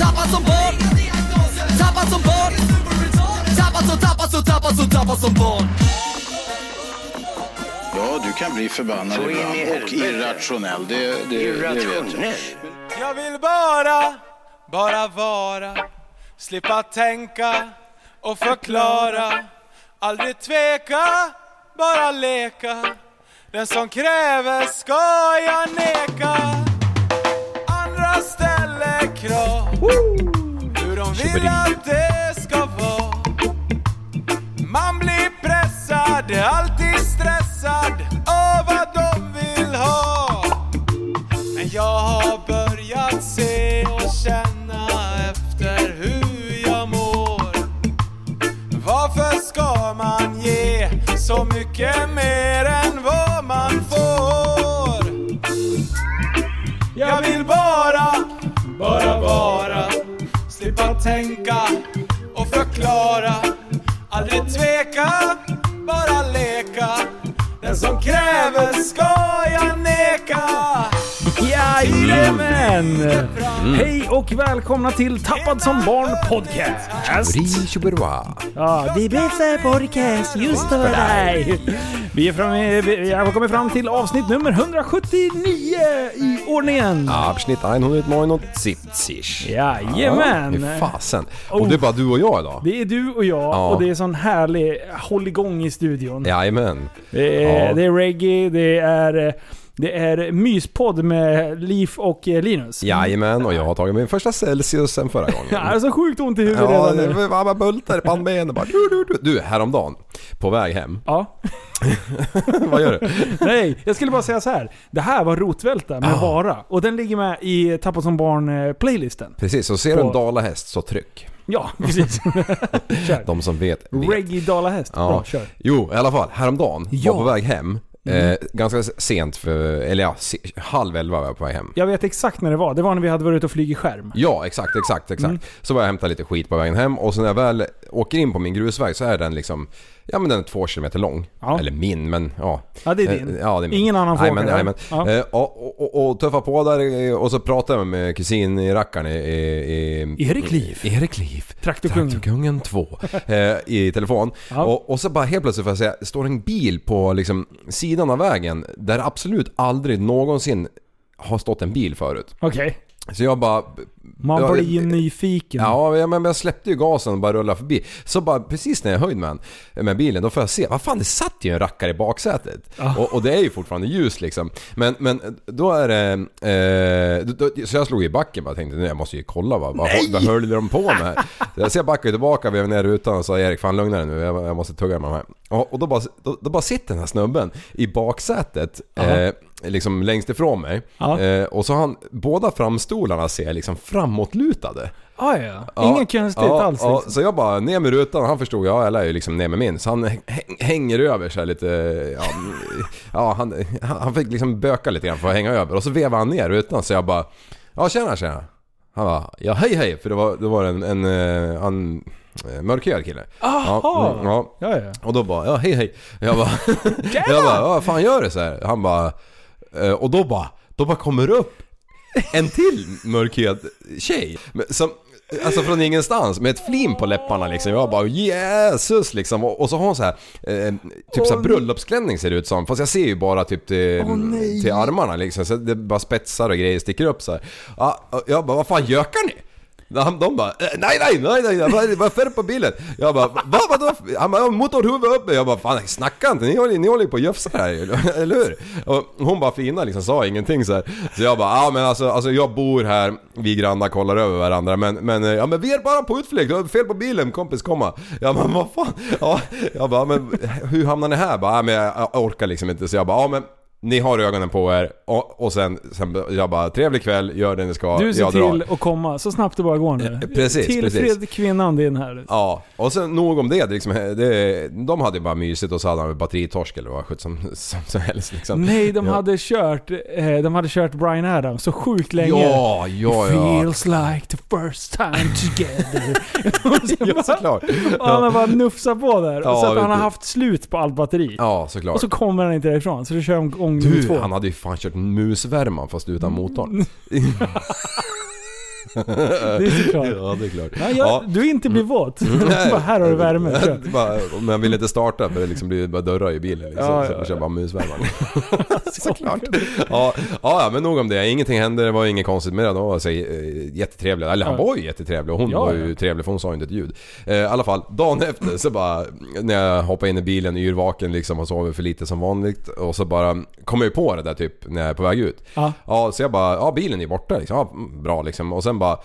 Tappad som barn. Tappad som barn. Tappad som, tappad som, tappad som, tappad som barn. Ja, du kan bli förbannad Så ibland och irrationell. Det, det, det vet jag. Irrationell. Jag vill bara, bara vara Slippa tänka och förklara. Aldrig tveka, bara leka. Den som kräver ska jag neka. Andra ställer krav Hur de vill att det ska vara. Man blir pressad, alltid stressad av vad de vill ha. Men jag har börjat se och känna efter hur jag mår. Varför ska man ge så mycket mer än vad man får? Slippa tänka och förklara. Aldrig tveka, bara leka. Den som kräver ska jag neka. Jajamän! Hej och välkomna till Tappad som barn podcast! Ja, det bästa podcast just för dig! Vi är framme, vi har kommit fram till avsnitt nummer 179 i ordningen. Avsnitt 179. Jajamän! Hur fasen. Och det är bara du och jag idag? Det är du och jag Ja. och det är sån härlig hålligång i studion. Jajamän. Det är, Ja. det är reggae, det är, eh, det är myspodd med Liv och eh, Linus. Jajamän, och jag har tagit min första Celsius sen förra gången. Jag är så sjukt ont i huvudet Ja, redan nu. bara bultar i pannbenet bara. Du, du, du. du, häromdagen, på väg hem. Ja. Vad gör du? Nej, jag skulle bara säga så här. Det här var Rotvälta med Vara. Och den ligger med i Tappa som barn-playlisten. Precis, så ser du en På- dalahäst så tryck. Ja, precis. De som vet, vet. Reggae dalahäst. Ja. Bra, kör. Jo, i alla fall. Häromdagen, Ja. var på väg hem. Eh, ganska sent, för, eller ja, halv elva var jag på väg hem. Jag vet exakt när det var. Det var när vi hade varit ute och flugit skärm. Ja, exakt, exakt, exakt. Mm. Så var jag och hämtade lite skit på vägen hem och så när jag väl åker in på min grusväg så är den liksom, ja men den är två kilometer lång. Ja. Eller min, men ja. Ja, det är din. Eh, Ja, det är min. Ingen annan får Nej, men, nej, men, Ja. eh, och, och, och, och tuffa på där eh, och så pratade jag med kusin i rackaren i, i, Erik Liv. i- Erik Liv. Traktorkungen. Traktorkungen 2. Eh, I telefon. Ja. Och, och så bara helt plötsligt får jag säga, står en bil på liksom sidan av vägen där absolut aldrig någonsin har stått en bil förut. Okej. Så jag bara... Man blir ju nyfiken. Ja, men jag släppte ju gasen och bara rullade förbi. Så bara precis när jag höjde med, med bilen, då får jag se, vad fan det satt ju en rackare i baksätet. Och, och det är ju fortfarande ljus liksom. Men, men då är det... Eh, då, så jag slog i backen bara tänkte, nej jag måste ju kolla vad, vad, vad höll de på med? Så jag ser backar tillbaka, vevar ner rutan och sa Erik, fan lugna dig nu, jag, jag måste tugga med de här. Och, och då, bara, då, då bara sitter den här snubben i baksätet. Eh, liksom längst ifrån mig. Ja. Eh, och så har han, båda framstolarna ser liksom framåtlutade. Ah, ja. Ja, Inget konstigt ja, alls. Liksom. så jag bara ner med rutan, han förstod, ja jag lär ju liksom ner med min. Så han häng, hänger över sig lite, ja, ja han, han fick liksom böka lite grann för att hänga över. Och så vevade han ner rutan så jag bara, ja tjena tjena. Han bara, ja hej hej, för det var, det var en, en, eh, en eh, mörkhyad kille. Aha! Ja, mm, ja. Ja, ja. Och då bara, ja hej hej. Jag bara, jag bara, vad fan gör du så här? Han bara, eh, och då bara, då bara kommer det upp en till mörkhyad tjej. Som, alltså från ingenstans med ett flim på läpparna liksom. Jag bara Jesus liksom. Och, och så har hon så här, eh, typ så här bröllopsklänning ser det ut som. Fast jag ser ju bara typ till, till armarna liksom. Så det bara spetsar och grejer sticker upp så här. Ja, jag bara, vad fan gökar ni? De, de bara eh, 'Nej nej nej nej nej, vad, vad är det på bilen? Jag bara va vadå? Han bara motorhuvud uppe. Jag bara fan snacka inte, ni håller, ni håller ju på och göfsa här eller hur? Och hon bara fina liksom sa ingenting så här. Så jag bara ja men alltså, alltså jag bor här, vi grannar kollar över varandra men, men eh, ja men vi är bara på utflykt, fel på bilen kompis komma. Jag bara vad fan? Ja, jag bara men hur hamnar ni här? Bara, ah, men jag, orkar liksom inte så jag bara ja men ni har ögonen på er och, och sen, sen jag bara trevlig kväll, gör det ni ska, Du ser jag drar. till att komma så snabbt det bara går nu. Eh, precis, Tillfred precis. kvinnan din här. Ja, och sen nog om det, liksom, det De hade ju bara mysigt och så hade han batteritorsk eller vad som, som, som helst liksom. Nej, de Ja. hade kört, eh, de hade kört Brian Adams så sjukt länge. Ja, ja, It ja. feels like the first time together. Ja, såklart. och han har bara nufsat på där. Ja, så att han har haft slut på allt batteri. Ja, såklart. Och så kommer han inte därifrån. Så du kör om gång Du, två. han hade ju fan kört musvärman fast utan motorn. Det är såklart. ja, det är klart. Ja, jag, Du inte blir våt. bara, här har du värme. Bara, Men jag ville inte starta för det liksom blir bara dörrar i bilen liksom. Ja, så ja, jag kör bara musvärmaren. Såklart. Ja, ja, men nog om det. Ingenting hände, det var inget konstigt med det. De var så, eh, jättetrevliga. Eller han Ja. var ju jättetrevlig och hon Ja, var ja. ju trevlig för hon sa inte ett ljud. Eh, I alla fall, dagen efter så bara när jag hoppade in i bilen yrvaken liksom och sov för lite som vanligt. Och så bara kom jag ju på det där typ när jag är på väg ut. Ja. Ja, så jag bara, ja bilen är borta liksom. Ja, mm, bra liksom. Och sen bara,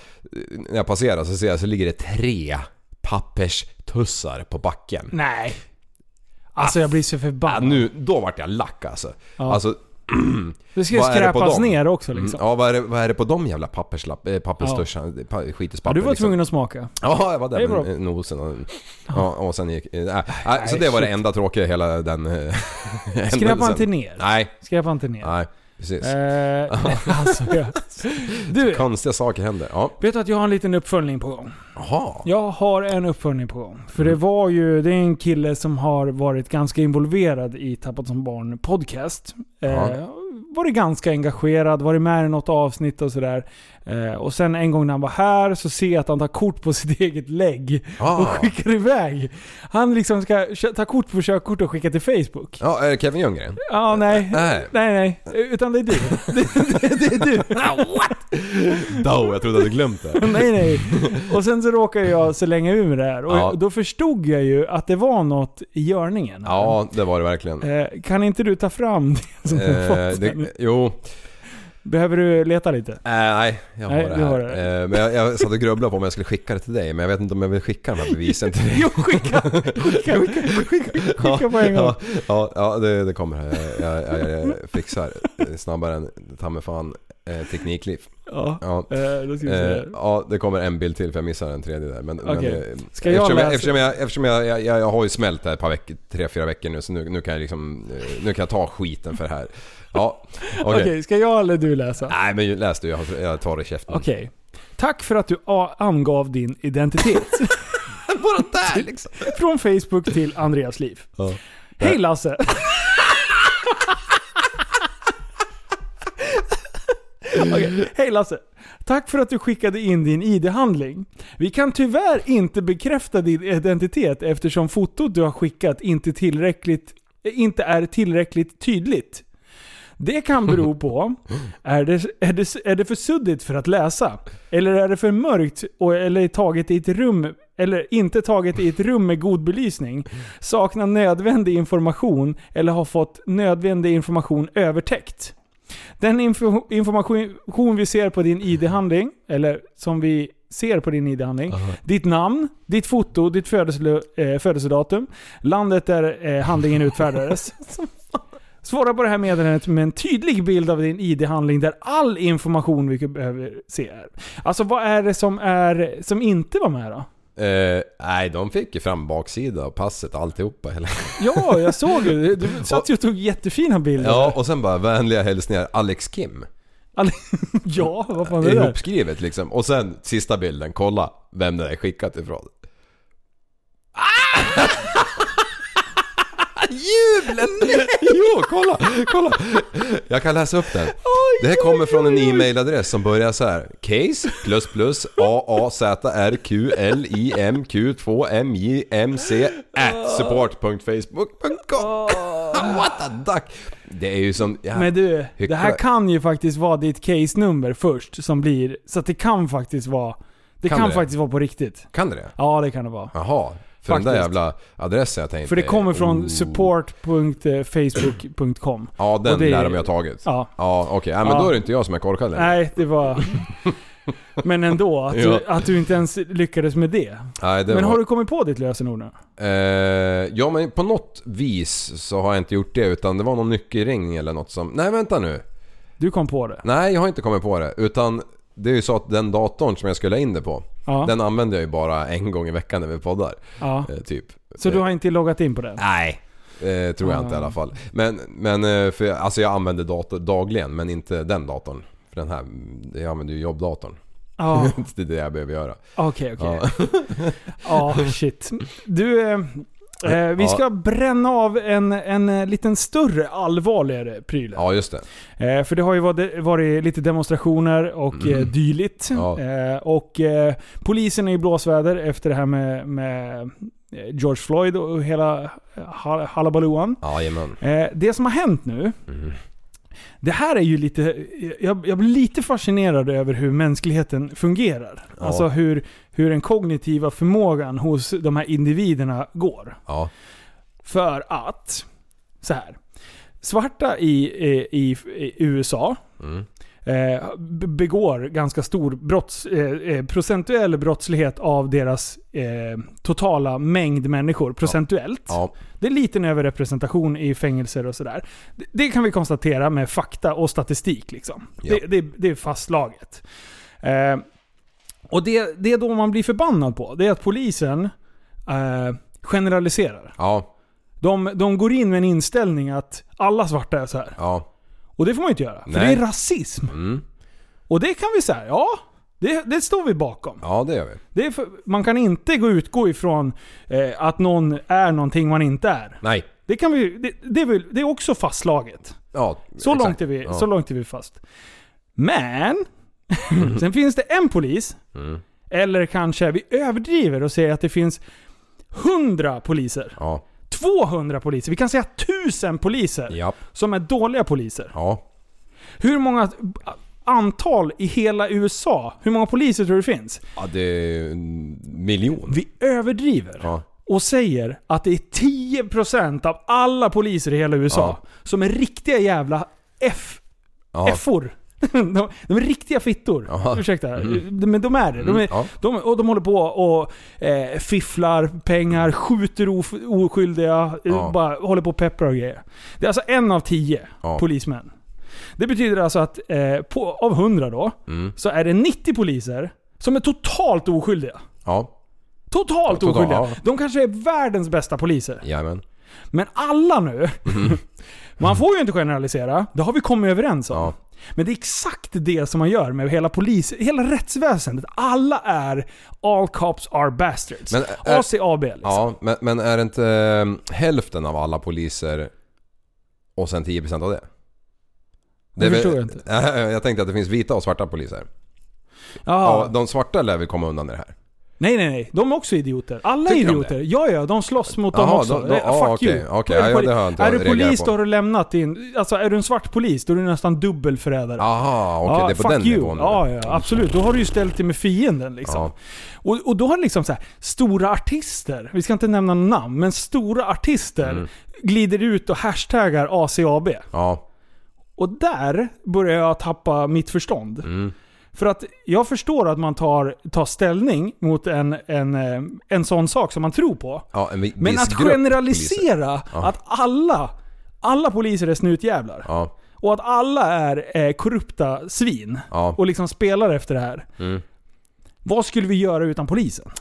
när jag passerar så ser jag så ligger det tre papperstussar på backen. Nej. Alltså jag blir så Ja, förbannad. nu, då vart jag lack alltså. Ja. Alltså, det ska ju skräpas ner också liksom. Mm, ja, vad är, det, vad är det på de jävla papperslapp, äh, papperstussarna? Ja. Ja, Skitispapper du var liksom. tvungen att smaka. Ja, jag var där bra. med eh, nosen och, ja, och sen gick... Äh, äh, så det var det enda tråkiga hela den... äh, Skräpa inte ner. Nej, Skräpa inte ner. nej. Precis. Eh, alltså, ja. Du, Konstiga saker händer. Ja. vet du att jag har en liten uppföljning på gång? Jaha. Jag har en uppföljning på gång. För Mm. det var ju, det är en kille som har varit ganska involverad i Tappat som barn podcast. Eh, varit ganska engagerad, varit med i något avsnitt och sådär. Eh, och sen en gång när han var här så ser jag att han tar kort på sitt eget lägg Ah. och skickar iväg. Han liksom ska ta kort på körkort och skicka till Facebook. Ja, är det Kevin Ljunggren? Ja, nej. Nej. Nej, nej. Utan det är du. Det, det, det är du. Då, jag trodde jag hade glömt det. Nej, nej. Och sen så råkade jag slänga ur det här. Och Ja. då förstod jag ju att det var något i görningen. Ja, det var det verkligen. Eh, kan inte du ta fram det som du Eh, fått? det, jo, Behöver du leta lite? äh, nej, jag har Nej, det här. har det. Eh, men jag, jag satt och grubblade på om jag skulle skicka det till dig, men jag vet inte om jag vill skicka de här bevisen till dig. Jo, skicka! Skicka, skicka, skicka, skicka på en gång. Ja, ja, ja det, det kommer. Jag, jag, jag, jag fixar snabbare än ta mig fan eh, teknikliv. Ja. Ja. Eh, då ska vi se. Här. ja, det kommer en bild till för jag missade en tredje där. Men, men, Okej. eh, Ska jag eftersom, jag, eftersom, jag, eftersom jag, jag, jag, har ju smält här ett par veckor, tre, fyra veckor nu så nu, nu kan jag liksom, nu kan jag ta skiten för det här. Ja, okej. Okej, ska jag eller du läsa? Nej men läs du, jag, tar det i käften. Okej. Tack för att du angav din identitet. Bara där liksom. Från Facebook till Andreas liv. Ja. Hej Lasse! Okej, Hej Lasse! Tack för att du skickade in din ID-handling. Vi kan tyvärr inte bekräfta din identitet eftersom fotot du har skickat inte, tillräckligt, inte är tillräckligt tydligt. Det kan bero på, är det, är, det, är det för suddigt för att läsa? Eller är det för mörkt och, eller taget i ett rum eller inte taget i ett rum med god belysning, saknar nödvändig information eller har fått nödvändig information övertäckt. Den info, information vi ser på din ID-handling, eller som vi ser på din ID-handling, ditt namn, ditt foto, ditt födelsel, eh, födelsedatum, landet där eh, handlingen utfärdades. Svara på det här meddelandet med en tydlig bild av din ID-handling där all information vi behöver se är. Alltså vad är det som, är, som inte var med då? Eh, nej, de fick ju fram baksida och passet alltihopa. Hela. Ja, jag såg ju. Du satt ju och tog jättefina bilder. Ja, och sen bara vänliga hälsningar Alex Kim. Ja, vad fan är det där? Ihopskrivet liksom. Och sen sista bilden, kolla vem det är skickat ifrån. Jublen! jo, kolla, kolla! Jag kan läsa upp den. Det här kommer från en e-mailadress som börjar så här. Case plus plus a a z r q l i m q 2 m j m c at support.facebook.com What a duck! Det är ju som... Ja, Men du, det här hycklar. kan ju faktiskt vara ditt case-nummer först som blir... Så att det kan faktiskt vara... Det Kan kan, det? faktiskt vara på riktigt. Kan det det? Ja, det kan det vara. Jaha. För den där Faktiskt. jävla adressen jag tänkte... För det kommer från oh. support.facebook.com. Ja, Och den det- lär de ha tagit. Ja. Ja, okej. Ja, men Ja. då är det inte jag som är korkad längre. Nej, det var... Men ändå, att, Ja. du, att du inte ens lyckades med det. Nej, det Men var... har du kommit på ditt lösenord nu? Eh, ja men på något vis så har jag inte gjort det utan det var någon nyckelring eller något som... Nej vänta nu. Du kom på det? Nej jag har inte kommit på det utan det är ju så att den datorn som jag skulle ha in det på Ja. Den använder jag ju bara en gång i veckan när vi poddar. ja. Eh, typ. Så du har inte loggat in på den? Nej. Eh, tror jag inte i alla fall. Men, men eh, för, alltså jag använder dator dagligen men inte den datorn. För den här, jag använder ju jobbdatorn. Ja, det är det jag behöver göra. okej okej. Ja. Ja, shit. Du, eh, eh, vi Ja. ska bränna av en, en eh, liten större, allvarligare pryl. ja just det. Eh, för det har ju varit, varit lite demonstrationer och eh, dylikt. Mm. Ja. Eh, och eh, polisen är i blåsväder efter det här med, med eh, George Floyd och hela eh, hal- halabalooan. Jajamän. Eh, det som har hänt nu, Mm. det här är ju lite... Jag, jag blir lite fascinerad över hur mänskligheten fungerar. Ja. Alltså hur, hur den kognitiva förmågan hos de här individerna går. Ja. För att, så här. Svarta i, i, i, i USA Mm. eh, be- begår ganska stor brotts, eh, eh, procentuell brottslighet av deras eh, totala mängd människor. Procentuellt. Ja. Det är liten överrepresentation i fängelser och sådär. Det, det kan vi konstatera med fakta och statistik. Liksom. Ja. Det, det, det är fastslaget. Och det, det är då man blir förbannad på. Det är att polisen eh, generaliserar. Ja. De, de går in med en inställning att alla svarta är så här. Ja. Och det får man inte göra. För Nej. det är rasism. Mm. Och det kan vi säga, ja. Det, det står vi bakom. Ja det gör vi. Det är för, man kan inte gå utgå ifrån eh, att någon är någonting man inte är. Nej. Det, kan vi, det, det, är, väl, det är också fastslaget. Ja, Så, exakt. långt är, vi, Ja. så långt är vi fast. Men, sen finns det en polis, Mm. eller kanske vi överdriver och säger att det finns 100 poliser. Ja. 200 poliser. Vi kan säga 1000 poliser Japp. som är dåliga poliser. Ja. Hur många antal i hela USA, hur många poliser tror du det finns? Ja det är en miljon. Vi överdriver. Ja. och säger att det är 10% av alla poliser i hela USA som är riktiga jävla F... Ja. F-or. De, de är riktiga fittor. Ja. Ursäkta. Mm. Men de är det. De, är, Mm, de, och de håller på och eh, fifflar pengar, skjuter of, oskyldiga, eh, Ja. bara håller på och pepprar och grejer. Det är alltså en av tio Ja. polismän. Det betyder alltså att eh, på, av 100 då, Mm. så är det 90 poliser som är totalt oskyldiga. Ja. Totalt Total- oskyldiga. De kanske är världens bästa poliser. Jajamän. Men alla nu, man får ju inte generalisera, det har vi kommit överens om. Ja. Men det är exakt det som man gör med hela polis, hela rättsväsendet. Alla är all cops are bastards. Men är- ACAB liksom. Ja, men, men är det inte eh, hälften av alla poliser och sen 10% av det? Det väl- förstår jag inte. Jag tänkte att det finns vita och svarta poliser. Ja, de svarta lär väl komma undan i det här. Nej, nej, nej. De är också idioter. Alla är de idioter. Ja, ja. De slåss mot dem Jaha, också. de- de- ja, Fuck okej, you. du Ja, inte Är du polis då har du lämnat din... Alltså är du en svart polis då är du nästan dubbelförrädare. Aha, okej. det är på den you. nivån. Ja, ja, absolut. Då har du ju ställt dig med fienden liksom. Ja. Och, och då har liksom så här, stora artister, vi ska inte nämna namn, men stora artister Mm. glider ut och hashtaggar ACAB. Ja. Och där börjar jag tappa mitt förstånd. Mm. För att jag förstår att man tar, tar ställning mot en, en, eh, en sån sak som man tror på. ja en vi- Men viss att grupp poliser. generalisera Ja. att alla, alla poliser är snutjävlar. Ja. Och att alla är eh, korrupta svin. Och liksom spelar efter det här. Mm. Vad skulle vi göra utan polisen?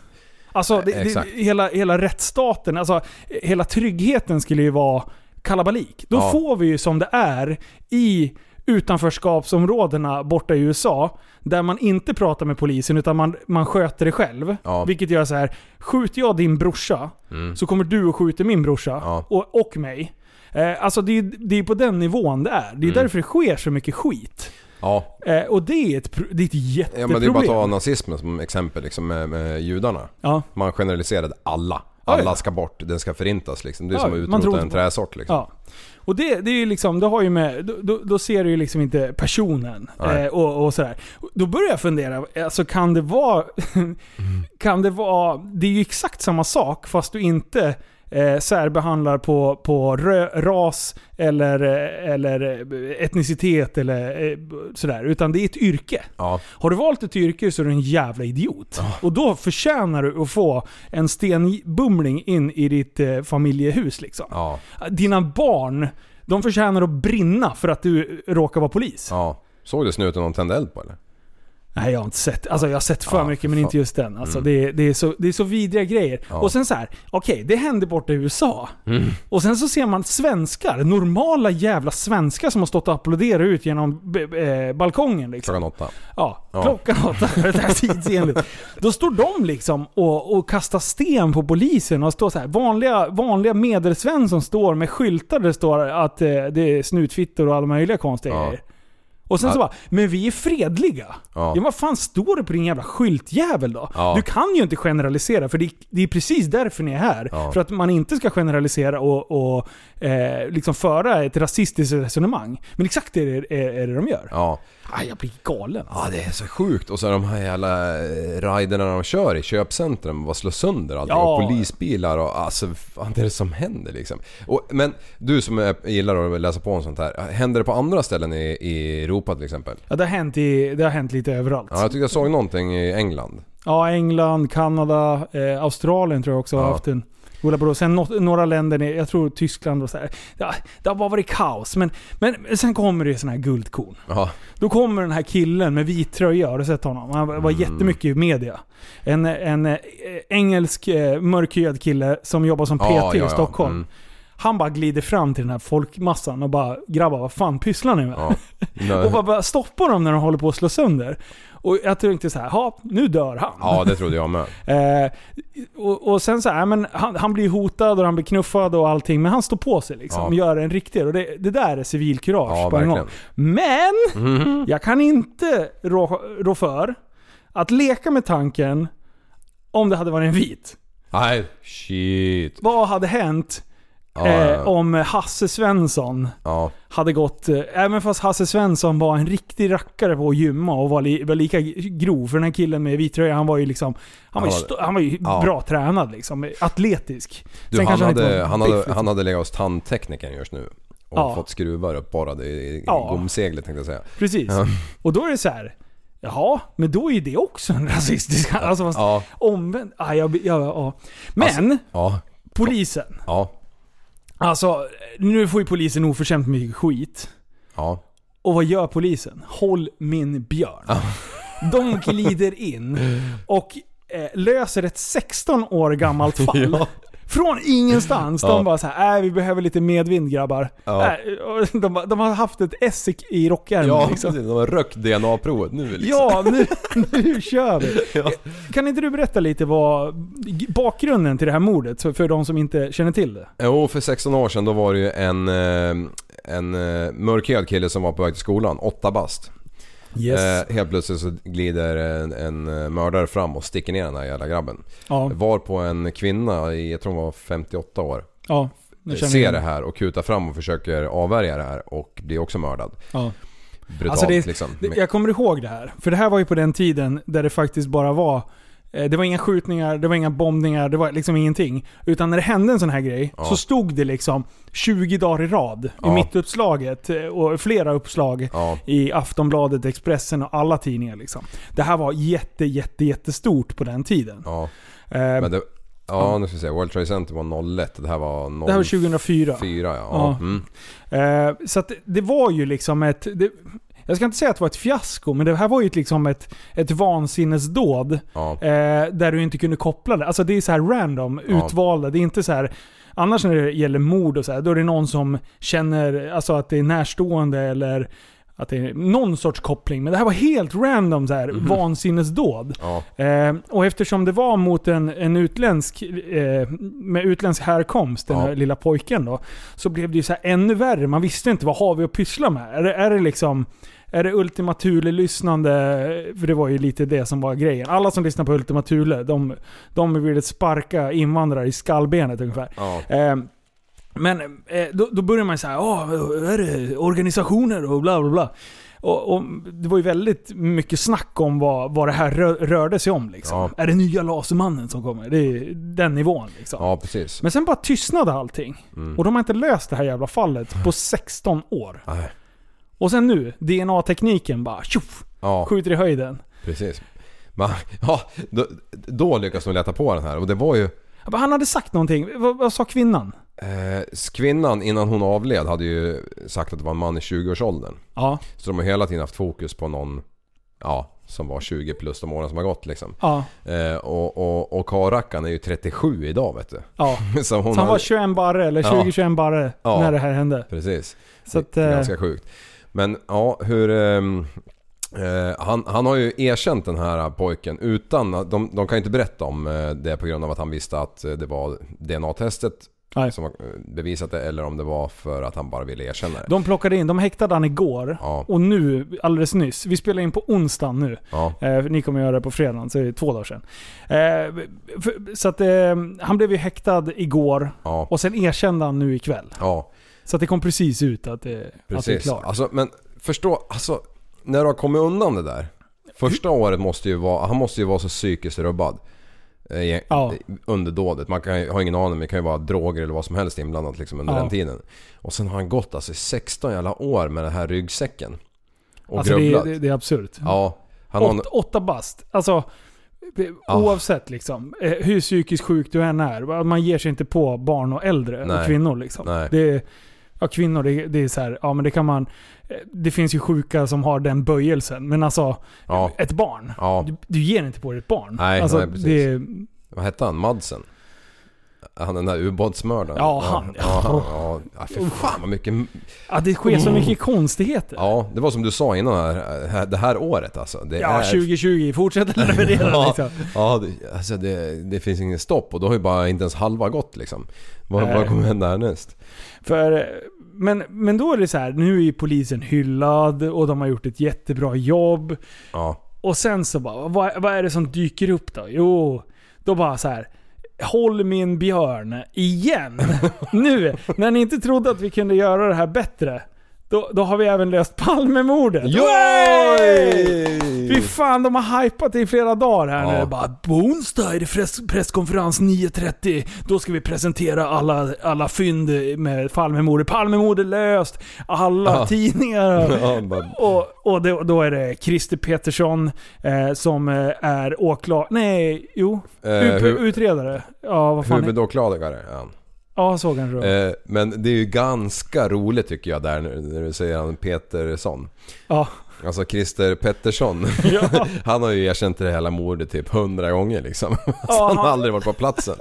Alltså, det, det, hela, hela rättsstaten, alltså hela tryggheten skulle ju vara kalabalik. Då får vi ju som det är i utanförskapsområdena borta i USA, där man inte pratar med polisen utan man, man sköter det själv. Ja. Vilket gör så här. skjuter jag din brorsa, Mm. så kommer du och skjuter min brorsa Ja. och, och mig. Eh, alltså det är det är på den nivån det är. Det är Mm. därför det sker så mycket skit. Ja. Eh, och det är ett, det är ett ja, jätteproblem. men det är bara att ta nazismen som exempel liksom med, med judarna. Ja. Man generaliserade alla. Ja, Alla ja. ska bort, den ska förintas liksom. Det är Ja, som att utrota en träsort liksom. Ja. Och det, det är ju liksom, det har ju med, då, då, då ser du ju liksom inte personen. Eh, och, och sådär. Då börjar jag fundera, alltså kan det vara... kan det vara... Det är ju exakt samma sak fast du inte eh, särbehandlar på, på rö, ras eller, eh, eller eh, etnicitet eller eh, sådär. Utan det är ett yrke. Ja. Har du valt ett yrke så är du en jävla idiot. Och då förtjänar du att få en stenbumling in i ditt eh, familjehus liksom. Ja. Dina barn, de förtjänar att brinna för att du råkar vara polis. Ja. Såg du snuten de tände eld på eller? Nej jag har inte sett. Alltså jag har sett för Ja, mycket men inte just den. Alltså, Mm. det, är, det, är så, det är så vidriga grejer. Ja. Och sen så här, okej det händer borta i USA. Mm. Och sen så ser man svenskar, normala jävla svenskar som har stått och applåderat ut genom eh, balkongen liksom. Klockan åtta. Ja, Ja. klockan åtta. Det här tidsenligt. Då står de liksom och, och kastar sten på polisen och står så här. Vanliga, vanliga medelsvän som står med skyltar där det står att eh, det är snutfittor och alla möjliga konstiga grejer. Och sen så bara, men vi är fredliga. Ja. Ja. vad fan står det på din jävla skyltjävel då? Ja. Du kan ju inte generalisera för det, det är precis därför ni är här. Ja. För att man inte ska generalisera och, och eh, liksom föra ett rasistiskt resonemang. Men exakt det är, är, är det de gör. Ja. Aj, jag blir galen. Ja det är så sjukt. Och så de här jävla eh, riderna de kör i köpcentrum bara slår sönder allt. Ja. Och polisbilar och alltså det är det som händer liksom. Och, men du som är, gillar att läsa på om sånt här. Händer det på andra ställen i, i Europa till exempel? Ja, det har hänt, i, det har hänt lite överallt. Ja, jag tyckte jag såg någonting i England. Ja, England, Kanada, eh, Australien tror jag också har Ja. haft en Bullabro. Sen nå- några länder, jag tror Tyskland och så här. Ja, det har bara varit kaos. Men, men sen kommer det såna här guldkorn. Ja. Då kommer den här killen med vit tröja, har du sett honom? Han var Mm. jättemycket i media. En, en eh, engelsk eh, mörkhyad kille som jobbar som PT ja, i ja. Stockholm. Mm. Han bara glider fram till den här folkmassan och bara “Grabbar, vad fan pysslar ni med?” Ja. Och bara, bara stoppar dem när de håller på att slå sönder. Och jag tänkte så här, ja nu dör han. ja, det trodde jag med. Eh, och, och sen så här, men han, han blir hotad och han blir knuffad och allting, men han står på sig liksom. Ja. Och gör en riktig. Och det, det där är civilkurage Ja, på en gång. Men! Mhm. Jag kan inte rå, rå för att leka med tanken om det hade varit en vit. Nej, shit. Vad hade hänt Ja, eh, ja. om Hasse Svensson ja. hade gått... Eh, även fast Hasse Svensson var en riktig rackare på att gymma och var, li, var lika grov. För den här killen med vit tröja, han var ju liksom... Han var ju, Han sto- han var ju ja. bra tränad liksom. Atletisk. Du, Sen han, hade, var han, hade, liksom. han hade legat hos tandteknikern just nu. Och Ja. fått skruvar uppborrade i, i Ja. gomseglet tänkte jag säga. Precis. Ja. Och då är det så här. Jaha, men då är ju det också en rasistisk... Alltså fast Ja, omvänd... Ah, jag, ja, ja. Men, ja, polisen. ja, Alltså, nu får ju polisen oförtjänt mycket skit. ja. Och vad gör polisen? Håll min björn. De glider in och eh, löser ett 16 år gammalt fall. Ja. Från ingenstans. Ja. De bara så här, äh, vi behöver lite medvind grabbar. Ja. Äh, de, de har haft ett S i- rockärmen Ja, liksom. precis. De har rökt DNA-provet nu liksom. Ja, nu, nu kör vi. Ja. Kan inte du berätta lite vad bakgrunden till det här mordet, för de som inte känner till det? Jo, för 16 år sedan då var det ju en, eh, en eh, mörkhyad kille som var på väg till skolan, åtta bast. Eh, helt plötsligt så glider en, en eh, mördare fram och sticker ner den där jävla grabben. ja, Var på en kvinna, i, jag tror hon var 58 år, ja. jag känner ser igen. det här och kutar fram och försöker avvärja det här och blir också mördad. Ja. Brutalt Alltså det- liksom. Det- Jag kommer ihåg det här. För det här var ju på den tiden där det faktiskt bara var eh, det var inga skjutningar, det var inga bombningar, det var liksom ingenting. Utan när det hände en sån här grej Ja. så stod det liksom 20 dagar i rad i Ja. mittuppslaget eh, och flera uppslag Ja, i Aftonbladet, Expressen och alla tidningar liksom. Det här var jätte, jätte, jättestort på den tiden. ja. Eh, det, ja, nu ska vi se. World Trade Center var 01. Det här var 04. det här var 2004. ja. Ja. ja. Mm. Eh, så det var ju liksom ett... Det, jag ska inte säga att det var ett fiasko, men det här var ju liksom ett, ett vansinnesdåd. ja. Eh, där du inte kunde koppla det. Alltså det är så här random, Ja. utvalda. Det är inte så här... Annars när det gäller mord och så här, då är det någon som känner alltså att det är närstående eller att det är någon sorts koppling. Men det här var helt random så här, Mhm. vansinnesdåd. ja. Eh, och eftersom det var mot en, en utländsk, eh, med utländsk härkomst, den Ja. här lilla pojken då, så blev det ju så ännu värre. Man visste inte vad har vi att pyssla med. Är det, är det liksom är det Ultima Thule-lyssnande? För det var ju lite det som var grejen. Alla som lyssnar på Ultima Thule, de, de ville sparka invandrare i skallbenet ungefär. ja. Eh, men eh, då, då börjar man säga åh, är det organisationer och bla bla bla. Och, och det var ju väldigt mycket snack om vad, vad det här rö, rörde sig om. Liksom. Ja. Är det nya Lasermannen som kommer? Det är den nivån. Liksom. Ja, precis. Men sen bara tystnade allting. Mm. Och de har inte löst det här jävla fallet på 16 år. Nej. Och sen nu, DNA-tekniken bara tjoff, Ja, skjuter i höjden. precis. Men, ja, då, då lyckas de leta på den här och det var ju... Han hade sagt någonting. Vad, vad sa kvinnan? Eh, kvinnan innan hon avled hade ju sagt att det var en man i 20-årsåldern. Ja. Så de har hela tiden haft fokus på någon, ja, som var 20 plus de åren som har gått liksom. Ja. Eh, och, och, och karlrackaren är ju 37 idag vet du. ja. Så hon Så han var hade- 21 barre, eller Ja. 20-21 barre, Ja. när det här hände. Precis. Så att, Det är eh, Ganska sjukt. Men ja, hur... ehm, eh, han, han har ju erkänt den här pojken utan... De, de kan ju inte berätta om eh, det på grund av att han visste att eh, det var DNA-testet Nej. som eh, bevisat det eller om det var för att han bara ville erkänna det. De plockade in, de häktade han igår. Ja. Och nu, alldeles nyss, vi spelar in på onsdagen nu. Ja, Eh, ni kommer göra det på fredagen, så det är två dagar sedan. Eh, för, så att eh, han blev ju häktad igår. ja, Och sen erkände han nu ikväll. ja. Så att det kom precis ut att det, att det är Precis. klart. Alltså, men förstå, alltså när du har kommit undan det där. Första året måste ju vara, han måste ju vara så psykiskt rubbad. eh, Ja. Under dådet. Man kan har ingen aning det kan ju vara droger eller vad som helst inblandat liksom under Ja. den tiden. Och sen har han gått alltså i 16 jävla år med den här ryggsäcken. Och alltså det, grubblat. är- det, det är absurt. Ja. Han har Åt, åtta bast. Alltså, Ja. oavsett liksom. eh, Hur psykiskt sjuk du än är. Man ger sig inte på barn och äldre och Nej. kvinnor liksom. Nej. Det ja, kvinnor, det, det är så här, ja men det kan man... eh, Det finns ju sjuka som har den böjelsen. Men alltså, ja. ett barn. Ja. Du, du ger inte på ett barn. Nej, alltså, nej, precis. det Vad hette han? Madsen? Han den där ubåtsmördaren? Ja, han, Ja, ja, han, ja. ja för fan vad mycket... ja, det sker så mycket konstigheter. Ja, Ja, det var som du sa innan här, det här året alltså. Det är 2020 fortsätter leverera Ja, liksom. ja det, alltså det, det finns ingen stopp och då har ju bara inte ens halva gått liksom. Vad, vad kommer hända härnäst? För, men, men då är det så här, nu är ju polisen hyllad och de har gjort ett jättebra jobb. Ja, Och sen så bara, vad, vad är det som dyker upp då? Jo, då bara så här. Håll min björn, igen! nu, när ni inte trodde att vi kunde göra det här bättre. Då, då har vi även löst Palmemordet. Fy fan, de har hypat det i flera dagar här Ja. nu. Bara, onsdag är det press, presskonferens 9.30. Då ska vi presentera alla, alla fynd med Palmemordet. Palmemordet löst! Alla Ja. tidningar. ja Och, och då, då är det Christer Petersson eh, som eh, är åklagare. Nej, jo. eh, utredare. Ja, vad fan. huvudåklagare är han. Ja, så det var. Eh, men det är ju ganska roligt tycker jag där när, du säger han Petersson. Ja. Alltså Christer Pettersson. Ja. han har ju erkänt det hela mordet typ hundra gånger liksom. Så Ja, han har han- aldrig varit på platsen.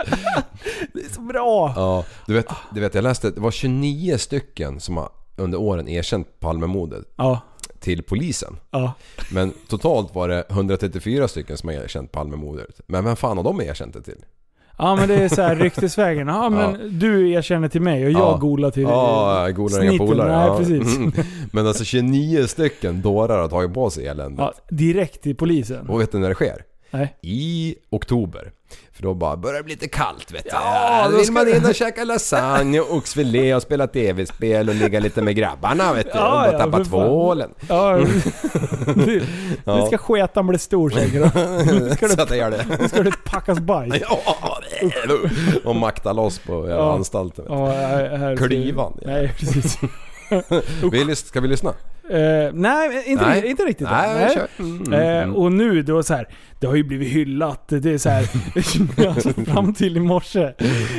Det är så bra. Ja, du vet, du vet jag läste, det var 29 stycken som har under åren erkänt Palmemordet Ja. till polisen. Ja. Men totalt var det 134 stycken som har erkänt Palmemordet. Men vem fan har de erkänt det till? Ja men det är så här ryktesvägen. Ja men du erkänner till mig och jag Ja. golar till Ja, golar inga polare. Nej ja. precis. Mm. Men alltså 29 stycken dårar har tagit på sig eländet. Ja, direkt till polisen. Och vet du när det sker? Nej. I oktober. För då bara börjar det bli lite kallt vet du. Ja, då vill man in och käka lasagne och oxfilé och spela tv-spel och ligga lite med grabbarna vet du. Ja, och bara tappa tvålen. Ja, nu, Ja. nu ska sketan bli stor säkert. Nu ska det, gör det. nu ska det packas bajs. Ja, och makta loss på Ja. anstalten. Ja, här, Klyvan. Nej, precis. Vi ska vi lyssna? Eh, nej, inte, Nej. inte riktigt. Nej. Mm, Eh, mm. och nu då så här, det har ju blivit hyllat. Det är så här, alltså, fram till i morse.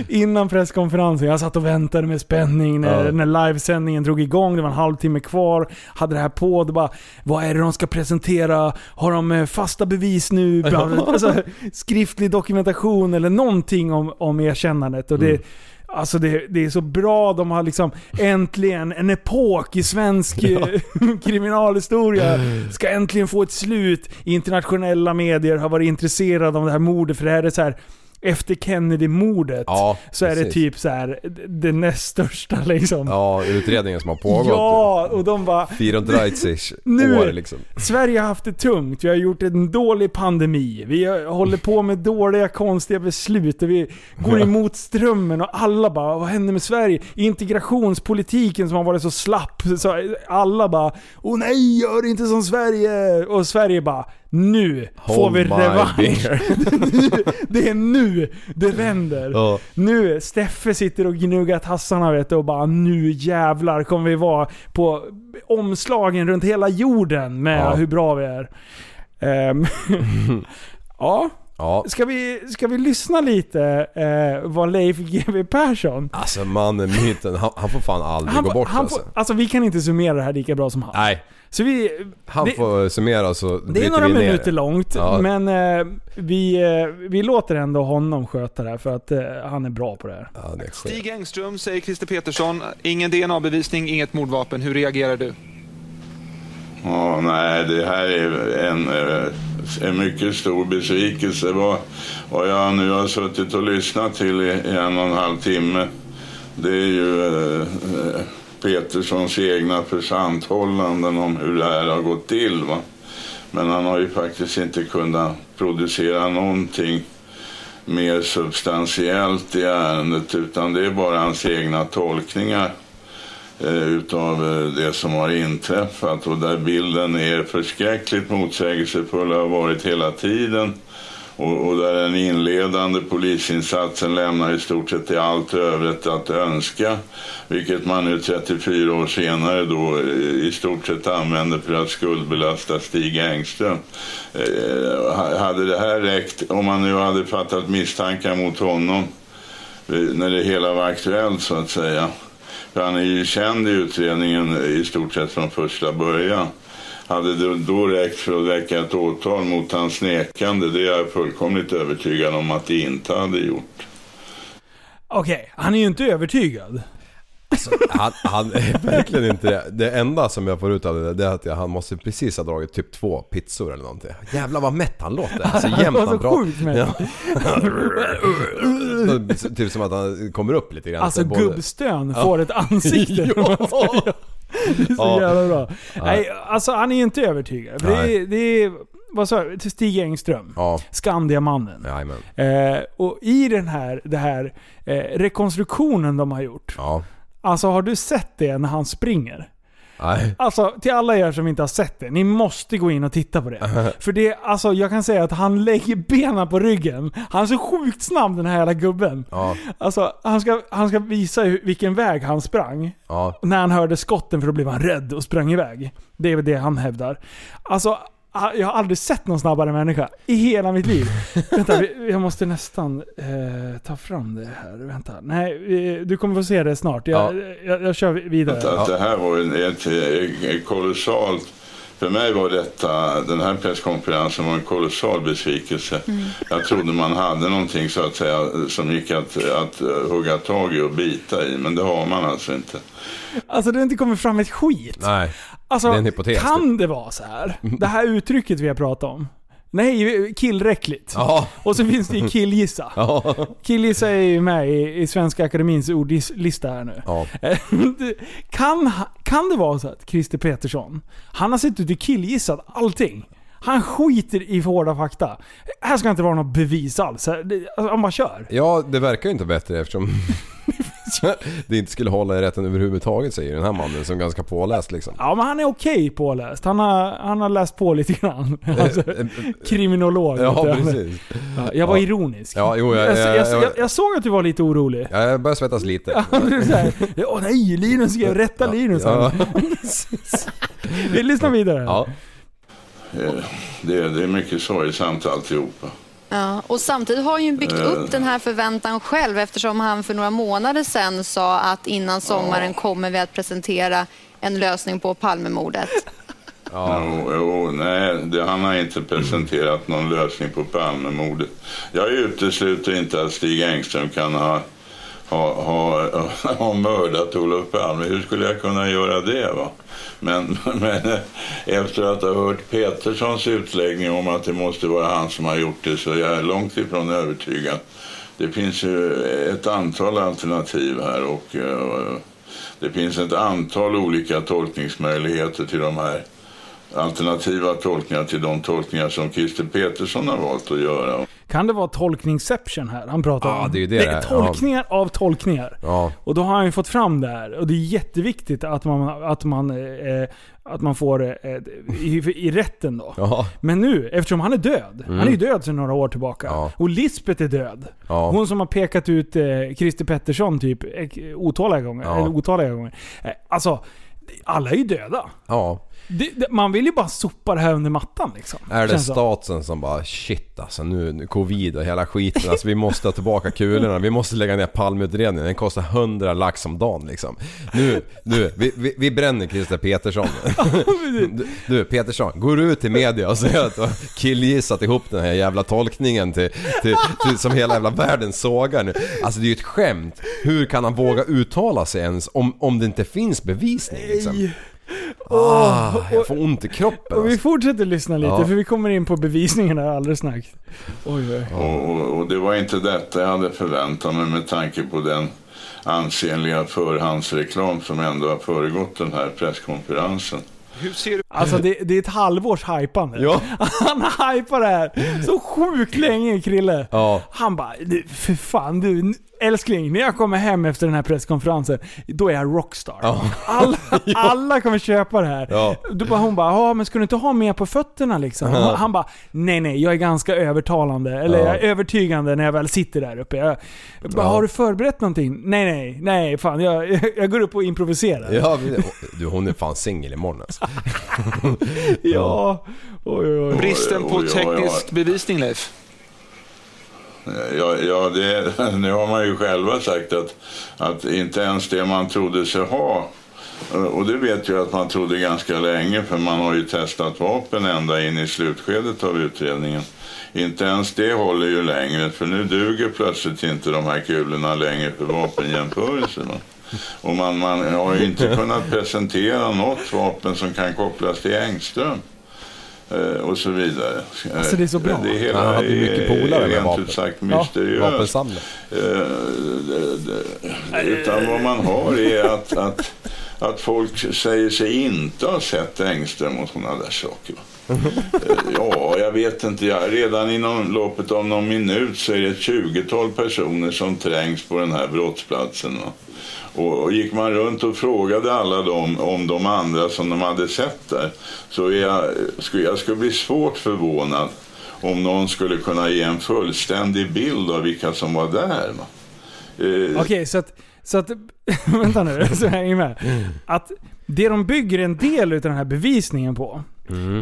Innan presskonferensen, jag satt och väntade med spänning när, Ja. när livesändningen drog igång. Det var en halvtimme kvar. Hade det här på. Det bara, vad är det de ska presentera? Har de eh, fasta bevis nu? alltså, skriftlig dokumentation eller någonting om, om erkännandet. Och det, Mm. Alltså det, det är så bra, de har liksom äntligen en epok i svensk eh, kriminalhistoria. Ska äntligen få ett slut. Internationella medier har varit intresserade av det här mordet för det här är så här efter Kennedy-mordet Ja, så är det precis. typ så här det näst största liksom. Ja, utredningen som har pågått. Ja, och de bara 34 Nu- år liksom. Sverige har haft det tungt, vi har gjort en dålig pandemi, vi håller på med dåliga konstiga beslut och vi går emot strömmen och alla bara vad händer med Sverige? Integrationspolitiken som har varit så slapp, så alla bara åh nej gör inte som Sverige! Och Sverige bara nu får Hold vi my revansch. det är nu det vänder. Ja. Nu, Steffe sitter och gnuggar tassarna vet du och bara nu jävlar kommer vi vara på omslagen runt hela jorden med Ja. hur bra vi är. Ehm, ja, Ja. ska vi, ska vi lyssna lite eh, vad Leif GW Persson... Alltså mannen, myten, han, han får fan aldrig Han, gå bort han alltså. får, alltså vi kan inte summera det här lika bra som han. Nej, Så vi, han det, får summera så det är några vi ner minuter långt, Ja. men eh, vi, eh, vi låter ändå honom sköta det här för att eh, han är bra på det här. Ja, det. Stig Engström, säger Christer Petersson. Ingen DNA-bevisning, inget mordvapen. Hur reagerar du? Ja, nej, det här är en, eh, en mycket stor besvikelse. Vad, vad jag nu har suttit och lyssnat till i, en och en halv timme, det är ju eh, Peterssons egna försanthållanden om hur det här har gått till. Va? Men han har ju faktiskt inte kunnat producera någonting mer substantiellt i ärendet utan det är bara hans egna tolkningar Eh, utav eh, det som har inträffat och där bilden är förskräckligt motsägelsefull och har varit hela tiden. Och, och där den inledande polisinsatsen lämnar i stort sett i allt övrigt att önska. Vilket man nu 34 år senare då eh, i stort sett använder för att skuldbelasta Stig Engström. Eh, hade det här räckt, om man nu hade fattat misstankar mot honom när det hela var aktuellt så att säga. För han är ju känd i utredningen i stort sett från första början. Hade det då räckt för att väcka ett åtal mot hans nekande, det är jag fullkomligt övertygad om att det inte hade gjort. Okej, han är ju inte övertygad. Han, han är verkligen inte det. Det enda som jag får ut av det, det är att jag, han måste precis ha dragit typ två pizzor eller någonting. Jävlar vad mätt han låter. Alltså jämt Han pratar. Ja. typ som att han kommer upp lite grann. Alltså gubbstön får ett ansikte. Ja. Det är så Ja. jävla bra. Nej, alltså han är inte övertygad. Det är, det är, vad sa jag? Stig Engström. Ja, Skandiamannen. Eh, och i den här, det här eh, rekonstruktionen de har gjort. Ja. Alltså har du sett det när han springer? Nej. Alltså till alla er som inte har sett det, ni måste gå in och titta på det. För det, alltså jag kan säga att han lägger benen på ryggen. Han är så sjukt snabb den här jävla gubben. Ja. Alltså han ska, han ska visa hur, vilken väg han sprang. Ja. När han hörde skotten för då blev han rädd och sprang iväg. Det är väl det han hävdar. Alltså, jag har aldrig sett någon snabbare människa i hela mitt liv. Vänta, jag måste nästan eh, ta fram det här. Vänta. Nej, eh, du kommer få se det snart. Jag, jag, jag kör vidare. Att, att det här var en, ett, ett kolossalt... För mig var detta, den här presskonferensen var en kolossal besvikelse. Jag trodde man hade någonting så att säga som gick att, att eh, hugga tag i och bita i, men det har man alltså inte. Alltså det har inte kommit fram ett skit. Nej. Alltså, Det är en hypotes, kan det vara så här? Det här uttrycket vi har pratat om. Nej, killräckligt. Ja. Och så finns det ju killgissa. Ja. Killgissa är ju med i, i Svenska Akademins ordlista här nu. Ja. Kan, kan det vara så att Christer Petersson, han har suttit och killgissat allting? Han skiter i hårda fakta. Här ska inte vara något bevis alls. Alltså, Han bara kör. Ja, det verkar ju inte bättre eftersom det inte skulle hålla i rätten överhuvudtaget säger den här mannen som är ganska påläst liksom. Ja men han är okej påläst. Han har, han har läst på lite grann. Alltså, kriminolog. Ja, precis. Ja, jag var Ja. ironisk. Ja, jo, jag- jag, jag, jag- jag, jag- jag såg att du var lite orolig. Ja, jag börjar svettas lite. Är Åh nej, Linus skrev rätta Linus. Ja. Vi lyssnar vidare. Ja. Eh, Det, det är mycket sorgsamt alltihopa. Ja, och samtidigt har han ju byggt upp den här förväntan själv eftersom han för några månader sedan sa att innan sommaren kommer vi att presentera en lösning på Palmemordet. Jo, jo, nej, det, han har inte presenterat någon lösning på Palmemordet. Jag utesluter inte att Stig Engström kan ha ha, ha, ha mördat Olof Palme. Hur skulle jag kunna göra det? Va? Men, men eh, efter att ha hört Peterssons utläggning om att det måste vara han som har gjort det så är jag långt ifrån övertygad. Det finns ju ett antal alternativ här och eh, det finns ett antal olika tolkningsmöjligheter till de här alternativa tolkningar till de tolkningar som Christer Petersson har valt att göra. Kan det vara tolkningsception här han pratar Ja, om? det är det det är tolkningar av tolkningar. Ja. Och då har han ju fått fram det här. Och det är jätteviktigt att man, att man, eh, att man får eh, i, i rätten då. Ja. Men nu, eftersom han är död. Han är ju död sedan några år tillbaka. Ja. Och Lisbeth är död. Ja. Hon som har pekat ut eh, Christer Pettersson typ eh, otaliga gånger. Ja. Eller otaliga gånger. Eh, alltså, alla är ju döda. Ja. Det, det, man vill ju bara sopa det här under mattan liksom. Är det statsen som bara shit alltså nu, nu covid och hela skiten. Alltså vi måste ha tillbaka kulorna. Vi måste lägga ner palmutredningen. Den kostar 100 lax om dagen liksom. Nu, nu, vi, vi, vi bränner Christer Petersson. Du, du Petersson, går du ut till media och säger att du har killgissat ihop den här jävla tolkningen till, till, till, som hela jävla världen sågar nu. Alltså det är ju ett skämt. Hur kan han våga uttala sig ens om, om det inte finns bevisning liksom? Ah, jag får ont i kroppen Och vi alltså. fortsätter lyssna lite Ja. för vi kommer in på bevisningen här alldeles strax. Oj, oj. Och, och, och det var inte detta jag hade förväntat mig med tanke på den ansenliga förhandsreklam som ändå har föregått den här presskonferensen. Hur ser du Alltså det, det är ett halvårs hypande. Ja. Han hypar det här så sjukt länge Krille. Ja. Han bara, "Du, för fan du, älskling, när jag kommer hem efter den här presskonferensen, då är jag rockstar. Ja. Alla, alla kommer köpa det här. Ja. Då bara, hon bara, ja men ska du inte ha mer på fötterna liksom? Ja. Han bara, nej nej, jag är ganska övertalande, eller Ja. jag är övertygande när jag väl sitter där uppe. Jag, bara, Ja. har du förberett någonting? Nej nej, nej fan, jag, jag går upp och improviserar. Ja, du hon är fan singel imorgon alltså. Ja. Oj, oj, oj. bristen på Oj, oj, oj. teknisk bevisning, Leif? Ja, ja det, nu har man ju själva sagt att, att inte ens det man trodde sig ha och det vet jag att man trodde ganska länge för man har ju testat vapen ända in i slutskedet av utredningen. Inte ens det håller ju längre för nu duger plötsligt inte de här kulorna längre för vapenjämförelser. Och man, man har ju inte kunnat presentera något vapen som kan kopplas till Engström eh, Och så vidare. Alltså, det är så bra. Det hela Han hade mycket polare med vapen. sagt Ja. mysteriöst. Vapensamlare. Eh, Utan vad man har är att, att, att folk säger sig inte ha sett Engström och sådana där saker. Eh, Ja, jag vet inte. Jag, redan inom loppet av någon minut så är det ett 20-tal personer som trängs på den här brottsplatsen. va. Och, och gick man runt och frågade alla dem om de andra som de hade sett där så jag, skulle jag skulle bli svårt förvånad om någon skulle kunna ge en fullständig bild av vilka som var där. Eh, Okej, så att... Så att vänta nu, så hänger med. Att det de bygger en del av den här bevisningen på,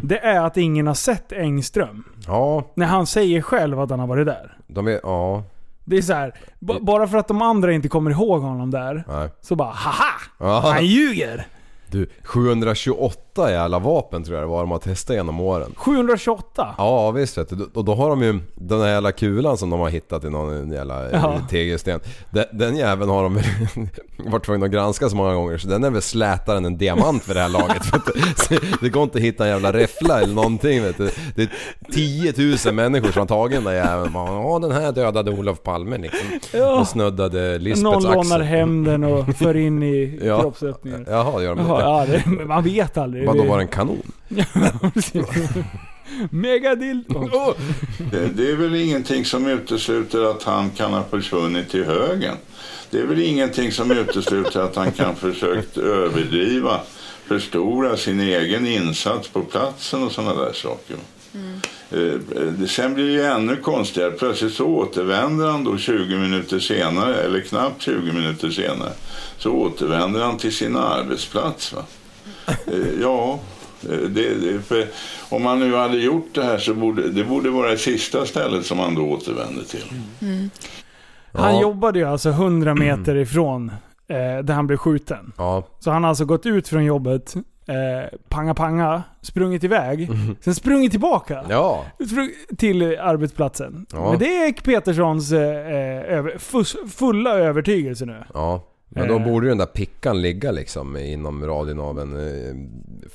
det är att ingen har sett Engström. Ja, När han säger själv att han har varit där. de är... Ja. Det är så här, b- bara för att de andra inte kommer ihåg honom där, Nej. så bara haha! Ja. Han ljuger! Du, 728 jävla vapen tror jag det var de har testat genom åren. 728? Ja visst vet du. Och då har de ju den här jävla kulan som de har hittat i någon jävla Ja. ja. tegelsten. Den, den jäveln har de väl varit tvungna att granska så många gånger så den är väl slätare än en diamant för det här laget. Så Det går inte att hitta en jävla räffla eller någonting vet du. Det är 10 000 människor som har tagit den där jäveln. Ja den här dödade Olof Palme liksom. Ja. Och snuddade Lisbeths Någon axel. lånar hem den och för in i Ja. kroppsöppningen. Jaha, det gör de Jaha, ja, det, man vet aldrig. Vadå Det- var det en kanon? Megadilton. Det, det är väl ingenting som utesluter att han kan ha försvunnit till högen. Det är väl ingenting som utesluter att han kan försökt överdriva, förstora sin egen insats på platsen och sådana där saker. Eh, det- Sen blir det ju ännu konstigare. Plötsligt så återvänder han då 20 minuter senare, eller knappt 20 minuter senare, så återvänder han till sin arbetsplats. Va? Eh, Ja, eh, det, det, för om han nu hade gjort det här så borde det borde vara det sista stället som han då återvände till. Han Ja. jobbade ju alltså 100 meter ifrån eh, där han blev skjuten. Ja, Så han har alltså gått ut från jobbet eh, panga panga, sprungit iväg, Mhm. sen sprungit tillbaka. Ja. Till arbetsplatsen. Ja. Men det är Peterssons eh, eh, över, fulla övertygelse nu. Ja. Men då Eh. borde ju den där pickan ligga liksom inom radien av en eh,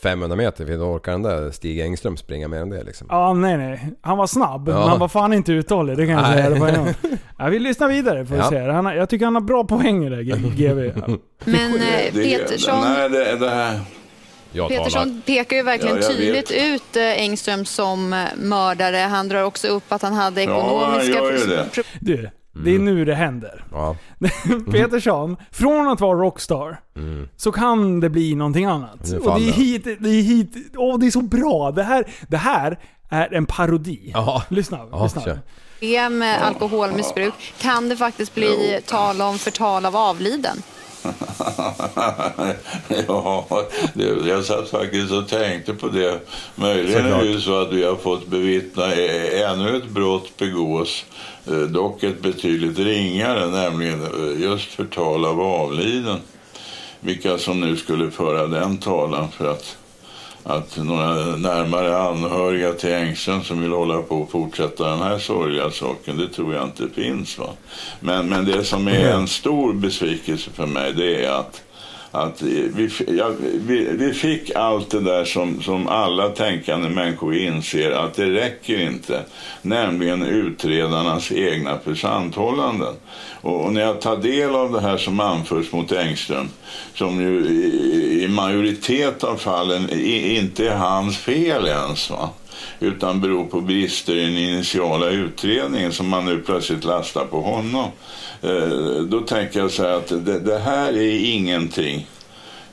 500 meter för då orkar den där Stig Engström springa mer än det liksom. Ja, nej nej. Han var snabb, Ja. men han var fan inte uthållig. Det kan jag Nej. säga. Det. Ja, vi lyssnar vidare får vi Ja. se. Han, har- jag tycker han har bra poänger där, G- GV. Men eh, Det- Petersson, Nej, det, det här... Petersson pekar ju verkligen tydligt ut eh, Engström som eh, mördare. Han drar också upp att han hade Ja, han ekonomiska... gör ju det. pro- Du, det är nu det händer. Ja. Petersson, från att vara rockstar, Mm. så kan det bli någonting annat. Nu Och det är hit, det är hit, åh det är så bra. Det här, det här är en parodi. Ja. Lyssna, Ja, lyssna. kör. problem med alkoholmissbruk kan det faktiskt bli tal om förtal av avliden. ja, det, jag satt faktiskt och tänkte på det. Möjligen är det ju så att vi har fått bevittna ännu ett brott begås, dock ett betydligt ringare, nämligen eh, just förtal av avliden. Vilka som nu skulle föra den talan för att, att några närmare anhöriga till Engström som vill hålla på och fortsätta den här sorgliga saken, det tror jag inte finns. Va? Men, men det som är en stor besvikelse för mig, det är att att vi, ja, vi, vi fick allt det där som, som alla tänkande människor inser att det räcker inte. Nämligen utredarnas egna försanthållanden. Och, och när jag tar del av det här som anförs mot Engström, som ju i, i majoritet av fallen i, inte är hans fel ens. Va? utan beror på brister i den initiala utredningen som man nu plötsligt lastar på honom. Eh, Då tänker jag så här att det, det här är ingenting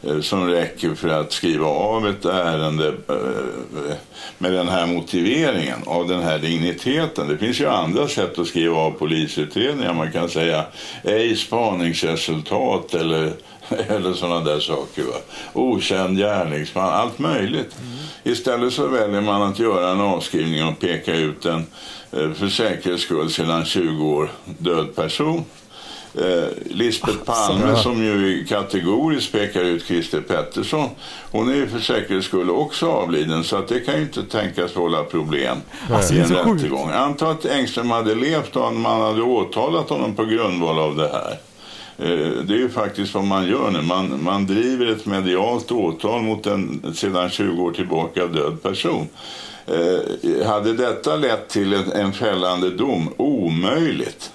eh, som räcker för att skriva av ett ärende eh, med den här motiveringen, av den här digniteten. Det finns ju andra sätt att skriva av polisutredningar. Man kan säga ej spaningsresultat eller, eller sådana där saker. Va? Okänd gärningsman, allt möjligt. Istället så väljer man att göra en avskrivning och peka ut en för säkerhets skull sedan 20 år död person. Eh, Lisbeth Palme som ju kategoriskt pekar ut Christer Pettersson. Hon är ju för säkerhets skull också avliden så att det kan ju inte tänkas vålla problem Alltså, i en rättegång. Anta att Engström hade levt och man hade åtalat honom på grundval av det här. Eh, Det är ju faktiskt vad man gör nu. Man, man driver ett medialt åtal mot en sedan 20 år tillbaka död person. Eh, hade detta lett till en, en fällande dom? Omöjligt.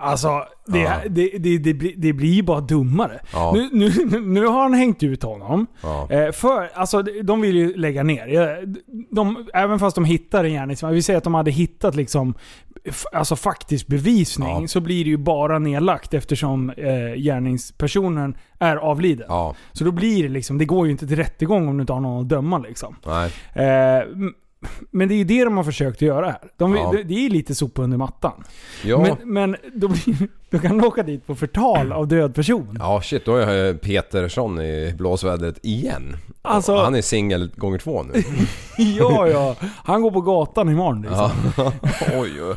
Alltså, det, Ja. det, det, det, blir, det blir ju bara dummare. Ja. Nu, nu, nu har han hängt ut honom. Ja. Eh, för, alltså, de vill ju lägga ner. Eh, De, även fast de hittar en gärningsman. Vi säger att de hade hittat liksom, alltså faktisk bevisning. Ja. Så blir det ju bara nedlagt eftersom eh, gärningspersonen är avliden. Så då blir det liksom, det går ju inte till rättegång om du inte har någon att döma liksom. Nej. Eh, men det är ju det de har försökt göra här. De, Ja. det, det är lite sopa under mattan. Ja. Men, men då, blir, då kan de åka dit på förtal av död person. Ja shit, då är jag Petersson i blåsvädret igen. Alltså- Han är singel gånger två nu. Ja, ja. Han går på gatan imorgon liksom. Ja. Oj, oj.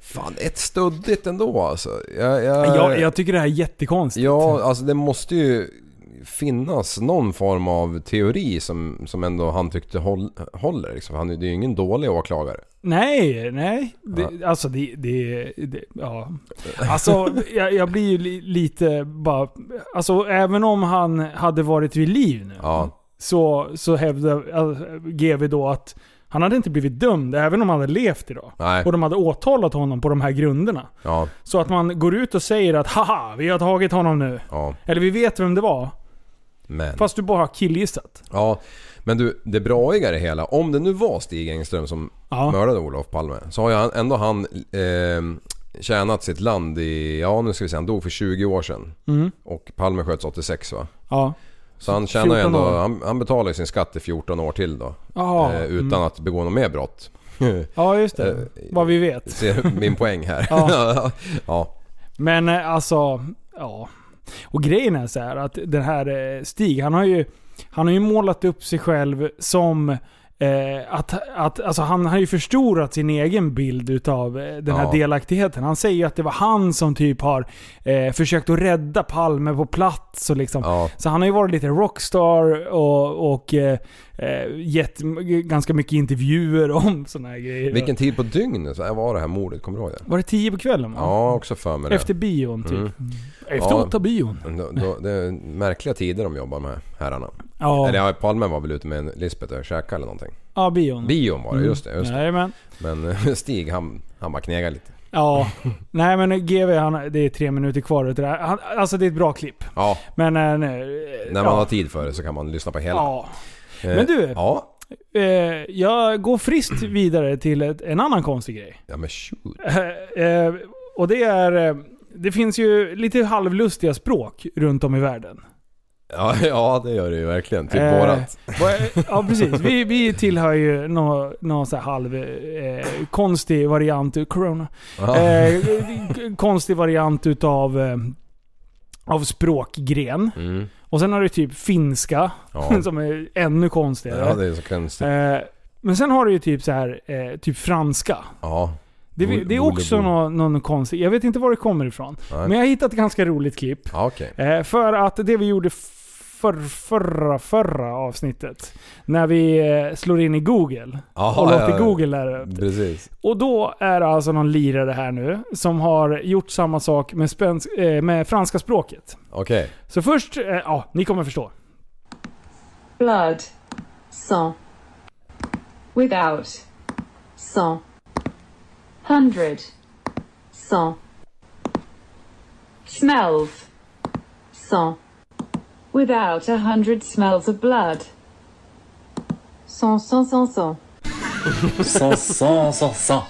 Fan, ett studdigt ändå alltså. Jag, jag, Jag, jag tycker det här är jättekonstigt. Ja, alltså det måste ju finnas någon form av teori som, som ändå han tyckte håll, håller. Liksom. Han, det är ju ingen dålig åklagare. Nej, nej. Det, Alltså det, det, det... Ja. Alltså jag, jag blir ju li, lite bara... Alltså även om han hade varit vid liv nu. Ja. Så, så hävdar alltså, GV då att han hade inte blivit dömd även om han hade levt idag. Nej. Och de hade åtalat honom på de här grunderna. Ja, Så att man går ut och säger att haha, vi har tagit honom nu. ja. Eller vi vet vem det var. Men... Fast du bara har killgissat. Ja, men du, det braiga i det hela. Om det nu var Stig Engström som Ja. mördade Olof Palme. Så har ju ändå han eh, tjänat sitt land i, ja nu ska vi se, han dog för 20 år sedan. Mm. Och Palme sköts 86 va? Ja. Så han tjänar ju 14 ändå, han, han betalar ju sin skatt i 14 år till då. Ja. Eh, utan mm. att begå något mer brott. Ja, just det. Eh, Vad vi vet. Ser min poäng här. Ja. ja. Men eh, alltså, ja. Och grejen är så här att den här eh, Stig, han har ju, han har ju målat upp sig själv som Eh, att, att, alltså han har ju förstorat sin egen bild utav eh, den här Ja. delaktigheten. Han säger ju att det var han som typ har eh, försökt att rädda Palme på plats. Och liksom. Ja. Så han har ju varit lite rockstar och, och eh, eh, gett ganska mycket intervjuer om såna här grejer. Vilken tid på dygnet var det här mordet? Kommer du ihåg det? Var det tio på kvällen? va? Ja, också för mig det. Efter bion typ. Mm. Efter Ja. åtta bion. Då, då, det är märkliga tider de jobbar med herrarna. Ja, Eller ja, Palme var väl ute med en Lisbeth och käkade eller någonting. ja bion. Bion var det, just det. Just det. Jajamän. Men eh, Stig han, han bara knegade lite. Ja. Nej men GV, han, det är tre minuter kvar det här. Han, alltså det är ett bra klipp. Ja, Men... eh, nej, när man ja. har tid för det så kan man lyssna på hela. Ja. Eh, Men du. Ja. Eh, jag går friskt vidare till ett, en annan konstig grej. Ja men shoot. Eh, och det är... eh, Det finns ju lite halvlustiga språk runt om i världen. Ja, ja det gör det ju verkligen. Typ Eh, vårat. Ja precis. Vi, vi tillhör ju någon nå så halv eh, konstig variant, corona. Eh, konstig variant utav eh, av språkgren. Mm. Och sen har du typ finska, Ja. som är ännu konstigare. ja, det är så konstigt. eh, men sen har du ju typ så här, eh, typ franska. Ja. Det, det är också någon, någon konstig, jag vet inte var det kommer ifrån. Nej. Men jag har hittat ett ganska roligt klipp. Ja, okej. Eh, för att det vi gjorde för, förra, förra avsnittet. När vi eh, slår in i Google. Jaha, och låter ja, ja. Google lära upp. Precis. Och då är det alltså någon lirare här nu som har gjort samma sak med, spänsk, eh, med franska språket. Okej. Så först, eh, ja, ni kommer förstå. blood, sang, without, sang, hundred, sang, smells, sang, without a hundred smells of blood, sans, sans, sans, sans. Sans, sans, sans, sans.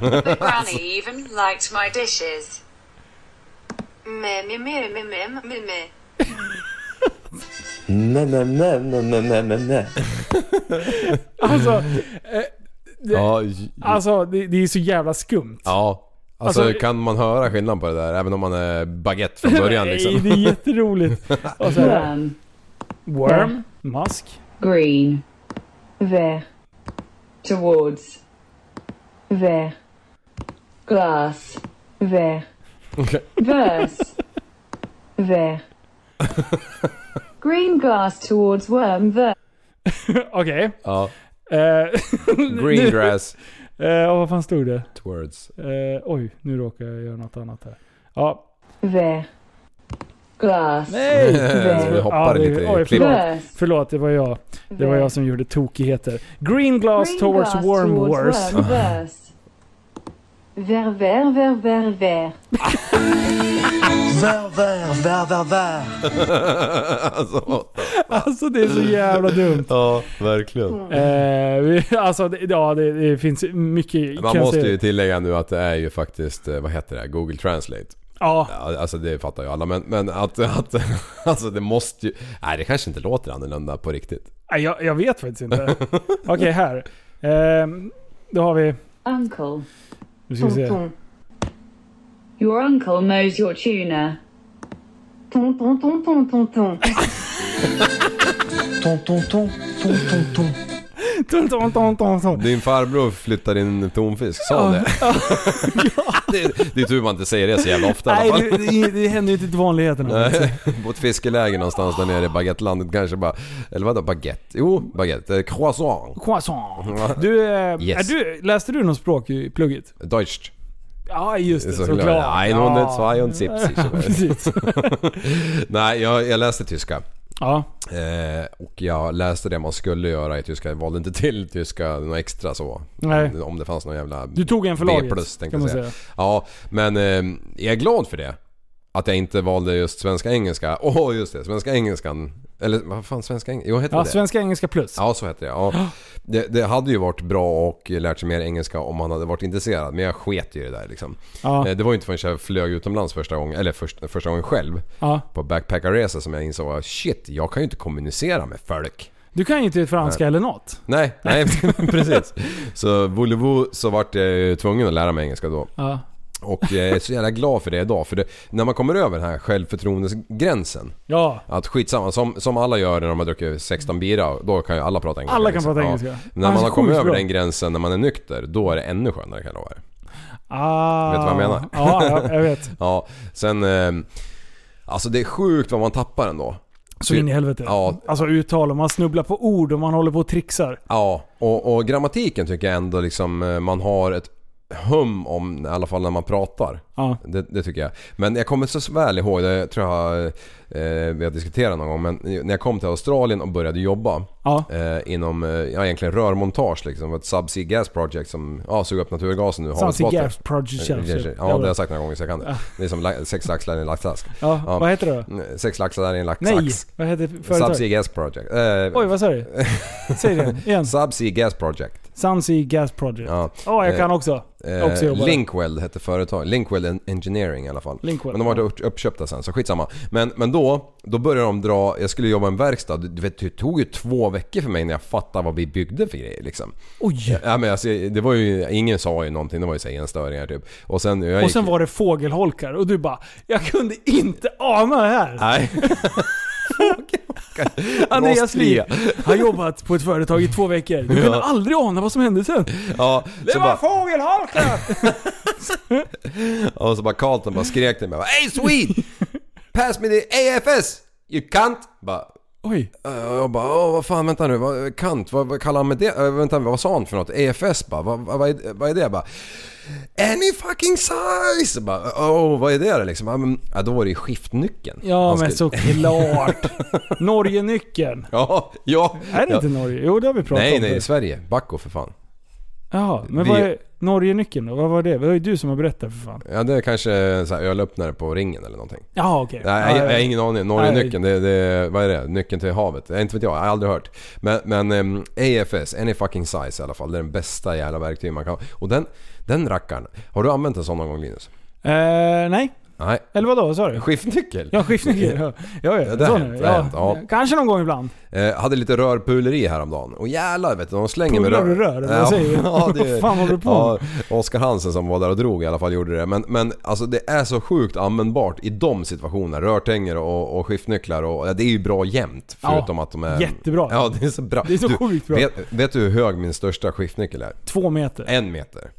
Granny even liked my dishes. Me, me, me, me, me, me, me. Nej, nej, nej, nej, nej, nej, nej, nej. Alltså, eh, det, Ja, j- alltså det, det är så jävla skumt. ja. Alltså, Alltså- kan man höra skillnad på det där? Även om man är baguette från början Nej, liksom. det är jätteroligt. Och så här, Worm, worm, mask. green, vert, towards, vert, glass, vert, Okej. verse, vert, green glass towards worm, vert. Okej. Ja. Eh, Green grass Eh, och vad fan stod det? towards. Eh, oj, nu råkar jag göra något annat här. Ja. Vert, glass, Nej! Så vi hoppar det- lite i oj, förlåt. Förlåt, det var jag. Det var jag som gjorde tokigheter. Green glass green towards glass worm towards verse. Vert, vert, vert, vert, vert. Vär, vär, vär, vär, vär. alltså, Alltså det är så jävla dumt. ja, verkligen. Eh, vi- alltså, det, ja, det, det finns mycket... Man måste ju tillägga nu att det är ju faktiskt, eh, vad heter det, Google Translate. Ja, Alltså det fattar ju alla men, men att, att, alltså det måste ju, nej det kanske inte låter annorlunda på riktigt. nej, jag, jag vet faktiskt inte. Okej, här. Eh, då har vi... Uncle, Nu ska vi se. Your uncle knows your tuna. Ton, ton, ton, ton, ton, ton. Ton, ton, ton, ton, ton, ton. Ton, ton, ton, ton, ton. Din farbror flyttar in tonfisk, sa det? det? Det är tur man inte säger det så jävla ofta i Nej, alla fall. det, det, det händer ju inte till vanligheterna. Nej, på ett fiskeläge någonstans där nere i baguettelandet kanske bara... Eller vadå baguette? Jo, baguette. Eh, Croissant. Croissant. Du, eh, Yes. är du, läste du något språk i plugget? Deutsch. Ja, just det. Såklart. Såklart. Ein und zwei und siebzig. Nej, jag, jag läste tyska. Ja. Eh, och jag läste det man skulle göra i tyska. Jag valde inte till tyska något extra så. Nej. Om det fanns någon jävla... Du tog en för B+, tänkte kan man jag säga. säga. Ja, men eh, jag är glad för det. Att jag inte valde just svenska-engelska. Åh, just det. Svenska-engelskan. Eller vad fan, svenska-engelska? Jo, heter Ja, det svenska engelska plus. Ja, så heter det. Ja. Det, det hade ju varit bra och lärt sig mer engelska om man hade varit intresserad. Men jag sket ju i det där liksom. Ja. Eh, Det var ju inte förrän jag flög utomlands första gången, eller först, första gången själv. Ja. På backpackarresa som jag insåg att shit, jag kan ju inte kommunicera med folk. Du kan ju inte franska eller något. Nej, nej precis. Så voulez-vous så vart jag ju tvungen att lära mig engelska då. Ja. Och jag är så jävla glad för det idag. För det, när man kommer över den här självförtroendesgränsen. Ja. Att skitsamma, som, som alla gör när de har druckit 16 bira, då kan ju alla prata engelska. Alla kan liksom. prata Ja. engelska. När Han man har kommit över den gränsen när man är nykter, då är det ännu skönare kan jag lova er. Ah. Vet du vad jag menar? Ja, ja jag vet. ja, sen... Eh, alltså det är sjukt vad man tappar ändå. Så in i helvete. Ja, Alltså uttal och man snubblar på ord och man håller på och trixar. Ja, och, och grammatiken tycker jag ändå liksom eh, man har ett hum om, i alla fall när man pratar. Ja. Det, det tycker jag. Men jag kommer så väl ihåg, det tror jag eh, vi har diskuterat någon gång, men när jag kom till Australien och började jobba Ja. eh, inom, eh, ja egentligen rörmontage liksom, ett Subsea Gas Project som ja, suger upp naturgasen ur Subsea. Gas Project, Eh, ja. Ja, det har jag sagt några gånger så jag kan det. Det är som sex laxar i en laxask. Ja, vad heter det då? Mm, Sex laxar i en laxax. Nej, vad heter företaget? Subsea Gas Project. Eh, Oj, vad sa du? Säg det igen. Subsea Gas Project. Sunsea Gas Project. Ja. Ja, jag kan Eh, också. Eh, också jobba där. Linkwell hette företaget. Linkwell En- Engineering i alla fall. Linkwell, men de var ja. upp- uppköpta sen, så skitsamma. Men, men då, då började de dra, jag skulle jobba i en verkstad. Du vet, det tog ju två veckor för mig när jag fattade vad vi byggde för grejer liksom. Oj! Ja, men alltså, det var ju, ingen sa ju någonting, det var ju så här enstöringar typ. Och sen, jag Och gick, sen var det fågelholkar och du bara Jag kunde inte ana det här! Nej. Andreas Rostfria. har jobbat på ett företag i två veckor. Du kunde Ja. aldrig ana vad som hände sen. Ja, Det var bara, fågelholkar! och så bara Carlton bara skrek till mig Hey Swede! Pass me the AFS! You can't! Bara, Oj. Uh, jag bara, åh vad fan vänta nu, vad, kant, vad, vad kallar han med det? Uh, vänta, vad sa han för något? EFS bara, vad, vad, vad, är, vad är det? Bara, Any fucking size! Bara, åh vad är det då liksom? Ja, men, ja, då var det ju skiftnyckeln. Ja men såklart. Norge-nyckeln. Ja, ja. Är det ja. inte Norge? Jo det har vi pratat Nej, om. nej, förut. Sverige. Backo för fan. Jaha, men Vi- vad är Norge-nyckeln då? Vad var det? Det var ju du som har berättat för fan. Ja, det är kanske så här ölöppnare på ringen eller någonting. Jaha okej. Nej, jag, jag har ingen aning. Norge-nyckeln, det, det, vad är det? Nyckeln till havet? Jag, inte vet jag, jag har aldrig hört. Men, men ehm, AFS, any fucking size i alla fall. Det är den bästa jävla verktyg man kan Och den, den rackaren, har du använt en sån någon gång Linus? Eh, nej. Nej. Eller vadå, vad sa du? Skiftnyckel? Ja, skiftnyckel. Ja, ja, det har hänt, det har hänt, ja. Kanske någon gång ibland. Eh, hade lite rörpuleri häromdagen. Och jävlar vet du, de slänger med rör. du rör, vad säger du? Ja, det, Vad fan håller du på ja, Oskar Hansen som var där och drog i alla fall gjorde det. Men, men alltså det är så sjukt användbart i de situationerna. Rörtänger och, och skiftnycklar och ja, det är ju bra jämt. Förutom att de är... jättebra. Ja, det är så bra. Det är så du, sjukt bra. Vet, vet du hur hög min största skiftnyckel är? Två meter. En meter.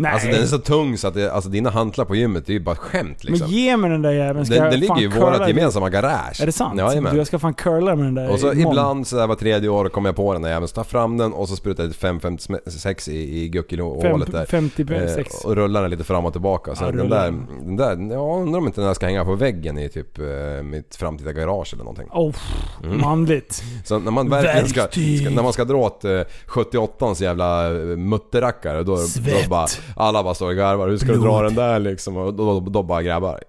Nej. Alltså den är så tung så att det, alltså, dina hantlar på gymmet det är ju bara skämt liksom. Men ge mig den där jäveln. Ska Den, jag den ligger ju i den? gemensamma garage. Är det sant? Jajamän. du, jag ska fan curla med den där Och så imorgon. ibland så där var tredje år kommer jag på den där jäveln, så tar fram den och så sprutar jag lite 556 i, i guckilhålet där. 56. Eh, och rullar den lite fram och tillbaka. Så Ja, den, där, den där, ja undrar om inte den där ska hänga på väggen i typ eh, mitt framtida garage eller någonting. Oh, Mm. manligt. Så när man verkligen ska, ska, när man ska dra åt eh, 78ans jävla eh, mutterackare då, då bara, alla bara står och garvar. Hur ska du dra Blod. den där liksom? Och då, då, då bara grabbar.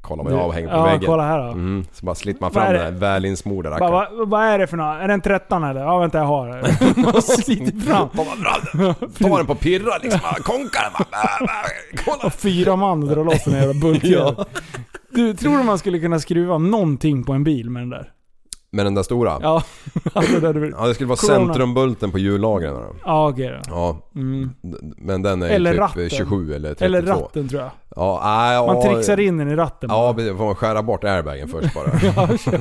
Kolla vad jag har hängt på Ja, väggen. kolla här då. Mm, så bara sliter man fram den där välinsmorda rackaren. vad, vad är det för något? Är det en 13 eller? Ja vänta jag har det. Man sliter fram. Ta den på pirra liksom. Konka den. Och fyra man drar loss den jävla bulken. Ja. Du, tror du man skulle kunna skruva någonting på en bil med den där? Med den där stora? Ja, alltså det hade vi- Ja, det skulle vara Corona. centrumbulten på hjullagren. Ja okej då. Ja. Mm. Men den är Eller typ ratten. 27 eller 32. Eller ratten tror jag. Ja, nej, ja, Man trixar in den i ratten Ja, precis. får man skära bort airbagen först bara. Ja, kör,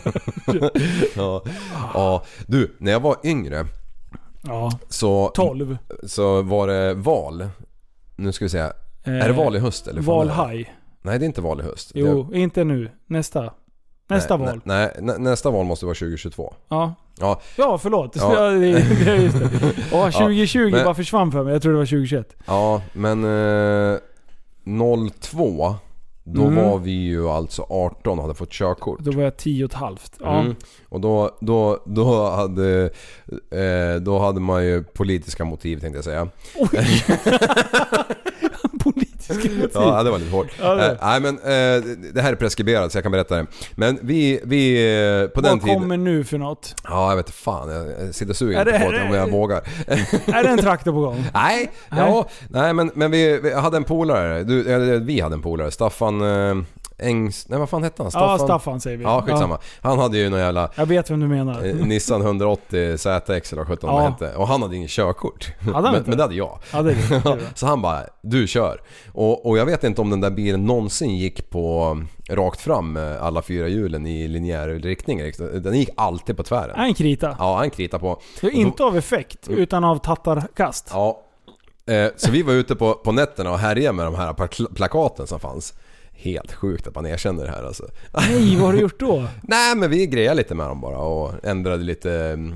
ja. ja. Du, när jag var yngre Ja. så... 12. Så var det val. Nu ska vi se. är det Eh, val i höst eller? det? Valhaj. Nej, det är inte val i höst. Jo, inte nu. Nästa. Nästa nej, val. Nej, nä- nästa val måste vara 2022. Ja. Ja, Ja, förlåt. Ja. Ja. just det. Ja, 2020 men- bara försvann för mig. Jag tror det var 2021. ja men eh, 02 då Mm. var vi ju alltså 18 och hade fått körkort. Då var jag 10 och ett halvt. Ja. Mm. Och då, då, då, hade, eh, då hade man ju politiska motiv tänkte jag säga. Ja, det var lite hårt. Ja, det- Eh, nej men eh, det här är preskriberat så jag kan berätta det. Men vi, vi eh, på den Vad tiden... kommer nu för något? Ja, jag vet fan. Jag sitter sugen Är det- på det om jag vågar. Är det en traktor på gång? Nej, Nej. ja, nej men, men vi, vi hade en polare. Du, vi hade en polare. Staffan... Eh, Ängs... Nej vad fan hette han? Ja, Staffan säger vi. Ja, skitsamma. Han hade ju någon jävla Jag vet vem du menar. eh, Nissan 180 ZX eller vad sjutton Ja. det hette. Och han hade ingen körkort. han men, inte? men det hade jag. Ja, det det. Så han bara, du kör. Och, och jag vet inte om den där bilen någonsin gick på rakt fram med alla fyra hjulen i linjär riktning. Den gick alltid på tvären. En krita. Ja, han kritade på. Är inte av effekt, utan av tattarkast. Ja. Eh, så vi var ute på, på nätterna och härjade med de här pla- plakaten som fanns. Helt sjukt att man erkänner det här alltså. Nej, vad har du gjort då? Nej men vi grejade lite med dem bara och ändrade lite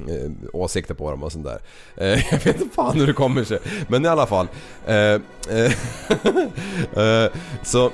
eh, åsikter på dem och sånt där. Eh, jag vet inte fan hur det kommer sig. Men i alla fall. Eh, eh, eh, så,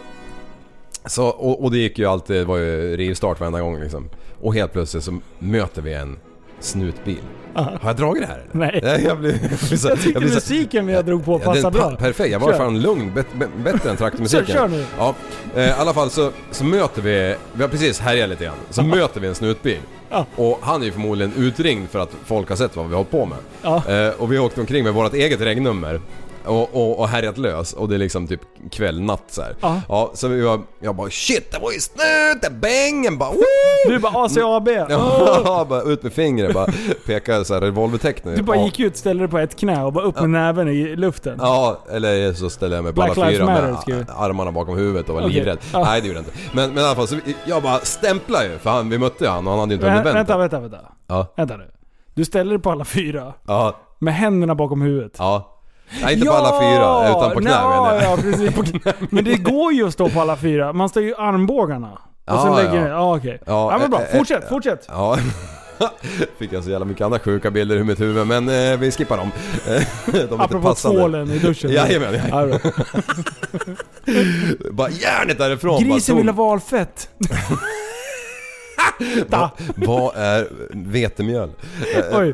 så, och, och det gick ju alltid, det var ju rivstart varenda gång liksom. Och helt plötsligt så möter vi en snutbil. Aha. Har jag dragit det här eller? Nej. Jag, jag, blir så, Jag tyckte blir så- musiken jag drog på Ja, passade pa- bra. Perfekt, jag var Kör. fan lugn. Bet, bättre än traktormusiken. Kör, kör nu. Ja, eh, i alla fall så, så möter vi, vi har precis härjat lite grann. Så möter vi en snutbil. Ja. Och han är ju förmodligen utringd för att folk har sett vad vi har hållit på med. Ja. Eh, och vi har åkt omkring med vårt eget regnummer. Och, och, och härjat lös och det är liksom typ kväll, natt så här. Ja. Ja, så vi var, jag bara shit det var ju snuten, bängen bara woo! Du bara ACAB. Ja, bara ut med fingret bara pekade såhär revolvertecknet. Du bara Ja. gick ut, ställde dig på ett knä och bara upp med näven i luften. Ja, eller så ställer jag mig på Black alla fyra Matter, med vi- armarna bakom huvudet och var Okej. livrädd. Ja. Nej det gjorde jag inte. Men, men i alla fall, så vi- jag bara stämplar ju för han, vi mötte ju han och han hade ju inte hunnit vänta, vänta. vänta, vänta. Ja, Vänta nu. Du ställer dig på alla fyra. ja, Med händerna bakom huvudet. ja. Nej inte på alla fyra, utan på knä ja, menar jag. ja, precis. Men det går ju att stå på alla fyra. Man står ju armbågarna. Och Ja, sen lägger ja. ja. ja okej. Ja, Ja, men bra. eh, eh, Fortsätt, fortsätt. Ja. Fick jag så jävla mycket andra sjuka bilder i mitt huvud men eh, vi skippar dem. Eh, De är inte Apropå passande. tvålen i duschen. Jajamän, Ja, jajamän. bra. Bara järnet därifrån. Grisen bara vill ha tog- valfett. Va, vad är vetemjöl? Oj,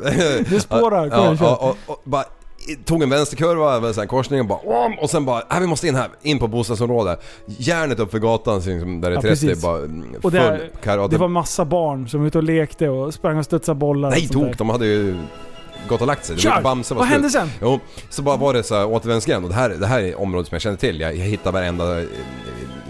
det spårar. Kom Ja, igen, kör. ja, och, och, bara tog en vänsterkurva en korsning och bara och sen bara, nej vi måste in här, in på bostadsområdet. Järnet upp för gatan liksom, där det är Ja, 30 precis. bara mm, full Och det, karate. det var massa barn som var ute och lekte och sprang och studsade bollar. Nej där. tok, de hade ju gått och lagt sig. Var Kör! inte Bamse var Vad hände sen? Jo, så bara var det så här återvändsgränd och det här, det här är området som jag känner till. Jag, jag hittar varenda,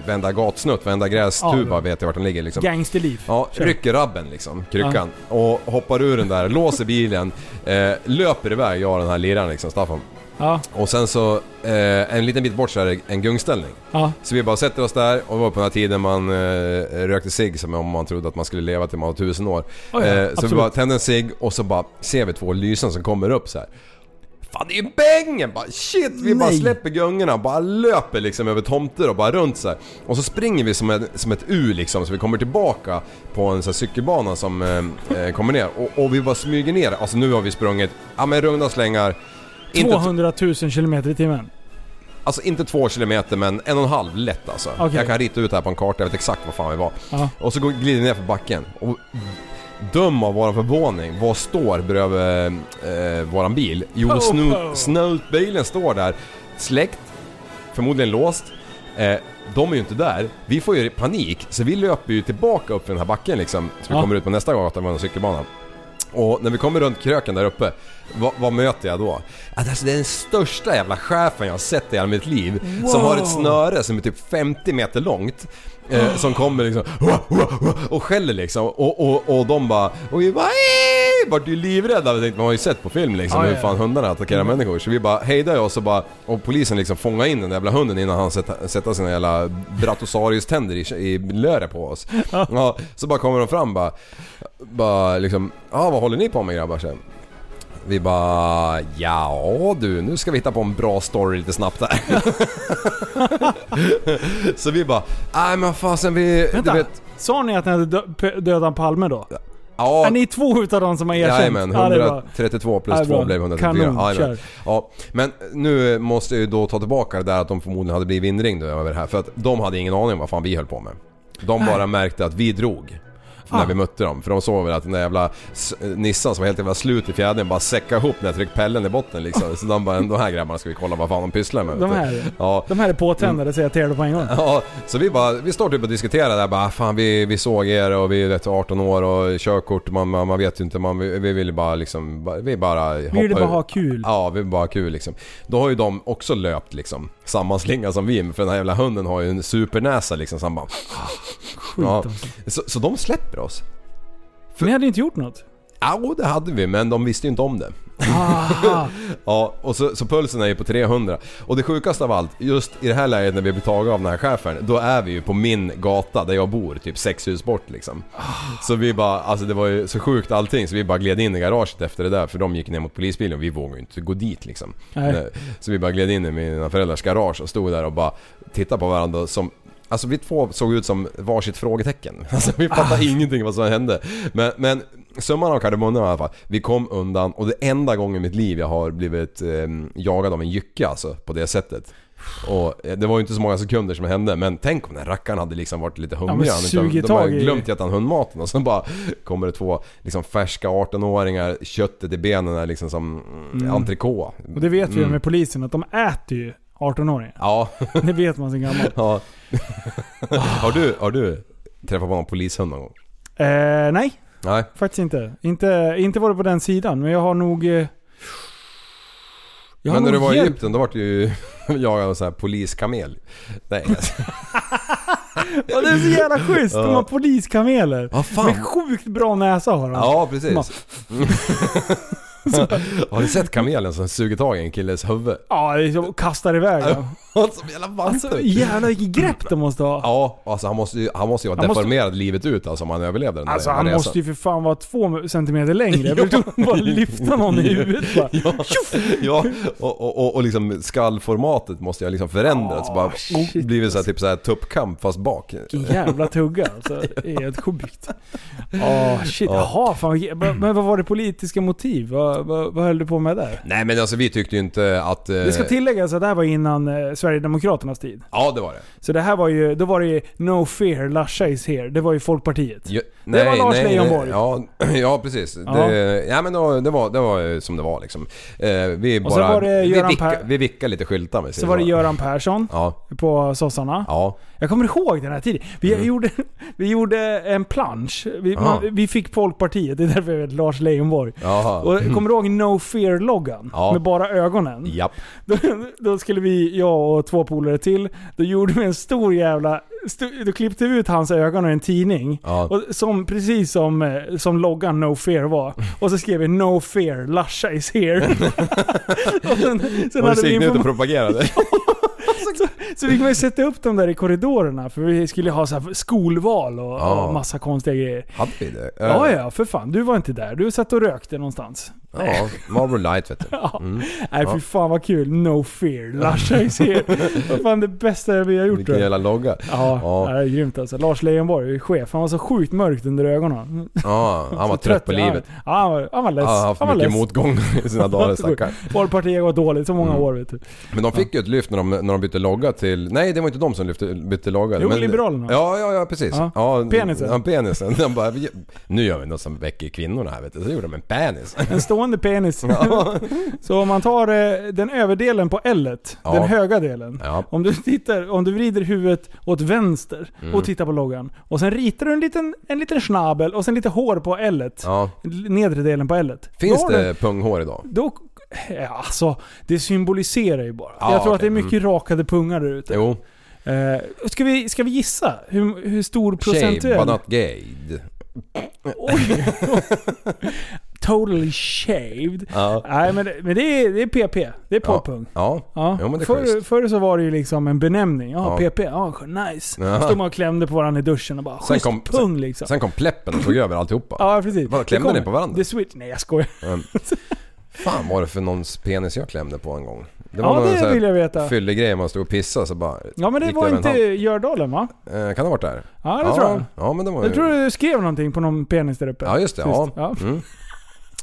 varenda gatsnutt, varenda grästuba Ja. vet jag vart den ligger liksom. Gangsterliv. Ja, rycker rabben liksom, kryckan. Och hoppar ur den där, låser bilen, eh, löper iväg, jag och den här liraren liksom, Staffan. Ja, Och sen så, eh, en liten bit bort så är det en gungställning. ja. Så vi bara sätter oss där och det var på den här tiden man eh, rökte cigg som om man trodde att man skulle leva till man var tusen år. Oh ja, eh, så vi bara tände en cigg och så bara ser vi två lysen som kommer upp så här. Fan det är ju bängen! Bara shit! Vi bara Nej. släpper gungorna och bara löper liksom över tomter och bara runt så här. Och så springer vi som, ett- som ett U liksom så vi kommer tillbaka på en så här cykelbana som eh, eh, kommer ner. Och, och vi bara smyger ner. Alltså nu har vi sprungit, ja men runda slängar. Inte, 200 000 kilometer i timmen. Alltså inte två kilometer men en och en halv lätt alltså. Okej. Jag kan rita ut det här på en karta, jag vet exakt var fan vi var. Ja. Och så går- glider vi ner för backen. Och döm av våran förvåning, vad står bredvid eh, våran bil? Jo, Oh, snu, snutbilen står där, släckt, förmodligen låst. Eh, de är ju inte där. Vi får ju panik, så vi löper ju tillbaka upp för den här backen liksom. Så vi Ja. kommer ut på nästa gata med en cykelbana. Och när vi kommer runt kröken där uppe, vad, vad möter jag då? Att alltså, det är den största jävla chefen jag har sett i hela mitt liv. Som har ett snöre som är typ 50 meter långt. Eh, som kommer liksom och skäller liksom. Och, och, och de bara... Och vi bara "Ej!" Vart ju livrädda. Vi tänkte, man har ju sett på film liksom Ja, hur ja, fan hundarna attackerar människor. Så vi bara hejdade oss och bara... Och polisen liksom fångade in den där jävla hunden innan han sätta, sätta sina jävla Bratosaurus-tänder i, i löret på oss. Ja, så bara kommer de fram bara... Bara liksom... Ja, vad håller ni på med grabbar? Så. Vi bara, ja du, nu ska vi hitta på en bra story lite snabbt här. så vi bara, nej men fasen vi... Vänta, vet, sa ni att ni hade dö- dödat Palme då? ja, Är ni två utav de som har erkänt? Jajamän, Ja, det är bra. 132 plus Ja, 2 bra. blev 134. Kanon, kör. Ja, men nu måste jag ju då ta tillbaka det där att de förmodligen hade blivit inringda över det här. För att de hade ingen aning om vad fan vi höll på med. De bara märkte att vi drog. När vi mötte dem. För de såg väl att den där jävla Nissan som var helt jävla slut i fjädern bara säckade ihop när jag tryckte pellen i botten liksom. Så de bara, de här grabbarna ska vi kolla vad fan de pysslar med. De här, Ja. de här är påtändare säger jag till er på en gång. Ja, så vi bara, vi står typ och diskuterar där bara, fan vi, vi såg er och vi är rätt 18 år och körkort, man, man, man vet ju inte, man, vi, vi vill bara liksom, vi bara Vi ville bara ha kul. Ja, vi vill bara ha kul liksom. Då har ju de också löpt liksom, samma slinga som vi, för den här jävla hunden har ju en supernäsa liksom, så han bara... Ja, alltså. så, så de släpper oss. För ni hade inte gjort något? Ja, det hade vi, men de visste ju inte om det. Aha. Ja, och så, så pulsen är ju på 300. Och det sjukaste av allt, just i det här läget när vi blir tagna av den här chefen, då är vi ju på min gata där jag bor, typ sex hus bort liksom. Så vi bara, alltså det var ju så sjukt allting, så vi bara gled in i garaget efter det där, för de gick ner mot polisbilen och vi vågade ju inte gå dit liksom. Nej. Så vi bara gled in i mina föräldrars garage och stod där och bara tittade på varandra som Alltså vi två såg ut som varsitt frågetecken. Alltså vi fattade ingenting vad som hände. Men, men summan av kardemumman i alla fall. Vi kom undan och det enda gången i mitt liv jag har blivit eh, jagad av en jycke alltså på det sättet. Och eh, det var ju inte så många sekunder som hände men tänk om den rackaren hade liksom varit lite hungrig. men Han inte- sugit de har tag i- glömt gett han hundmaten och så bara kommer det två liksom färska 18-åringar, köttet i benen är liksom som mm. Mm. entrecote. Och det vet vi ju Mm. med polisen, att de äter ju 18-åringar. Ja. Det vet man sen gammalt. ja. har, du, har du träffat på någon polishund någon gång? Eh, nej, Nej. faktiskt inte. inte. Inte varit på den sidan, men jag har nog... Eh, jag har Men när du var i Egypten då var du ju jagad av här poliskamel. Nej alltså. Ja, det är så jävla schysst. De har poliskameler. Ja, fan. Med sjukt bra näsa har de. Ja precis. har du sett kamelen som suger tag i en killes huvud? Ja, så, kastar iväg dem. Som jävla vante. Alltså jävlar vilket grepp de måste ha. Ja, alltså han måste ju, han måste ju vara måste- deformerad livet ut alltså om han överlevde den där Alltså han resan. måste ju för fan vara två centimeter längre. Jag vill bara lyfta någon i huvudet bara. Ja, ja och, och, och, och liksom skallformatet måste ju liksom förändrats. Ah, bara shit, blivit så här, typ så här tuppkamp fast bak. Vilken jävla tugga alltså. Helt sjukt. Åh shit, Ja. jaha fan. Men vad var det politiska motiv? Vad, vad, vad höll du på med där? Nej men alltså vi tyckte ju inte att... eh, Det ska tilläggas att det här var innan eh, Sverigedemokraternas tid. Ja det var det. Så det här var ju, då var det ju No Fear, Lasha is here. Det var ju Folkpartiet. Ja, Det var Lars Leijonborg. Ja, ja precis. Ja. Det, ja men då, det, var, det var som det var liksom. Eh, vi Och så bara... var det vi, vicka, Per- vi vickade lite skyltar med Så var det Göran Persson Ja. på sossarna. Ja. Jag kommer ihåg den här tiden. Vi, Mm. gjorde, vi gjorde en plansch. Vi, Aha. man, vi fick Folkpartiet, det är därför jag vet Lars Leijonborg. Jaha. Och kommer du ihåg No Fear-loggan? Ja. Med bara ögonen? Japp. Då, då skulle vi, jag och två polare till, då gjorde vi en stor jävla... St- då klippte vi ut hans ögon i en tidning. Ja. Och som, precis som, eh, som loggan No Fear var. Och så skrev vi No Fear, Lasha is here. och sen, sen Och du vi gick ut och propagerade. så, så fick man ju sätta upp dem där i korridorerna för vi skulle ha så skolval och, Ja. och massa konstiga grejer. Hade vi det? Ja, ja, för fan. Du var inte där. Du satt och rökte någonstans. Ja, Marlboro Light vet du. Ja. Mm. Nej fy fan vad kul. No fear. Here. Vad fan det bästa vi har gjort Vilken jävla logga. Ja, Ja. det är grymt alltså. Lars Leijonborg, chef. Han var så sjukt mörkt under ögonen. Ja, han var trött på livet. Ja, han var, han var less. Han har haft han var mycket less. motgång i sina dagar stackaren. Folkpartiet var dåligt så många Mm. år vet du. Men de fick ju ett lyft när de, när de bytte logga till... Nej det var inte de som lyfte, bytte logga. Jo, men, Liberalerna. Ja, ja, ja precis. Ja. Ja, Penisen. Ja, penisen. De bara, "Vi- nu gör vi något som väcker kvinnorna här vet du. Så gjorde de en penis. En stående penis. så om man tar eh, den överdelen på L, Ja. den höga delen. Ja. Om du, tittar, om du vrider huvudet åt vänster Mm. och tittar på loggan. Och sen ritar du en liten, en liten snabel och sen lite hår på L. Ja. Nedre delen på L. Finns det du- punghår idag? Då, ja, alltså, det symboliserar ju bara. Ja, jag tror att det är mycket rakade pungar där ute. Jo. Eh, ska, vi, ska vi gissa hur, hur stor Shave procentuell... but not gay. Oj! totally shaved. Ja. Nej men, det- men det, är, det är PP. Det är Ja. poppung. Ja. Ja. Jo, men det är förr, schysst. förr så var det ju liksom en benämning. Ja, Ja. PP. Ja, nice. Ja. Stod man och klämde på varandra i duschen och bara Sen kom, pung sen, liksom. sen kom pleppen och tog över alltihopa. ja precis. Vadå, klämde Det ni på varandra? The switch. Nej jag skojar. Mm. Fan var det för någons penis jag klämde på en gång? Det Ja, någon det vill jag veta. Fyllig grej man stod och pissade så bara... Ja men det var en inte. Gördalen va? Eh, Kan det ha varit där? Ja det tror jag. Ja men det var ju... Jag tror du skrev någonting på någon penis där uppe. Ja just det, Sist. ja. ja. Mm.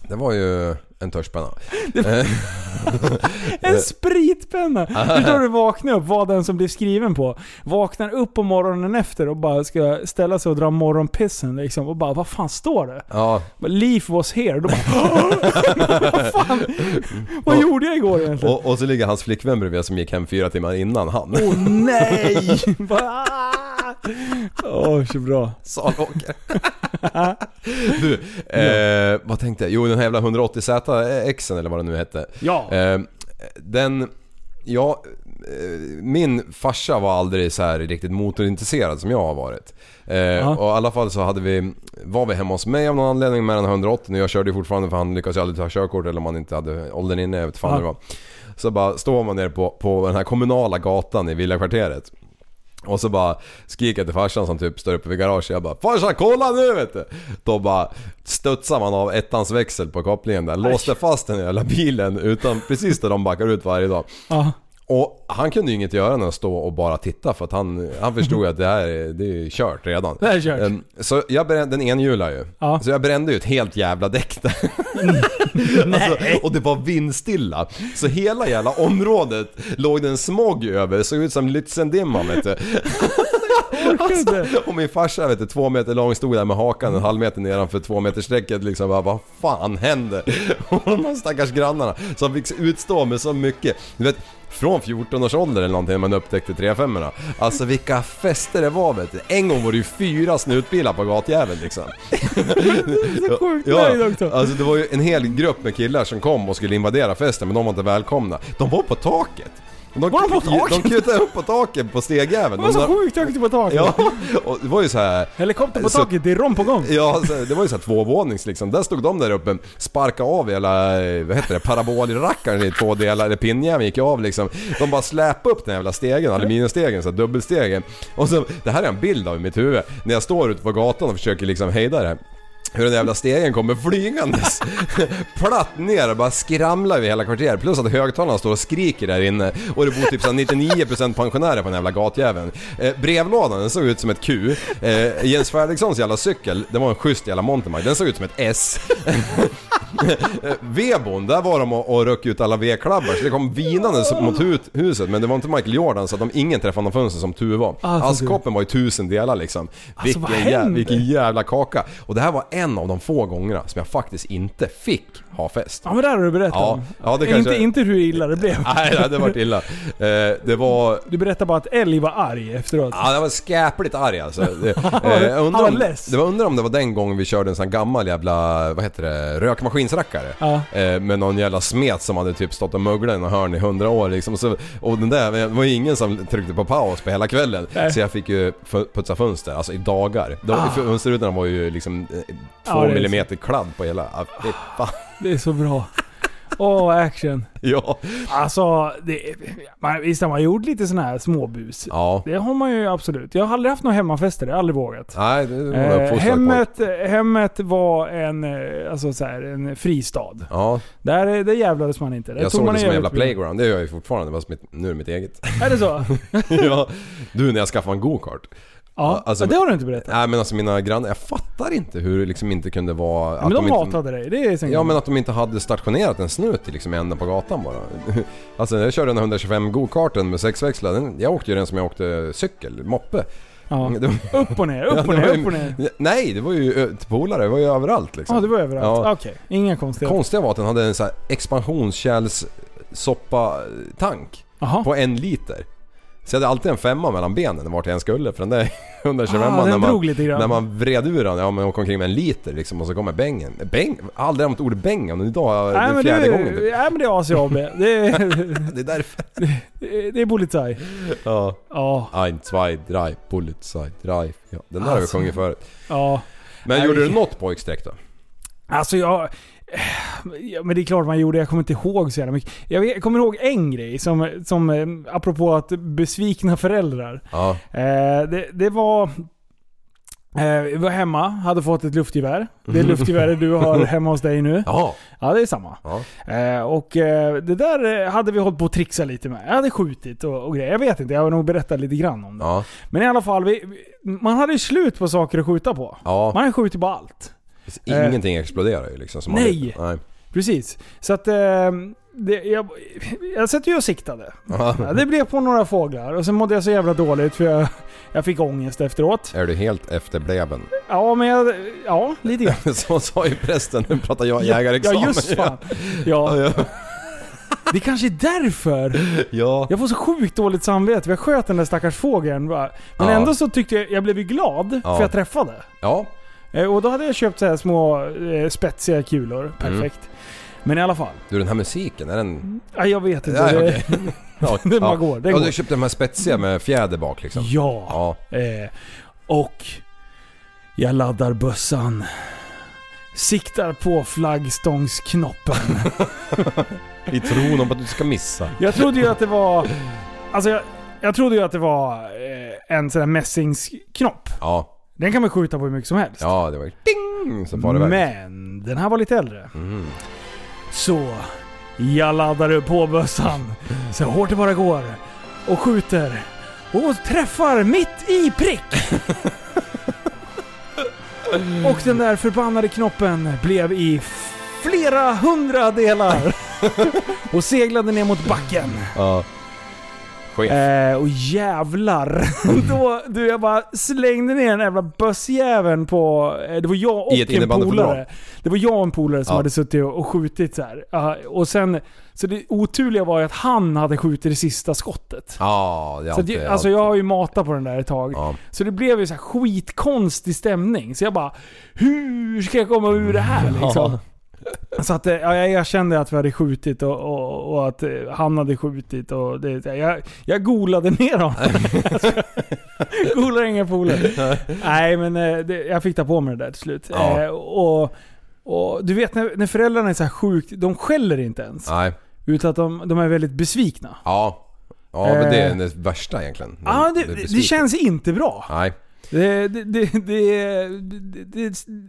Det var ju en tuschpenna. Eh, En spritpenna! Förstår du, vaknar upp, vad den som blir skriven på. Vaknar upp på morgonen efter och bara ska ställa sig och dra morgonpissen liksom. Och bara, vad fan står det? ja. Leaf was here. Då bara, vad fan? Vad gjorde jag igår egentligen? Och, och så ligger hans flickvän bredvid som gick hem fyra timmar innan han. Åh nej! Bara, Åh, så bra. Salåker. du, eh, vad tänkte jag? Jo den här jävla 180Z-Xen eller vad det nu hette. Ja. Eh, den, ja, eh, min farsa var aldrig så här riktigt motorintresserad som jag har varit. Eh, och i alla fall så hade vi, var vi hemma hos mig av någon anledning med den 180 och jag körde ju fortfarande för han lyckades ju aldrig ta körkort eller om han inte hade åldern inne, jag vet fan Ja. det var. Så bara står man nere på, på den här kommunala gatan i villakvarteret. Och så bara skriker jag till farsan som typ står uppe vid garaget. Jag bara 'Farsan kolla nu vet du!' Då bara studsar man av ettans växel på kopplingen där. Låste fast den jävla bilen utan, precis där de backar ut varje dag. Och han kunde ju inget göra än att stå och bara titta för att han, han förstod att det här är, det är kört redan. Det här är kört. Ehm, Så jag brände, den enhjular ju. Ja. Så jag brände ju ett helt jävla däck där. alltså, och det var vindstilla. Så hela jävla området låg det en smog över, såg ut som Lützendimman vet du. Alltså, och min farsa vet du, två meter lång stod där med hakan en halv meter nedanför två meter strecket liksom bara, vad fan händer? Och de här stackars grannarna som fick utstå med så mycket. Du vet, från 14 års ålder eller någonting när man upptäckte 35 Alltså vilka fester det var vet du. En gång var det ju fyra snutbilar på gatjäveln liksom. Så sjukt nöjd också. Alltså det var ju en hel grupp med killar som kom och skulle invadera festen men de var inte välkomna. De var på taket. De, Var de på taket? De kutade upp på taket på stegjäveln. Det var så sjukt högt på taket. Ja, och det var ju så här. Helikopter på Så- taket, det är rom på gång. Ja, det var ju så här tvåvånings liksom. Där stod de där uppe, sparkade av hela, vad heter det, parabolrackaren i två delar, eller pinnjäveln gick av liksom. De bara släpade upp den jävla stegen, aluminiumstegen, så här, dubbelstegen. Och så, det här är en bild av i mitt huvud, när jag står ute på gatan och försöker liksom hejda det. Hur den jävla stegen kommer flygandes platt ner och bara skramlar över hela kvarteret. Plus att högtalarna står och skriker där inne. Och det bor typ så här 99% pensionärer på den jävla gatjäveln. Eh, brevlådan den såg ut som ett Q. Eh, Jens Fredrikssons jävla cykel, det var en schysst jävla mountainbike. Den såg ut som ett S. Vedbon, där var de och, och röck ut alla vedklabbar så det kom vinande mot huset men det var inte Michael Jordan så att de ingen träffade någon fönster som tur var. Ah, som Askkoppen var i tusen delar liksom. Alltså, vilken, jä, händer? vilken jävla kaka. Och det här var en av de få gångerna som jag faktiskt inte fick ha fest. Ja men det har du berättat Ja, om. ja, det inte, kanske- inte hur illa det blev. Nej, det hade varit illa. Eh, det var... Du berättade bara att Älg var arg efteråt. Ja, jag var skäpligt arg alltså. Det, eh, Han undrar var om, det var undrar om det var den gången vi körde en sån gammal jävla, vad heter det, rökmaskinsrackare. Ja. Eh, med någon jävla smet som hade typ stått och möglat i något hörn i hundra år liksom. Så, och den där, det var ju ingen som tryckte på paus på hela kvällen. Nej. Så jag fick ju putsa fönster, alltså i dagar. De, Ah. Fönsterrutorna var ju liksom eh, Ja, två det är millimeter kladd på hela. Ah, fy fan. Det är så bra. Åh, action. Ja. Alltså, det, man, visst har man gjort lite sådana här småbus. Ja. Det har man ju absolut. Jag har aldrig haft några hemmafester, det har jag aldrig vågat. Nej, det var Eh, uppfostrad på. hemmet, hemmet var en, eh, alltså så här, en fristad. Ja, Där, där jävlades man inte. Där jag såg man det som en jävla playground. Det gör jag ju fortfarande, fast mitt, nu är det mitt eget. Är det så? ja. Du, när jag skaffade en go-kart. Ja, Alltså- det har du inte berättat. Nej men alltså mina grannar, jag fattar inte hur det liksom inte kunde vara... men de, inte, hatade dig, det är sen Ja men att de inte hade stationerat en snut i liksom i änden på gatan bara. Alltså jag körde den 125 go-karten med sexväxlad, jag åkte ju den som jag åkte cykel, moppe. Ja. Var- Upp och ner, upp Ja, och ner, var ju- upp och ner. Nej, det var ju polare, det var ju överallt liksom. Ja, det var överallt. Ja. Okej, inga konstigheter. Konstiga var att den hade en sån här expansionskärlssoppa-tank på en liter. Så jag hade alltid en femma mellan benen vart jag än skulle för den där 125 Ah, när, man, när man vred ur den, ja man åker omkring med en liter liksom och så kommer bängen. Bäng? Jag aldrig använt ordet bängen, men idag är det men, fjärde det, gången typ. nej men det är ACAB. Det är, Det är därför. det är Polizei. Ja. Ja, Ein, zwei, drei, Polizei, drei. Ja, den där har vi Alltså. sjungit förut. ja. Men Nej, gjorde du något pojkstreck då? Alltså jag... Ja, men det är klart man gjorde, jag kommer inte ihåg så jävla mycket. Jag, vet, jag kommer ihåg en grej som, som eh, apropå att besvikna föräldrar. Ja. Eh, det, det var... Eh, vi var hemma, hade fått ett luftgevär. Det luftgeväret du har hemma hos dig nu. Ja. Ja, det är samma. Ja. Och det där hade vi hållit på att trixa lite med. Jag hade skjutit och, och grejer. Jag vet inte, jag har nog berättat lite grann om det. Ja. Men i alla fall, vi, vi- man hade ju slut på saker att skjuta på. Ja. Man hade skjutit på allt. Ingenting exploderar ju liksom. Som nej. Nej. Precis. Så att... Eh, det, jag, jag satt ju och siktade. Ja. Det blev på några fåglar och sen mådde jag så jävla dåligt för jag, jag fick ångest efteråt. Är du helt efterbleven? Ja, men jag... Ja, lite grann. Så sa ju prästen, nu pratar jag jägarexamen. Ja, just fan. Ja. Ja, Det kanske är därför. ja. Jag får så sjukt dåligt samvete jag sköt den där stackars fågeln. Men Ja. ändå så tyckte jag, jag blev ju glad för jag träffade. ja. Eh, Och då hade jag köpt så här små eh, spetsiga kulor. Perfekt. Men i alla fall. Du den här musiken, är den... Ja, jag vet inte. Ja, Det- okej. Ja, bara går, den ja, går. du köpte de här spetsiga med fjäder bak liksom? Ja. Ja. Eh, och jag laddar bössan. Siktar på flaggstångsknoppen. I tron om att du ska missa. Jag trodde ju att det var... Alltså jag, jag trodde ju att det var eh, en sån här mässingsknopp. Ja. Den kan man skjuta på hur mycket som helst. Ja, det var ding! Så far det. Men den här var lite äldre. Mm. Så jag laddar upp på bössan så hårt det bara går. Och skjuter. Och träffar mitt i prick! och den där förbannade knoppen blev i flera hundra delar. och seglade ner mot backen. Ja. Chef. Eh, och jävlar. Då, du, jag bara slängde ner den jävla bössjäveln på... Eh, det var jag och en polare. Det var jag och en polare som Ja. hade suttit och, skjutit så här. Ja, och sen... Så det oturliga var ju att han hade skjutit det sista skottet. Ja, det Så alltid... jag- alltså jag har ju matat på den där ett tag. Ja. Så det blev ju så här skitkonstig stämning. Så jag bara Hur ska jag komma ur det här liksom? Så att eh, ja, jag erkände att vi hade skjutit och, och, och att eh, han hade skjutit och det, jag, jag golade ner honom. Golar inga polare. Nej men eh, det, jag fick ta på mig det där till slut. Ja. Och, och du vet när, när föräldrarna är så här sjukt, de skäller inte ens. Nej. Utan att de, de är väldigt besvikna. Ja. Ja, men det är det värsta egentligen. Ja, det, det, känns inte bra. Nej. Det, det, det,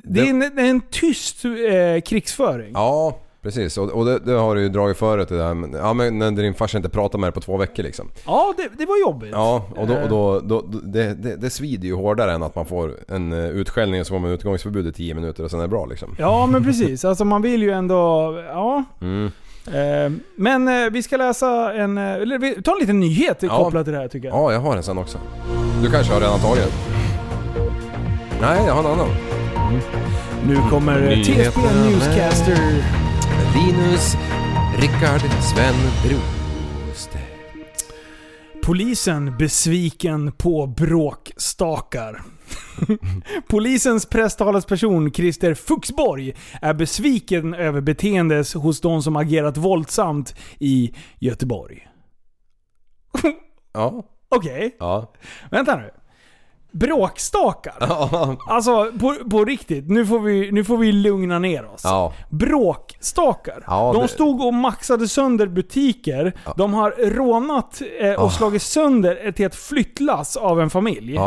det, är en, tyst eh, krigsföring. Ja, precis. Och, det, har du ju dragit förut det där. men- Ja, men när din farsa inte pratar med dig på två veckor liksom. Ja, det, var jobbigt. Ja, och då, Eh. då, då det, svider ju hårdare än att man får en eh, utskällning och så får man utgångsförbud i 10 minuter och sen är det bra liksom. Ja, men precis. Alltså man vill ju ändå... Ja. Mm. Eh, men eh, vi ska läsa en... eh, Eller vi tar en liten nyhet kopplat till det här tycker jag. Ja, jag har en sen också. Du kanske har redan tagit den? Nej, jag har en annan. Nu kommer eh, TSB med- Newscaster. Linus, Rickard, Sven, Brostedt. Polisen besviken på bråkstakar. Polisens presstalesperson Christer Fuxborg är besviken över beteendes hos de som agerat våldsamt i Göteborg. Ja. Okej, Ja. vänta nu. Bråkstakar? Ja. Alltså på, på riktigt, nu får, vi, nu får vi lugna ner oss. Ja. Bråkstakar. Ja, de det- stod och maxade sönder butiker. De har rånat eh, och Ah. slagit sönder ett helt flyttlass av en familj.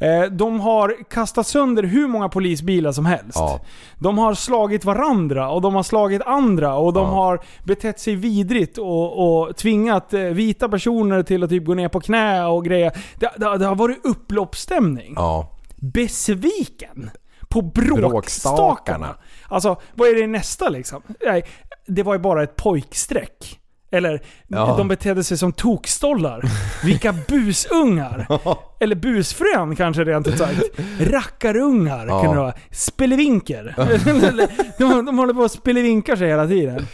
Eh, de har kastat sönder hur många polisbilar som helst. Ja. De har slagit varandra och de har slagit andra och de Ja. har betett sig vidrigt och, och tvingat eh, vita personer till att typ gå ner på knä och grejer. Det, det, det har varit upploppsstämning. Ja. Besviken på bråkstakarna. Bråkstakarna. Alltså, vad är det nästa liksom? Nej, det var ju bara ett pojkstreck. Eller, Ja. de betedde sig som tokstollar. Vilka busungar! Eller busfrön kanske rent ut sagt. Rackarungar Ja. kan det vara. Spelevinker. de, de håller på att spelevinkar sig hela tiden.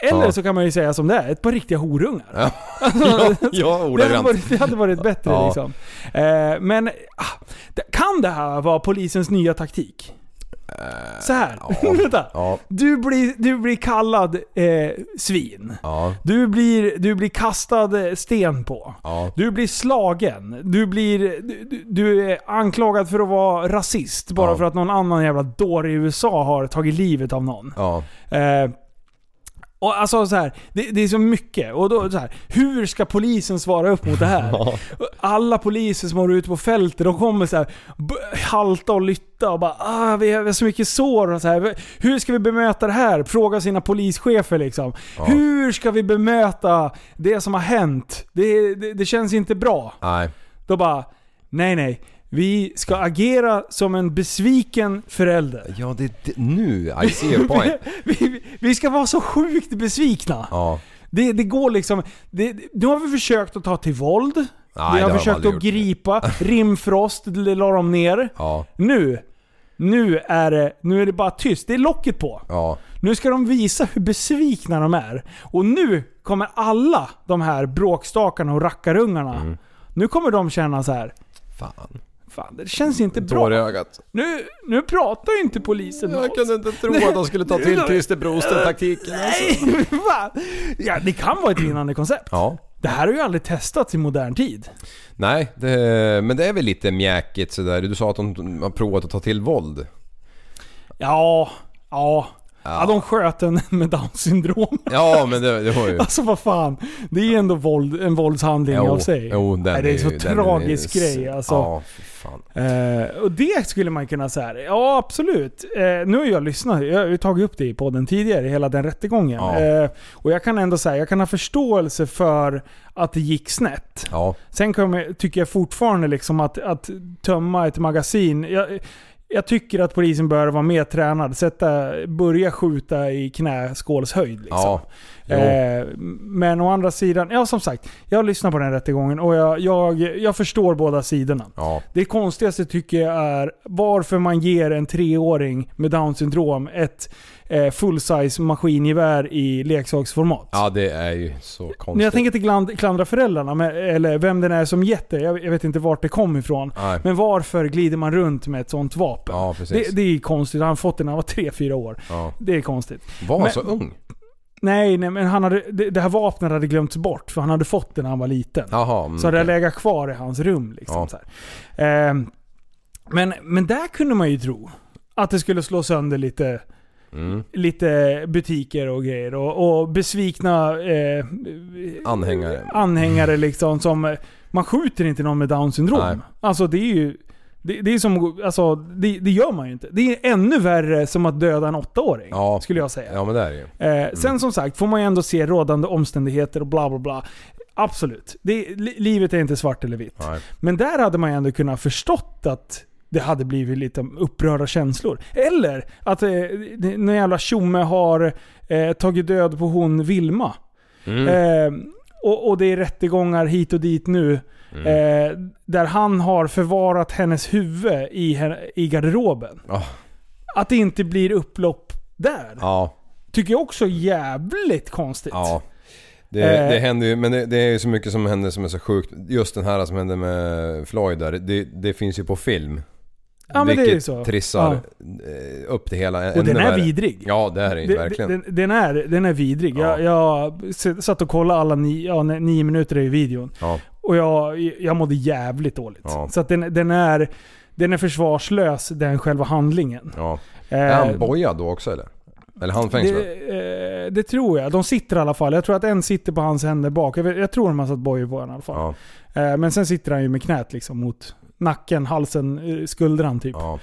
Eller Ja. så kan man ju säga som det är, ett par riktiga horungar. Ja, ja, ja Det hade, varit, det hade varit bättre Ja. liksom. Eh, men ah, kan det här vara polisens nya taktik? Så här. Vänta. Ja. Du, blir, du blir kallad eh, svin. Ja. Du blir, du blir kastad eh, sten på. Ja. Du blir slagen. Du blir... Du, du- är anklagad för att vara rasist bara Ja. för att någon annan jävla dåre i USA har tagit livet av någon. Ja. Eh, och alltså så här, det, det är så mycket. Och då, så här, hur ska polisen svara upp mot det här? Alla poliser som har ute på fältet, de kommer så här, halta och lytta och bara ah, vi har vi har så mycket sår och så här. Hur ska vi bemöta det här? Fråga sina polischefer liksom. Ja. Hur ska vi bemöta det som har hänt? Det, det, det känns inte bra. Nej. Då bara, nej nej. Vi ska agera som en besviken förälder. Ja, det, det nu I see your point. vi, vi ska vara så sjukt besvikna. Ja. Det, det går liksom... Det, nu har vi försökt att ta till våld. Nej, vi har det har försökt att gjort. gripa. Rimfrost la de ner. Ja. Nu, nu är, det, nu är det bara tyst. Det är locket på. Ja. Nu ska de visa hur besvikna de är. Och nu kommer alla de här bråkstakarna och rackarungarna. Mm. Nu kommer de känna så här. Fan. Fan, det känns inte bra. I ögat. Nu, nu pratar ju inte polisen Jag oss. kunde inte tro att de skulle ta till Christer Brosten-taktiken. Nej, fan. Ja, det kan vara ett vinnande koncept. Ja. Det här har ju aldrig testats i modern tid. Nej, det, men det är väl lite mjäkigt sådär. Du sa att de har provat att ta till våld. Ja, ja. Ja, de sköt en med Downs syndrom. Ja, men det, det var ju... Alltså vad fan. Det är ändå våld, en våldshandling Jo, av sig. jo, den Nej, det är är så ju- tragisk är- grej alltså. Ja. Eh, och det skulle man kunna säga. Ja, absolut. Eh, nu har jag lyssnat. Jag har ju tagit upp det i podden tidigare, hela den rättegången. Ja. Eh, och jag kan ändå säga, jag kan ha förståelse för att det gick snett. Ja. Sen kommer, tycker jag fortfarande liksom att, att tömma ett magasin. Jag, jag tycker att polisen bör vara mer tränad. Sätta, börja skjuta i knäskålshöjd. Liksom. Ja. Eh, men å andra sidan, ja som sagt. Jag har lyssnat på den rättegången och jag, jag, jag förstår båda sidorna. Ja. Det konstigaste tycker jag är varför man ger en treåring med down syndrom ett eh, full-size maskingevär i leksaksformat. Ja, det är ju så konstigt. Men jag tänker inte klandra föräldrarna, men, eller vem den är som gett det. Jag, jag vet inte vart det kom ifrån. Nej. Men varför glider man runt med ett sånt vapen? Ja, precis. det, det är konstigt. Han har fått det när han var 3-4 år. Ja. Det är konstigt. Var han så ung? Nej, nej men han hade, det, det här vapnet hade glömts bort för han hade fått det när han var liten. Jaha, mm, så hade det okej. legat kvar i hans rum. Liksom, Ja. Ehm, men, men där kunde man ju tro att det skulle slå sönder lite, Mm. lite butiker och grejer. Och, och besvikna eh, Anhängare. anhängare liksom som... Man skjuter inte någon med down Nej. syndrom. Alltså det är ju... Det, det är som... Alltså det, det gör man ju inte. Det är ännu värre som att döda en åttaåring. Ja. Skulle jag säga. Ja, men det är det ju. Eh, sen som sagt får man ju ändå se rådande omständigheter och bla bla bla. Absolut. Det, li, livet är inte svart eller vitt. Nej. Men där hade man ju ändå kunnat förstått att det hade blivit lite upprörda känslor. Eller att eh, någon jävla tjomme har eh, tagit död på hon Vilma. Mm. Eh, och, och det är rättegångar hit och dit nu. Mm. Eh, där han har förvarat hennes huvud i, i garderoben. Ja. Att det inte blir upplopp där. Ja. Tycker jag också är jävligt konstigt. Ja. Det, Eh. det händer ju, men det, det är ju så mycket som händer som är så sjukt. Just den här som hände med Floyd där, det, det finns ju på film. Ja, men det är ju Vilket så. trissar Ja. eh, upp det hela Och den är värre. vidrig. Ja, det är det Det- verkligen. Den, den, är, den är vidrig. Ja. Jag, jag satt och kollade alla ni, ja, nio minuter i videon. Ja. Och jag, jag mådde jävligt dåligt. Så att den, den, är, den är försvarslös, den själva handlingen. Ja. Eh, Är han bojad då också eller? Eller han fängslad? det, eh, det tror jag. De sitter i alla fall. Jag tror att en sitter på hans händer bak. Jag, tror de har satt bojor på honom i alla fall. Men sen sitter han ju med knät liksom mot nacken, halsen, eh, skuldran typ. Ja.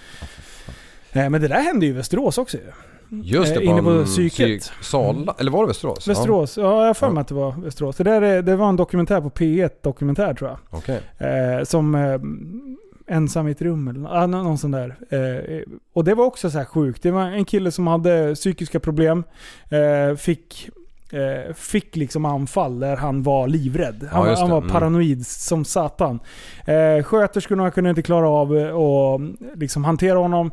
Eh, men det där hände ju i Västerås också ju. Just det, Eh, inne på psyket. psyk- Sala, eller var det Västerås? Västerås, ja, jag har för mig Ja. att det var Västerås. Det, där, är- det var en dokumentär på P1 Dokumentär tror jag. Ja. Okej. Eh, som eh, Ensam i ett rum eller nå- ah, nå- någon sån där. Eh, och det var också så här sjukt. Det var en kille som hade psykiska problem. Fick, eh, fick liksom anfall där han var livrädd. Han, Ja, han var Mm. paranoid som satan. Eh, sköterskorna kunde inte klara av eh, att liksom hantera honom.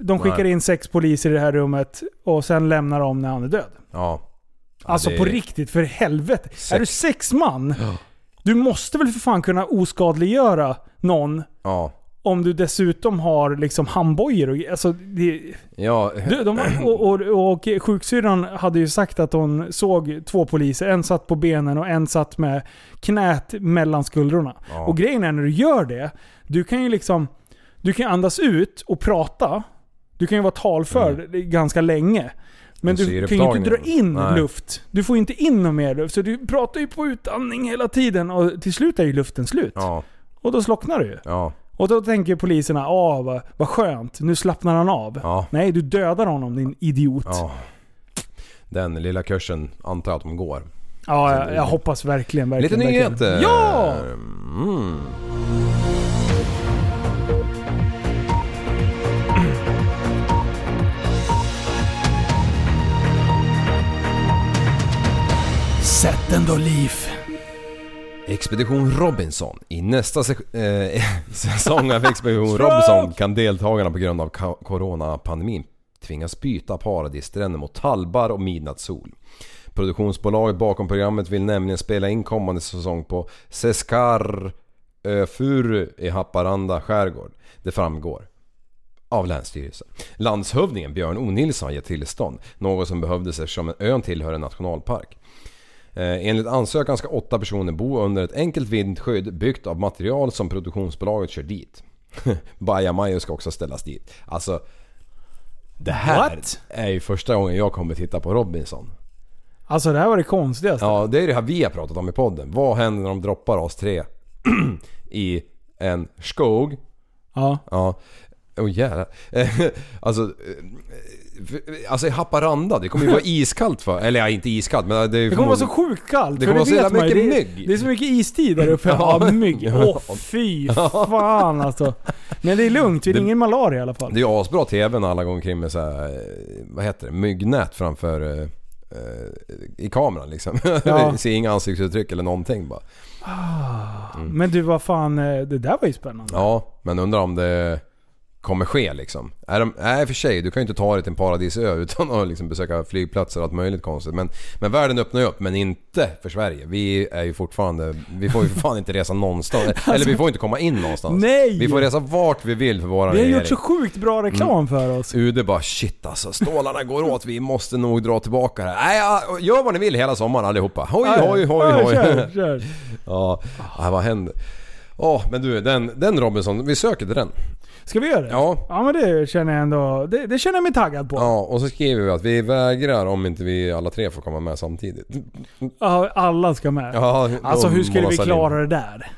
De skickar in sex poliser i det här rummet och sen lämnar de när han är död. Ja. Alltså det- på riktigt, för helvete. Sex. Är du sex man? Du måste väl för fan kunna oskadliggöra någon Ja. Om du dessutom har liksom handbojor och alltså, det, Ja. du, de, och, och, och sjuksyrran hade ju sagt att hon såg två poliser. En satt på benen och en satt med knät mellan skuldrorna. Ja. Och grejen är när du gör det, du kan ju liksom du kan andas ut och prata. Du kan ju vara talför ganska länge. Men du kan ju inte dra in Nej. luft. Du får ju inte in någon mer luft. Så du pratar ju på utandning hela tiden och till slut är ju luften slut. Ja. Och då slocknar du ju. Ja. Och då tänker poliserna, åh vad, vad skönt, nu slappnar han av. Ja. Nej, du dödar honom din idiot. Ja. Den lilla kursen antar jag att de går. Ja, jag, jag hoppas verkligen, verkligen. Lite nyheter! Ja! Mm. Sätt den då, Leaf. Expedition Robinson. I nästa eh, säsong av Expedition Robinson kan deltagarna på grund av coronapandemin tvingas byta paradisstränder mot talbar och midnattssol. Produktionsbolaget bakom programmet vill nämligen spela in kommande säsong på Seskar Öfuru i Haparanda skärgård. Det framgår av Länsstyrelsen. Landshövdingen Björn O Nilsson har gett tillstånd, något som behövdes eftersom ön tillhör en nationalpark. Eh, Enligt ansökan ska åtta personer bo under ett enkelt vindskydd byggt av material som produktionsbolaget kör dit. Bajamajo ska också ställas dit. Alltså... Det här What? är ju första gången jag kommer titta på Robinson. Alltså det här var det konstigaste. Ja, det är det här vi har pratat om i podden. Vad händer när de droppar oss tre i en skog? Ja. Ja. Åh jävlar. alltså, eh, alltså i Haparanda, det kommer ju vara iskallt för... Eller ja, inte iskallt men det... Det kommer vara så sjukt kallt. Det kommer vara så jävla man ju, mycket det, mygg. Det är så mycket istid där uppe. Ja, Ja. mygg. Åh fy fan alltså. Men det är lugnt, vi är Det- ingen malaria i alla fall. Det är asbra TV när alla går omkring med så här, eh, vad heter det, myggnät framför eh, eh, i kameran liksom. Ja. Ser inga ansiktsuttryck eller någonting bara. Men du vad fan, eh, det där var ju spännande. Ja, men undrar om det kommer ske liksom. Är de, nej för sig, du kan ju inte ta dig till en paradisö utan att liksom besöka flygplatser och allt möjligt konstigt. Men, men världen öppnar ju upp, men inte för Sverige. Vi är ju fortfarande, vi får ju för fan inte resa någonstans. Eller vi får inte komma in någonstans. Alltså- Nej! Vi får resa vart vi vill för våra Vi har regering. gjort så sjukt bra reklam för oss. UD bara shit alltså, stålarna går åt, vi måste nog dra tillbaka det här. Nej, gör vad ni vill hela sommaren allihopa. Hoj, ja. hoj, hoj, Ja, hoj. kör, kör. ja, vad händer? Ja, men du, den, den Robinson, vi söker till den. Ska vi göra det? Ja. Ja men det känner jag ändå, det, det känner jag mig taggad på. Ja, och så skriver vi att vi vägrar om inte vi alla tre får komma med samtidigt. Ja, alla ska med. Ja, alltså hur skulle vi klara det där?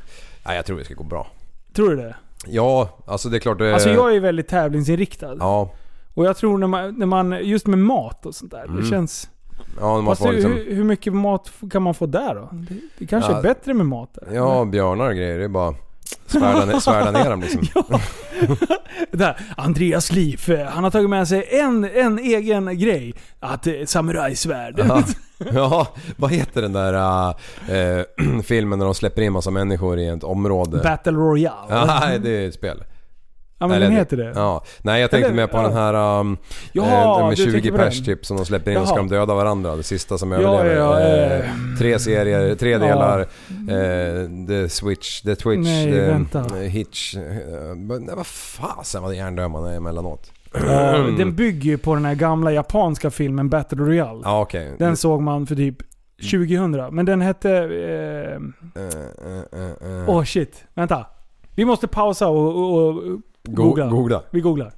Nej, jag tror det ska gå bra. Tror du det? Ja, alltså det är klart det... Alltså jag är väldigt tävlingsinriktad. Ja, Och jag tror när man, när man just med mat och sånt där, Mm. det känns... ja man Fast får hur, liksom... hur, hur mycket mat kan man få där då? Det, det kanske Ja. är bättre med mat där. Ja, björnar och grejer, det är bara svärda, svärda ner dem liksom. Där, Andreas liv, eh, han har tagit med sig en, en egen grej. Att eh, samurajsvärd. Ja. ja, vad heter den där äh, filmen när de släpper in massa människor i ett område? Battle Royale. Ja, nej, det är ett spel. Ja men Eller den heter det. Ja. Nej jag tänkte Eller, mer på ja. den här um, Jaha, eh, med du 20 tänker på pers typ som de släpper in och Jaha. ska de döda varandra. Det sista som Ja, överlever. ja, eh, eh. tre serier, tre Ja. delar. Eh, the Switch, The Twitch, Nej, the, vänta. eh, Hitch. Eh, nej, vad fasen vad hjärndöd man är emellanåt. Eh, den bygger ju på den här gamla japanska filmen Battle Royale. Ja okej. Den såg man för typ 2000. Men den hette... Eh, Eh, eh, eh, eh. Åh shit, vänta. Vi måste pausa och, och, och googla. googla. Vi googlar.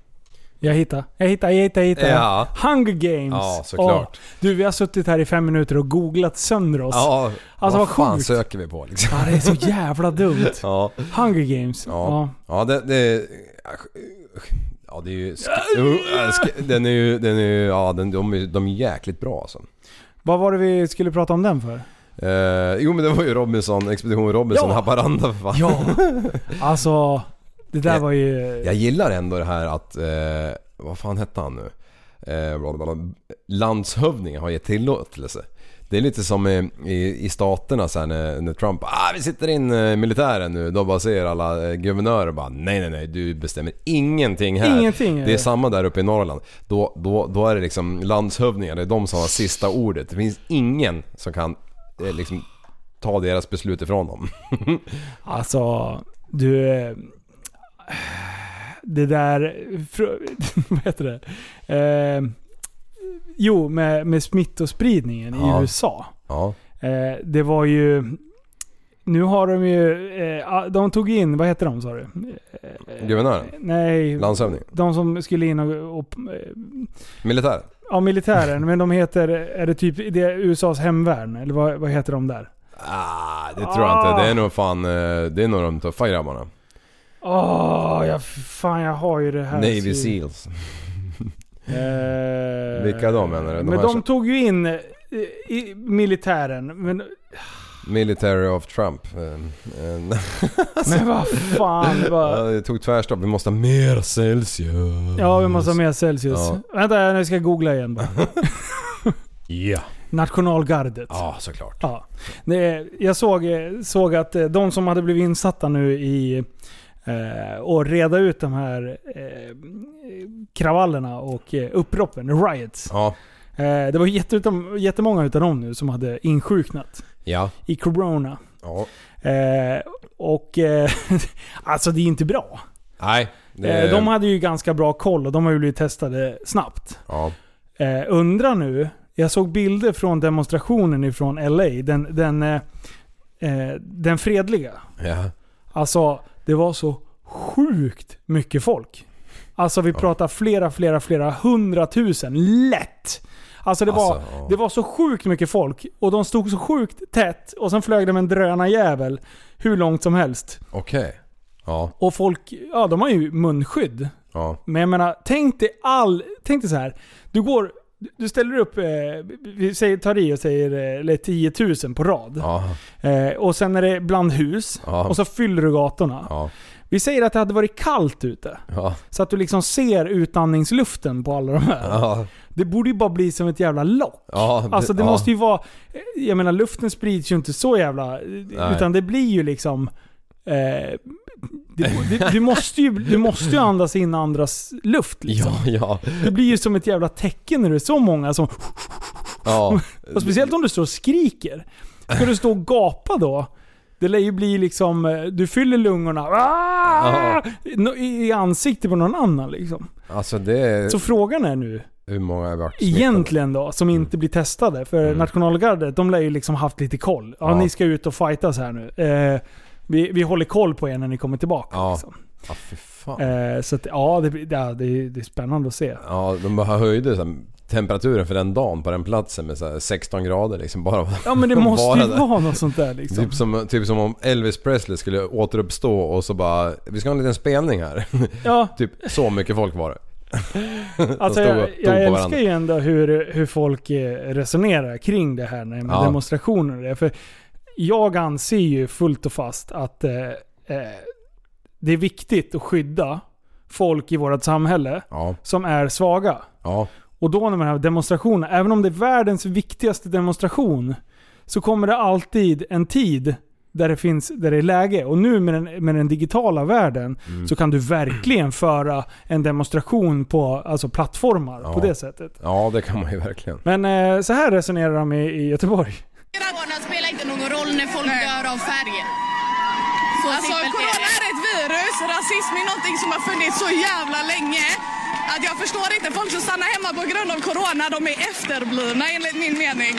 Jag hittar, jag hittar, jag hittar, jag hittar. Ja. Hunger Games. Ja, såklart. Åh, du, vi har suttit här i fem minuter och googlat sönder oss. Ja, Alltså, vad vad fan sjukt. söker vi på liksom? Ja, det är så jävla dumt. Ja. Hunger Games. Ja, Ja. ja det, det... Ja det är ju... sk- Den är ju... Den är ju ja, den, de, är, de är jäkligt bra alltså. Vad var det vi skulle prata om den för? Eh, jo men det var ju Robinson, Expedition Robinson, Ja. Haparanda för fan. Ja. Alltså, det där Jag- var ju... Jag gillar ändå det här att... Eh, vad fan hette han nu? Eh, landshövdingen har gett tillåtelse. Det är lite som i, i, i staterna sen när, när Trump ah, vi sitter in eh, militären nu. Då bara säger alla eh, guvernörer bara nej nej nej du bestämmer ingenting här. Ingenting, Det är samma där uppe i Norrland. Då, då, då är det liksom landshövdingar, det är de som har sista ordet. Det finns ingen som kan eh, liksom ta deras beslut ifrån dem. Alltså, du... Det där... Vad heter det? Eh, jo, med, med smittospridningen Ja. i USA. Ja. Eh, det var ju... Nu har de ju... Eh, de tog in, vad heter de sa du? Eh, Guvernören? Nej. Landshövding? De som skulle in och... och eh, Militär? ja, militären. Men de heter... Är det typ det är USAs hemvärn? Eller vad, vad heter de där? Ah, det tror jag inte. Det är nog fan... eh, Det är nog de tuffa grabbarna. Åh, jag, fan jag har ju det här. Navy så- Seals. Eh, Vilka de menar du? De men de som- tog ju in eh, i militären. Men, Military of Trump. Eh, eh, men vad fan. Vad, det tog tvärstopp. Vi måste ha mer Celsius. ja, vi måste ha mer Celsius. Ja. Vänta, jag ska googla igen bara. Ja. Nationalgardet. Ja, såklart. Ja. Jag såg, såg att de som hade blivit insatta nu i eh, och reda ut de här eh, kravallerna och eh, upproppen, riots. Ja. Eh, det var jätteutom, jättemånga utav dem nu som hade insjuknat Ja. i corona. Ja. Eh, och eh, alltså det är inte bra. Nej. Det, de hade ju ganska bra koll och de har ju blivit testade snabbt. Ja. Eh, undra nu, jag såg bilder från demonstrationen ifrån LA. Den, den, den fredliga. Ja. Alltså, det var så sjukt mycket folk. Alltså vi pratar flera, flera, flera hundratusen. Lätt! Alltså det var, Alltså, det var så sjukt mycket folk. Och de stod så sjukt tätt. Och sen flög de en drönarjävel hur långt som helst. Okej. Ja. Och folk, ja de har ju munskydd. Ja. Men jag menar, tänk dig all... Tänk dig så här. Du går... Du ställer upp, eh, vi säger, tar i och säger eh, eller 10 000 på rad. Ja. Eh, och sen är det bland hus. Ja. Och så fyller du gatorna. Ja. Vi säger att det hade varit kallt ute. Så att du liksom ser utandningsluften på alla de här. Det borde ju bara bli som ett jävla lock. Ja. Alltså det måste ju vara... Jag menar luften sprids ju inte så jävla... Utan det blir ju liksom... Eh, det, det, du, måste ju, du måste ju andas in andras luft liksom. Ja, ja. Det blir ju som ett jävla tecken när det är så många som... Ja. Och speciellt om du står och skriker. Ska du stå och gapa då? Det lär ju bli liksom... eh, Du fyller lungorna ah! i, ansiktet på någon annan liksom. Alltså det. Så frågan är nu, Hur många har varit smittade? egentligen då, som inte blir testade. För nationalgardet, de lär ju liksom haft lite koll. Ja, Ja. ni ska ut och fightas här nu. Eh, vi, vi håller koll på er när ni kommer tillbaka. Ja. Liksom. Ja, fy fan. Eh, så att, ja, det, det, är- det är spännande att se. Ja, de höjde så här, temperaturen för den dagen på den platsen med så här 16 grader liksom. Bara Ja men det måste ju vara något sånt där liksom. Typ som, typ som om Elvis Presley skulle återuppstå och så bara Vi ska ha en liten spelning här. Ja. typ så mycket folk var det. Alltså jag, jag älskar ju ändå hur, hur folk eh, resonerar kring det här med Ja. demonstrationer det. För jag anser ju fullt och fast att eh, eh, det är viktigt att skydda folk i vårt samhälle Ja. som är svaga. Ja. Och då när man har demonstrationer, även om det är världens viktigaste demonstration, så kommer det alltid en tid där det, finns, där det är läge. Och nu med den, med den digitala världen Mm. så kan du verkligen föra en demonstration på alltså plattformar på Ja. det sättet. Ja, det kan man ju verkligen. Men eh, så här resonerar de i, i Göteborg. Corona spelar inte någon roll när folk dör av färg. Så Alltså corona det. är ett virus, rasism är någonting som har funnits så jävla länge. Att jag förstår inte folk som stannar hemma på grund av corona, de är efterblivna enligt min mening.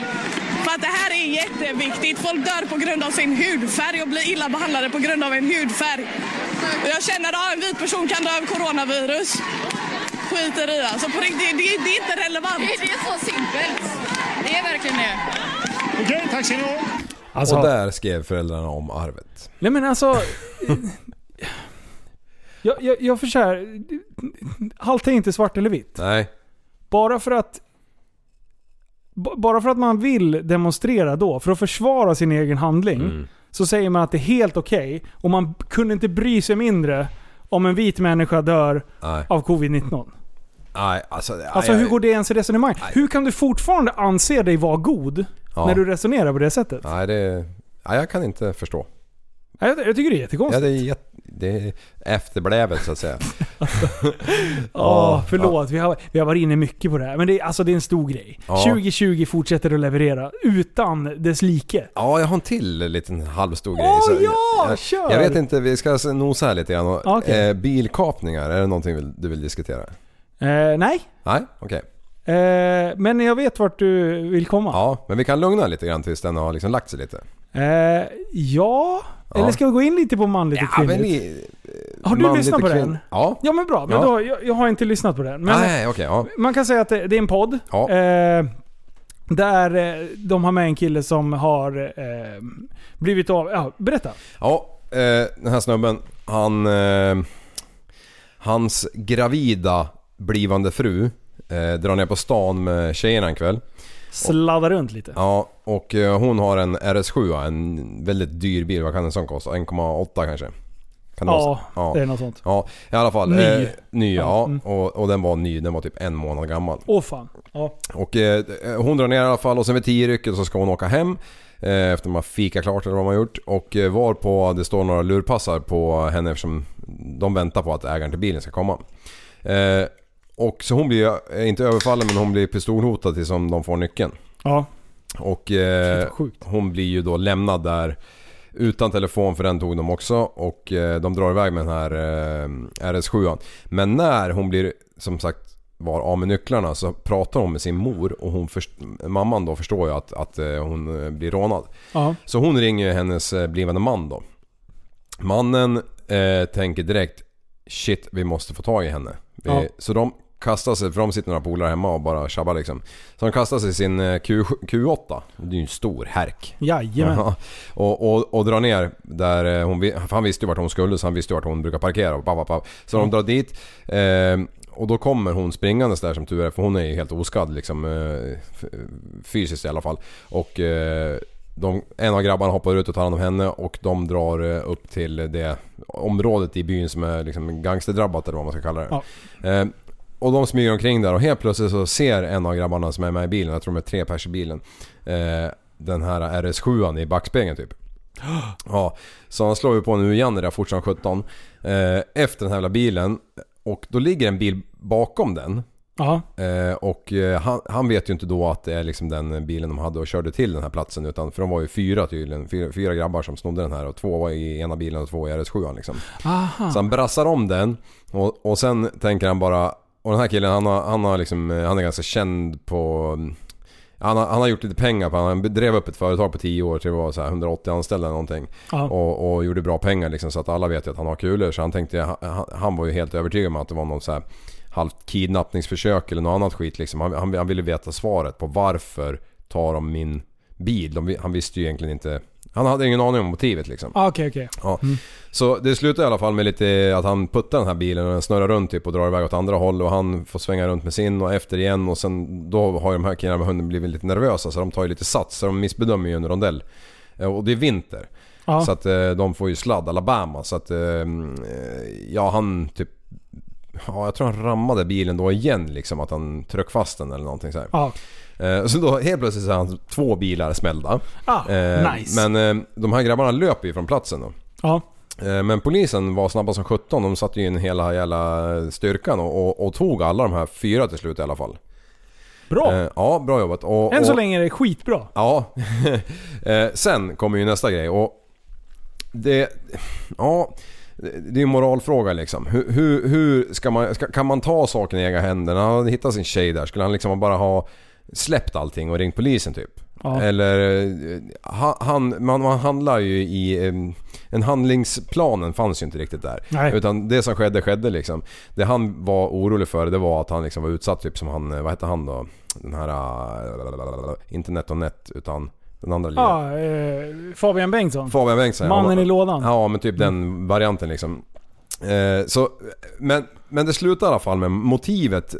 För att det här är jätteviktigt. Folk dör på grund av sin hudfärg och blir illa behandlade på grund av en hudfärg. Och jag känner att en vit person kan dö av coronavirus. Skiter i alltså. På riktigt, det, det är inte relevant. Det, det är så simpelt. Det är verkligen det. Okej, tack ska ni ha. Alltså- och där skrev föräldrarna om arvet. Nej men alltså... jag, jag, jag här, Allt är inte svart eller vitt. Nej. Bara för att... Bara för att man vill demonstrera då, för att försvara sin egen handling, Mm. så säger man att det är helt okej. och man kunde inte bry sig mindre om en vit människa dör Nej. av covid-19. Nej, alltså... Alltså aj, hur aj. går det ens i resonemang? Hur kan du fortfarande anse dig vara god Ja. när du resonerar på det sättet? Nej, det... Nej, jag kan inte förstå. Jag, jag tycker det är Ja, jättekonstigt. det, är jätte, det är efterblävet så att säga. Ja, förlåt. Vi har, vi har varit inne mycket på det här. Men det, är- alltså, det är en stor grej. Ja. 2020 fortsätter att leverera utan dess like. Ja, jag har en till liten halvstor grej. Åh, så ja! jag, Kör! Jag vet inte, vi ska nosa här lite grann. Okej. eh, bilkapningar, är det någonting du vill diskutera? Eh, nej. Nej, okej. Eh, men jag vet vart du vill komma. Ja, men vi kan lugna lite grann tills den har liksom lagt sig lite. Eh, ja. Ja. Eller ska vi gå in lite på manligt och Ja, kvinnligt? i, har du lyssnat på den? Ja. Ja men bra. Men Ja. då, jag, jag har inte lyssnat på den. Men Nej, okej. ja. Man kan säga att det, det är en podd. Ja. Eh, där eh, de har med en kille som har eh, blivit av... Ja, berätta. Ja, eh, den här snubben, han... Eh, hans gravida blivande fru eh, drar ner på stan med tjejerna en kväll. Sladdar runt lite. Ja, och eh, hon har en RS7, en väldigt dyr bil. Vad kan en sån kosta? 1,8 kanske? Kan det Ja, så? det är något sånt. Ja, i alla fall. Ny. Eh, ny ja. Mm. Och, och den var ny, den var typ en månad gammal. Åh fan. Ja. Och eh, hon drar ner i alla fall och sen vid tio rycket så ska hon åka hem. Eh, efter man fika klart eller vad man gjort. Och eh, var på det står några lurpassar på henne eftersom de väntar på att ägaren till bilen ska komma. Och så hon blir eh, inte överfallen men hon blir pistolhotad tills de får nyckeln. Ja. Och eh, hon blir ju då lämnad där utan telefon för den tog de också och eh, de drar iväg med den här eh, RS7. Men när hon blir som sagt var av med nycklarna så pratar hon med sin mor och hon först- mamman då förstår ju att, att eh, hon eh, blir rånad. Ja. Så hon ringer hennes blivande man då. Mannen tänker direkt Shit, vi måste få tag i henne. Vi, Ja. Så de kastar sig, för de sitter några polare hemma och bara tjabbar liksom. Så de kastar sig i sin eh, Q, Q8. Det är ju en stor härk. Jajamän. Ja, och, och, och drar ner där eh, hon... För han visste ju vart hon skulle så han visste ju vart hon brukar parkera. Och papp, papp. Så de drar dit. Eh, och då kommer hon springandes där som tur är för hon är ju helt oskadd liksom. Eh, fysiskt i alla fall. Och eh, de, en av grabbarna hoppar ut och tar hand om henne och de drar eh, upp till det området i byn som är liksom gangsterdrabbat eller vad man ska kalla det. Ja. Eh, och de smyger omkring där och helt plötsligt så ser en av grabbarna som är med i bilen, jag tror de är tre pers i bilen. Eh, den här RS7 i backspegeln typ. Ja, så han slår ju på nu igen när det är fort som 17. Eh, efter den här jävla bilen. Och då ligger en bil bakom den. Eh, och eh, han, han vet ju inte då att det är liksom den bilen de hade och körde till den här platsen. Utan, för de var ju fyra tydligen. Fyra, fyra grabbar som snodde den här och två var i ena bilen och två i RS7 liksom. Aha. Så han brassar om den och, och sen tänker han bara... Och den här killen han har, han har liksom, eh, han är ganska känd på... Han har, han har gjort lite pengar på Han drev upp ett företag på 10 år till det var så här 180 anställda eller någonting. Och, och gjorde bra pengar liksom så att alla vet ju att han har kulor. Så han tänkte, han, han var ju helt övertygad om att det var någon så här halvt kidnappningsförsök eller något annat skit liksom. Han, han, han ville veta svaret på varför tar de min bil? De, han visste ju egentligen inte... Han hade ingen aning om motivet liksom. Ah, Okej, okej. Ja. Så det slutar i alla fall med lite att han puttar den här bilen och den snurrar runt typ och drar iväg åt andra håll och han får svänga runt med sin och efter igen och sen då har ju de här killarna hunnit blivit lite nervösa så de tar ju lite sats så de missbedömer ju en rondell. Eh, Och det är vinter. Ja. Så att eh, de får ju sladd Alabama så att eh, ja han typ Ja jag tror han rammade bilen då igen liksom att han tryck fast den eller någonting så här. Ja. Eh, Så då helt plötsligt så är han två bilar smällda. Ah, Eh, nice. Men eh, de här grabbarna löper ju från platsen då. Ja. Eh, Men polisen var snabba som 17. De satte ju in hela jävla styrkan och, och, och tog alla de här fyra till slut i alla fall. Bra. Eh, ja, bra jobbat. Och, Än så och- länge är det skitbra. Ja. Eh, Sen kommer ju nästa grej och det... Ja... Det är en moralfråga liksom. Hur, hur, hur ska man, ska, kan man ta saken i egna händer? När han hittat sin tjej där, skulle han liksom bara ha släppt allting och ringt polisen typ? Ja. Eller... eh, ha- Han, man, man handlar ju i... En handlingsplanen fanns ju inte riktigt där. Nej. Utan det som skedde, skedde liksom. Det han var orolig för det var att han liksom var utsatt typ som han... eh, Vad hette han då? Den här... eh, Inte net och net utan den andra ligan. Ja, eh, Fabian Bengtsson. Fabian Bengtsson ja. Mannen i lådan. Ja men typ den varianten liksom. Eh, så, men, men det slutar i alla fall med motivet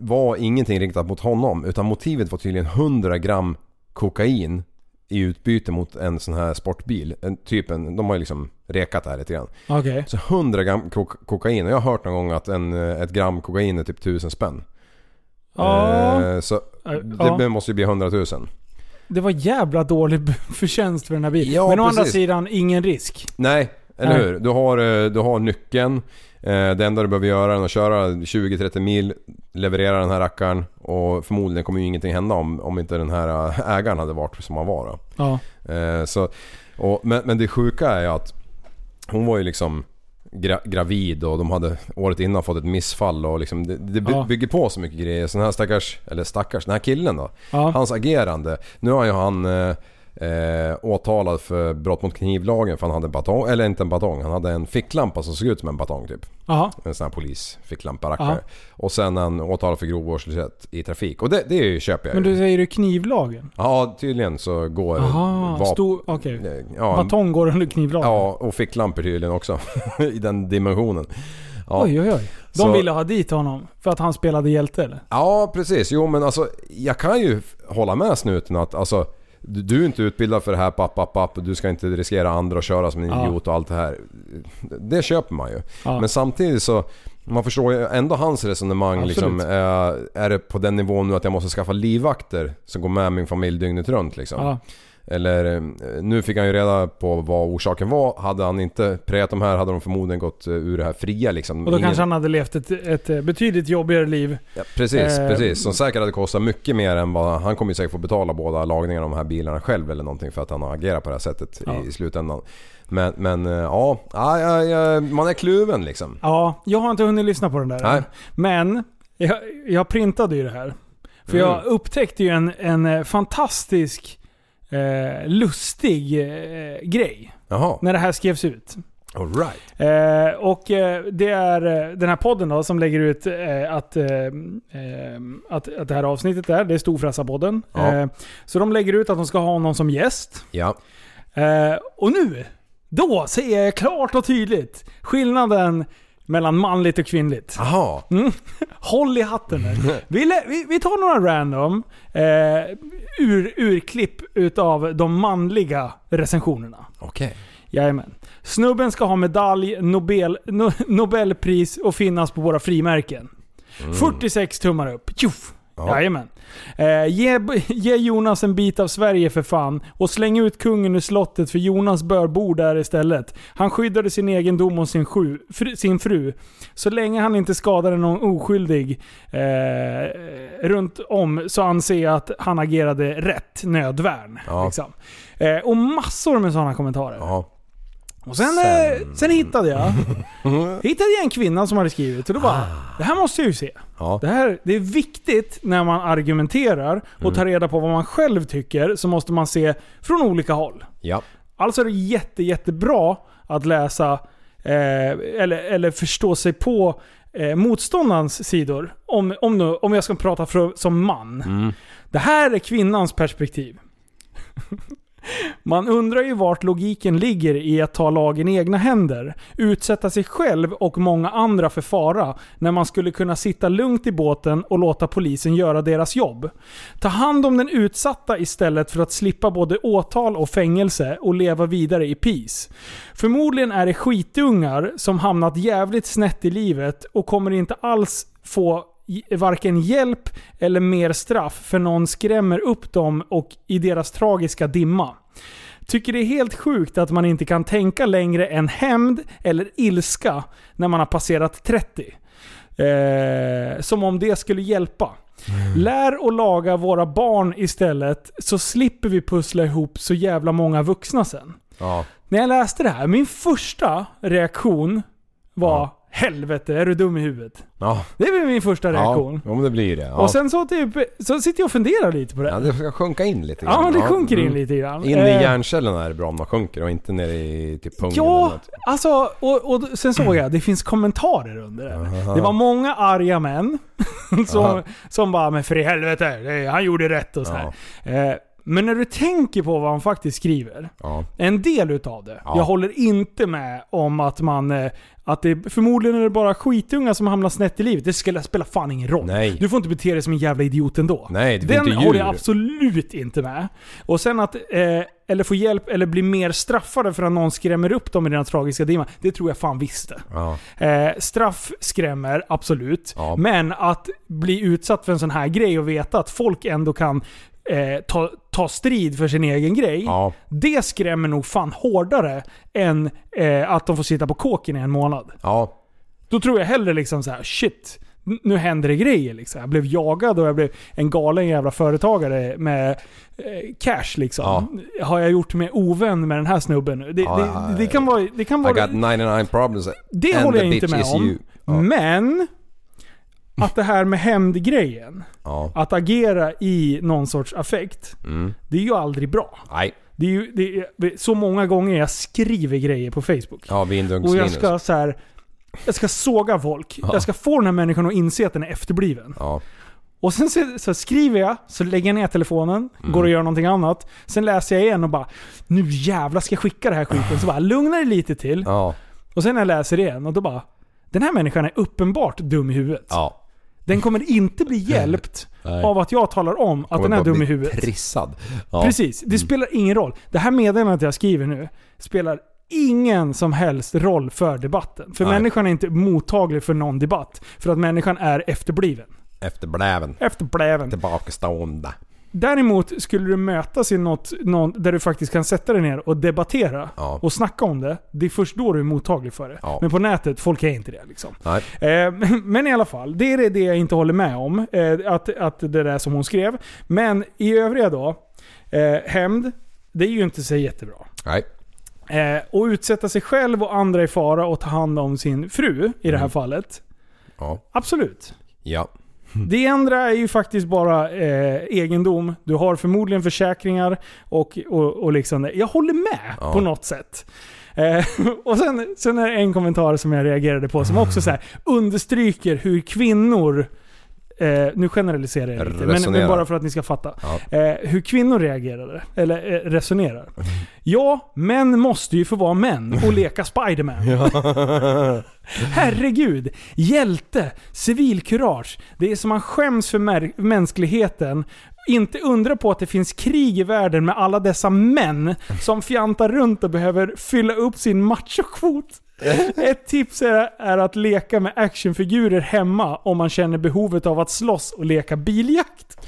var ingenting riktat mot honom utan motivet var tydligen 100 gram kokain i utbyte mot en sån här sportbil. En, typ en, de har ju liksom rekat det här lite grann. Okej. Så 100 gram kok- kokain och jag har hört någon gång att en, ett gram kokain är typ 1000 spänn. Ja. Eh, så Eh, det ja. måste ju bli 100 000. Det var jävla dålig förtjänst för den här bilen. Ja, Men å andra sidan, ingen risk. Nej, eller Nej. hur? Du har, eh, du har nyckeln. Eh, Det enda du behöver göra är att köra 20-30 mil, leverera den här rackaren och förmodligen kommer ju ingenting hända om, om inte den här eh, ägaren hade varit som han var då. Ja. Så, och, men, men det sjuka är ju att hon var ju liksom gra, gravid och de hade året innan fått ett missfall och liksom det, det by- Ja. bygger på så mycket grejer. Så den här stackars, eller stackars, den här killen då. Ja. Hans agerande. Nu har ju han eh, eh, åtalad för brott mot knivlagen för han hade en batong, eller inte en batong, han hade en ficklampa som såg ut som en batong typ. Jaha. En sån här polisficklampa Ja. rackare. Och sen han åtalad för grov vårdslöshet i trafik. Och det, det ju, köper jag Men du säger du knivlagen? Ja tydligen så går Aha, vap- stor... Okej. Ja, Batong går under knivlagen? Ja, och ficklampor tydligen också. I den dimensionen. Ja. Oj, oj, oj. De Så- ville ha dit honom för att han spelade hjälte eller? Ja, precis. Jo, men alltså jag kan ju hålla med snuten att alltså du, är inte utbildad för det här, papp, papp, papp, du ska inte riskera andra att köra som en Ja. idiot och allt det här. Det köper man ju. Ja. Men samtidigt så, man förstår ju ändå hans resonemang Absolut. liksom. Är, är det på den nivån nu att jag måste skaffa livvakter som går med min familj dygnet runt liksom? Ja. Eller eh, nu fick han ju reda på vad orsaken var. Hade han inte prejat de här hade de förmodligen gått eh, ur det här fria liksom. Och då Ingen- kanske han hade levt ett, ett eh, betydligt jobbigare liv. Ja, precis, Eh, precis. Som säkert hade kostat mycket mer än vad... Han kommer ju säkert få betala båda lagningarna av de här bilarna själv eller någonting för att han har agerat på det här sättet Ja. i, i slutändan. Men, men ja, ja, ja, man är kluven liksom. Ja, jag har inte hunnit lyssna på den där Nej. än. Men jag, jag printade ju det här. För Mm. jag upptäckte ju en, en fantastisk, eh, lustig eh, grej. Jaha. När det här skrevs ut. All right. Eh, och eh, det är eh, den här podden då som lägger ut eh, att, eh, eh, att, att det här avsnittet där, det är Storfräsarpodden. Ja. Så de lägger ut att de ska ha honom som gäst. Ja. Och nu, då ser jag klart och tydligt skillnaden mellan manligt och kvinnligt. Jaha. Mm. Håll i hatten nu. Vi, vi, vi tar några random eh, ur, urklipp utav de manliga recensionerna. Okej. Jajamän. Snubben ska ha medalj, Nobel, no, Nobelpris och finnas på våra frimärken. 46 tummar upp. Tjoff! Ja. Jajamän. Eh, ge, ge Jonas en bit av Sverige för fan och släng ut kungen ur slottet för Jonas bör bo där istället. Han skyddade sin egendom och sin, sju, fru, sin fru. Så länge han inte skadade någon oskyldig eh, runt om så anser jag att han agerade rätt nödvärn. Ja. Liksom. Eh, och massor med sådana kommentarer. Ja. Och sen, sen... sen hittade jag hittade jag en kvinna som hade skrivit och då bara, det här måste jag ju se. Ja. Det, här, det är viktigt när man argumenterar och tar reda på vad man själv tycker, så måste man se från olika håll. Ja. Alltså är det jätte, jättebra att läsa eh, eller, eller förstå sig på eh, motståndarens sidor. Om, om, nu, om jag ska prata för, som man. Mm. Det här är kvinnans perspektiv. Man undrar ju vart logiken ligger i att ta lagen i egna händer, utsätta sig själv och många andra för fara, när man skulle kunna sitta lugnt i båten och låta polisen göra deras jobb. Ta hand om den utsatta istället för att slippa både åtal och fängelse och leva vidare i peace. Förmodligen är det skitungar som hamnat jävligt snett i livet och kommer inte alls få varken hjälp eller mer straff för någon skrämmer upp dem och i deras tragiska dimma. Tycker det är helt sjukt att man inte kan tänka längre än hämnd eller ilska när man har passerat 30. Eh, som om det skulle hjälpa. Lär och laga våra barn istället så slipper vi pussla ihop så jävla många vuxna sen. Ja. När jag läste det här, min första reaktion var Helvete, är du dum i huvudet? Ja. Det var min första reaktion. Ja, om det blir det. Ja. Och sen så, typ, så sitter jag och funderar lite på det. Ja, det ska sjunka in lite Ja, det sjunker in lite grann. In i Eh. hjärncellerna är det bra om man sjunker och inte ner i typ pungen eller Ja, något. alltså, och, och sen såg jag, det finns kommentarer under det. Det var många arga män som, Aha. som bara 'Men för i helvete, han gjorde rätt' och så här. Men när du tänker på vad han faktiskt skriver, Ja. en del utav det. Ja. Jag håller inte med om att man... eh, Att det, förmodligen är det bara skitunga som hamnar snett i livet. Det skulle spela fan ingen roll. Nej. Du får inte bete dig som en jävla idiot ändå. Nej, det Den inte håller jag absolut inte med. Och sen att, eh, eller få hjälp eller bli mer straffade för att någon skrämmer upp dem i den tragiska dimman. Det tror jag fan visste. Ja. Eh, straff skrämmer, absolut. Men att bli utsatt för en sån här grej och veta att folk ändå kan eh, ta, ta strid för sin egen grej. Ja. Det skrämmer nog fan hårdare än eh, att de får sitta på kåken i en månad. Ja. Då tror jag hellre liksom så här: shit. Nu händer det grejer liksom. Jag blev jagad och jag blev en galen jävla företagare med eh, cash liksom. Har jag gjort mig ovän med den här snubben nu? Det, Ja, det, det kan vara... Det kan I vara got 99 problems det håller jag inte med om. Ja. Men att det här med hämndgrejen, Ja. att agera i någon sorts affekt, Mm. det är ju aldrig bra. Nej. Det är ju det är, så många gånger jag skriver grejer på Facebook. Ja, vindungs Och jag ska så här, jag ska såga folk. Ja. Jag ska få den här människan att inse att den är efterbliven. Ja. Och sen så, så skriver jag, så lägger jag ner telefonen, Mm. går och gör någonting annat. Sen läser jag igen och bara Nu jävlar ska jag skicka det här skiten. Så bara lugna dig lite till. Ja. Och sen när jag läser igen och då bara Den här människan är uppenbart dum i huvudet. Ja. Den kommer inte bli hjälpt av att jag talar om att den är dum i huvudet. Prissad. Ja. Precis, det spelar ingen roll. Det här meddelandet jag skriver nu spelar ingen som helst roll för debatten. För Nej. människan är inte mottaglig för någon debatt. För att människan är efterbliven. Efterbläven. Efterbläven. Tillbakastående. Däremot skulle du mötas i något, någon, där du faktiskt kan sätta dig ner och debattera Ja. och snacka om det. Det är först då du är mottaglig för det. Ja. Men på nätet, folk är inte det. Liksom. Eh, men i alla fall, det är det- jag inte håller med om. Eh, att, att det där som hon skrev. Men i övriga då, eh, hämnd, det är ju inte så jättebra. Nej. Eh, och utsätta sig själv och andra i fara och ta hand om sin fru i det här Mm. fallet. Ja. Absolut. Ja. Det andra är ju faktiskt bara eh, egendom. Du har förmodligen försäkringar och, och, och liksom. Jag håller med Ja. på något sätt. Eh, och sen, sen är det en kommentar som jag reagerade på som också så här, understryker hur kvinnor Eh, nu generaliserar jag lite, men, men bara för att ni ska fatta. Ja. Eh, hur kvinnor reagerade, eller eh, resonerar. Ja, män måste ju få vara män och leka Spiderman. Herregud! Hjälte, civilkurage. Det är som man skäms för mänskligheten. Inte undra på att det finns krig i världen med alla dessa män som fjantar runt och behöver fylla upp sin machokvot. Ett tips är, är att leka med actionfigurer hemma om man känner behovet av att slåss och leka biljakt.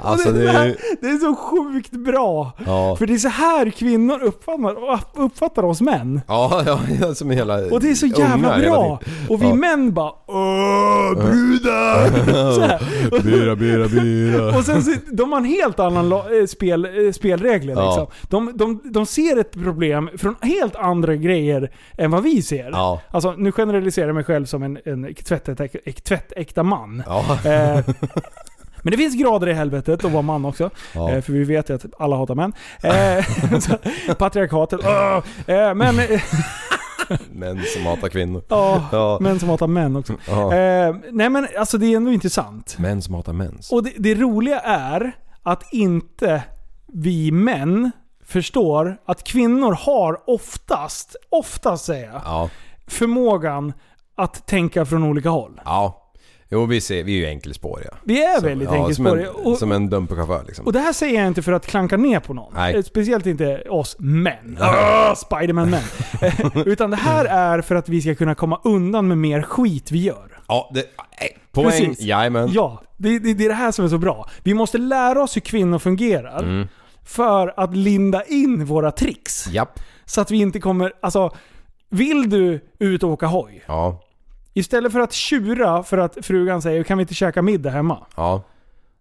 Alltså det, det är, är... det är så sjukt bra. Ja. För det är så här kvinnor uppfattar, uppfattar oss män. Ja, ja, som hela Och det är så jävla bra. Och vi Ja. män bara Åh, brudar! Bira, bira, bira. Och sen så, de har en helt annan eh, spel, eh, spelregler liksom. De, de, de ser ett problem från helt andra grejer än vad vi ser. Ja. Alltså, nu generaliserar jag mig själv som en, en tvättäkta, tvättäkta man. Ja. Eh, men det finns grader i helvetet att vara man också. Ja. Eh, för vi vet ju att alla hatar män. Eh, så, patriarkatet. Eh, men... Män som hatar kvinnor. Ja, Ja. män som hatar män också. Ja. Eh, nej men alltså det är ändå intressant. Män som hatar mens. Och det, det roliga är att inte vi män förstår att kvinnor har oftast, oftast säger jag, Ja. förmågan att tänka från olika håll. Ja. Jo, vi, ser, vi är ju enkelspåriga. Vi är Som- väldigt ja, enkelspåriga. Som en, Och- som en dumperchaufför liksom. Och det här säger jag inte för att klanka ner på någon. Nej. Speciellt inte oss män. Ah, Spiderman-män. Eh, Utan det här är för att vi ska kunna komma undan med mer skit vi gör. Ja, det... eh, Poäng. Precis. Jajamän. Ja, det, det, det är det här som är så bra. Vi måste lära oss hur kvinnor fungerar. Mm. För att linda in våra tricks. Japp. Så att vi inte kommer... Alltså, vill du ut och åka hoj? Ja. Istället för att tjura för att frugan säger kan vi inte käka middag hemma? Ja.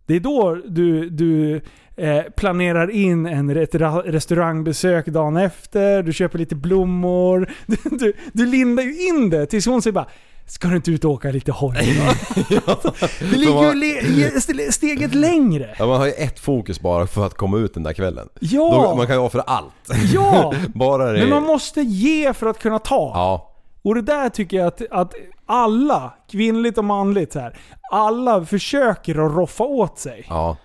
Det är då du, du eh, planerar in en restaurangbesök dagen efter, du köper lite blommor. Du, du, du lindar ju in det tills hon säger bara Ska du inte ut och åka lite då?" Det ligger ju steget längre. Ja, man har ju ett fokus bara för att komma ut den där kvällen. Ja. Då, man kan ju offra allt. Ja! bara det... Men man måste ge för att kunna ta. Ja. Och det där tycker jag att, att alla, kvinnligt och manligt så här, alla försöker att roffa åt sig. Ja.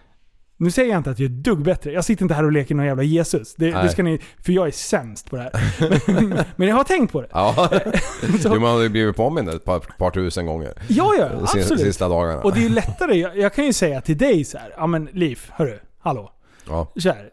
Nu säger jag inte att jag är dugg bättre. Jag sitter inte här och leker någon jävla Jesus. Det, det ska ni, för jag är sämst på det här. Men, men jag har tänkt på det. Ja. Så- jo, man har ju blivit påmind ett par, par tusen gånger. Ja, ja, absolut. Sista dagarna. Och det är ju lättare. Jag, jag kan ju säga till dig så här, ja men Liv, hörru, hallå. Ja. Så här,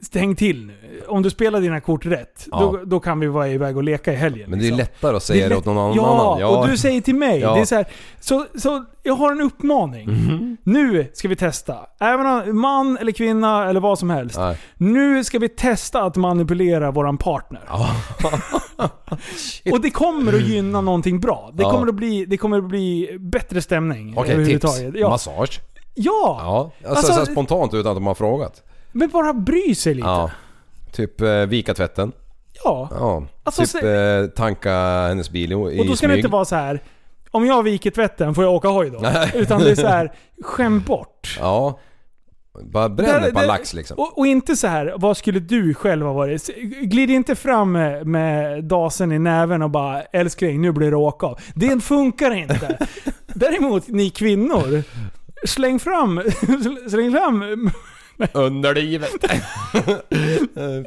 stäng till nu. Om du spelar dina kort rätt, Ja. då, då kan vi vara iväg och leka i helgen. Men det är liksom. lättare att säga det, är åt någon annan. Ja, Ja. och du säger till mig. Ja. Det är så, här, så, så jag har en uppmaning. Mhm. Nu ska vi testa. Även om man eller kvinna eller vad som helst. Nej. Nu ska vi testa att manipulera våran partner. och det kommer att gynna någonting bra. Det, kommer, att bli, det kommer att bli bättre stämning. Okej, tips. överhuvudtaget. Ja. Massage. Ja! Ja. Alltså, Alltså- så spontant utan att de har frågat. Men bara bry sig lite. Ja. Typ eh, vika tvätten. Ja. Ja. Alltså, typ se- eh, tanka hennes bil i, Och då ska det smyg. inte vara så här. Om jag viker tvätten, får jag åka hoj då? Utan det är så här, skäm bort. Ja. Bara bränn ett par lax liksom. Och, och inte så här, vad skulle du själv ha varit? Glid inte fram med, med dasen i näven och bara älskling, nu blir det åka av. Det funkar inte. Däremot, ni kvinnor, släng fram, släng fram Underlivet.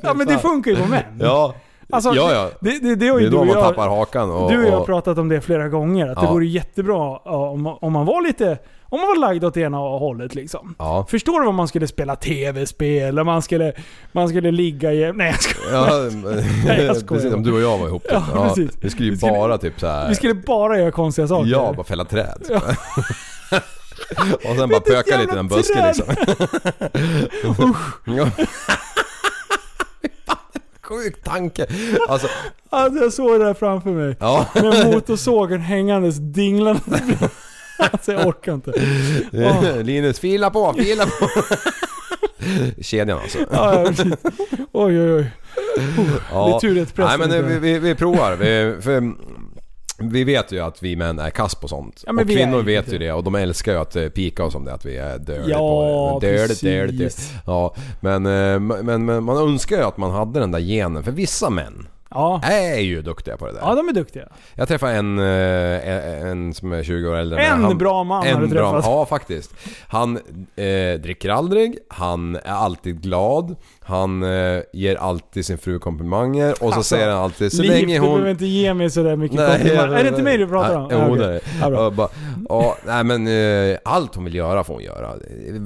Ja men det funkar ju på män. Ja. Alltså, Ja, ja. Det, det, det har ju Det är då man jag, tappar hakan och- Du och jag har pratat om det flera gånger. Att det Ja. vore jättebra ja, om, om man var lite... Om man var lagd åt ena hållet liksom. Ja. Förstår du om man skulle spela tv-spel, man skulle, man skulle ligga i... Nej jag skojar. Ja, Nej, jag skojar. precis. Om du och jag var ihop. typ. Ja, precis. Vi skulle ju bara typ så här. Vi skulle bara göra konstiga saker. Ja, bara fälla träd. Ja. Och sen bara pöka lite i jävla en buske träd. liksom. Sjuk tanke. Alltså, Alltså jag såg det där framför mig. Ja. Med motorsågen hängandes, dinglande. Alltså jag orkar inte. Åh. Linus, fila på, fila på. Kedjan alltså. Ja, ja, precis. Oj, oj, oj. Ja. Det är tur att Nej pressen men inte- vi, vi, vi provar. Vi, för, vi vet ju att vi män är kass på sånt. Ja, men och kvinnor vet ju det och de älskar ju att eh, pika oss om det, att vi är dirty Ja, på det. Dirty, precis. dirty. Ja, men, eh, men, men man önskar ju att man hade den där genen. För vissa män Ja. är ju duktiga på det där. Ja, de är duktiga. Jag träffade en, eh, en som är 20 år äldre. En men bra man en har du bra- träffat. Ja, faktiskt. Han eh, dricker aldrig, han är alltid glad, han eh, ger alltid sin fru komplimanger och så Alltså, säger han alltid så Liv, länge du hon... behöver inte ge mig sådär mycket Nej, komplimanger. jag- Är det inte mig du pratar om? Ja, Jo, det är Ja, det. bra. Ja, bara, ja, nej men eh, allt hon vill göra får hon göra.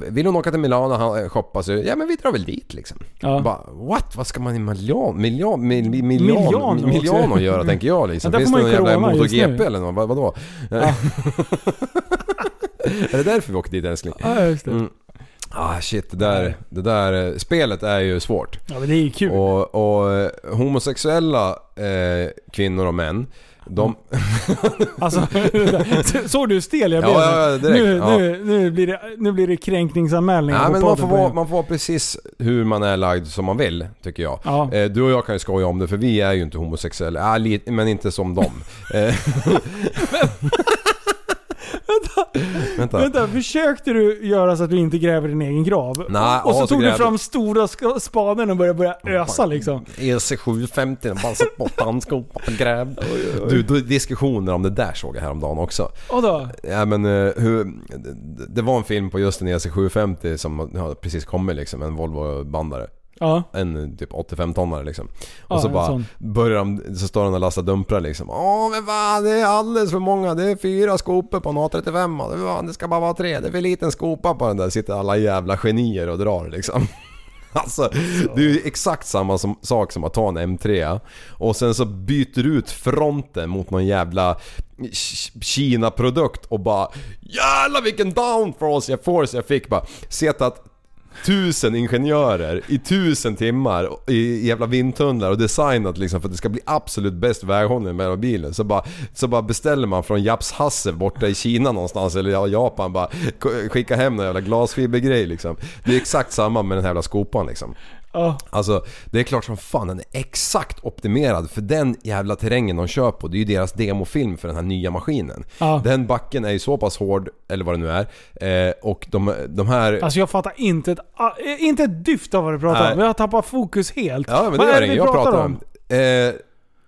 Vill hon åka till Milano och han- shoppa så, ja men vi drar väl dit liksom. Ja. Bara, what? Vad ska man i Milano, Milano, mil, mil, Milano Milano, också. Milano göra tänker jag liksom. Ja, Finns det någon jävla. MotoGP eller något? Vad, vadå? är det därför vi åkte dit älskling? Ja, just det. Mm. Ah shit, det där, det där eh, spelet är ju svårt. Ja, men det är ju kul. Och, och eh, homosexuella eh, kvinnor och män, de... Alltså, såg du hur stel jag Ja, blev? ja, ja, direkt. nu, Ja. nu, nu, blir det, nu blir det kränkningsanmälningar Nej på men man får, vara, man får vara precis hur man är lagd som man vill, tycker jag. Ja. Eh, du och jag kan ju skoja om det för vi är ju inte homosexuella, li- men inte som dem. Vänta. Vänta, försökte du göra så att du inte gräver din egen grav? Nej, och så så tog du grävde- fram stora spaden och började, började ösa liksom. EC750, bara satt bort handskopan och grävd. Du, diskussioner om det där såg jag häromdagen också. Och då? Ja men eh, hur, det- det var en film på just en EC750 som har precis kommit liksom, en Volvo-bandare. Ja. En typ 85-tonnare liksom. Och Ja, så bara sån. börjar de, så står de och lastar dumprar liksom. Åh men fan det är alldeles för många, det är fyra skopor på en A35 det, fan, det ska bara vara tre, det är för liten skopa på den där. Sitter alla jävla genier och drar liksom. Alltså, det är ju exakt samma som, sak som att ta en M3 och sen så byter du ut fronten mot någon jävla Kina-produkt och bara Jävlar vilken downforce jag, force jag fick bara. Sett att tusen ingenjörer i tusen timmar i jävla vindtunnlar och designat liksom för att det ska bli absolut bäst väghållning med hela bilen. Så bara, så bara beställer man från Japs Hasse borta i Kina någonstans eller Japan bara skicka hem en jävla glasfibergrej liksom. Det är exakt samma med den här jävla skopan liksom. Ja. Alltså det är klart som fan den är exakt optimerad för den jävla terrängen de kör på. Det är ju deras demofilm för den här nya maskinen. Ja. Den backen är ju så pass hård, eller vad det nu är. Eh, och de, de här... Alltså jag fattar inte ett, ah, eh, inte ett dyft av vad du pratar Nej. om. Jag har tappat fokus helt. Ja men vad det är det vi Jag pratar pratar om eh,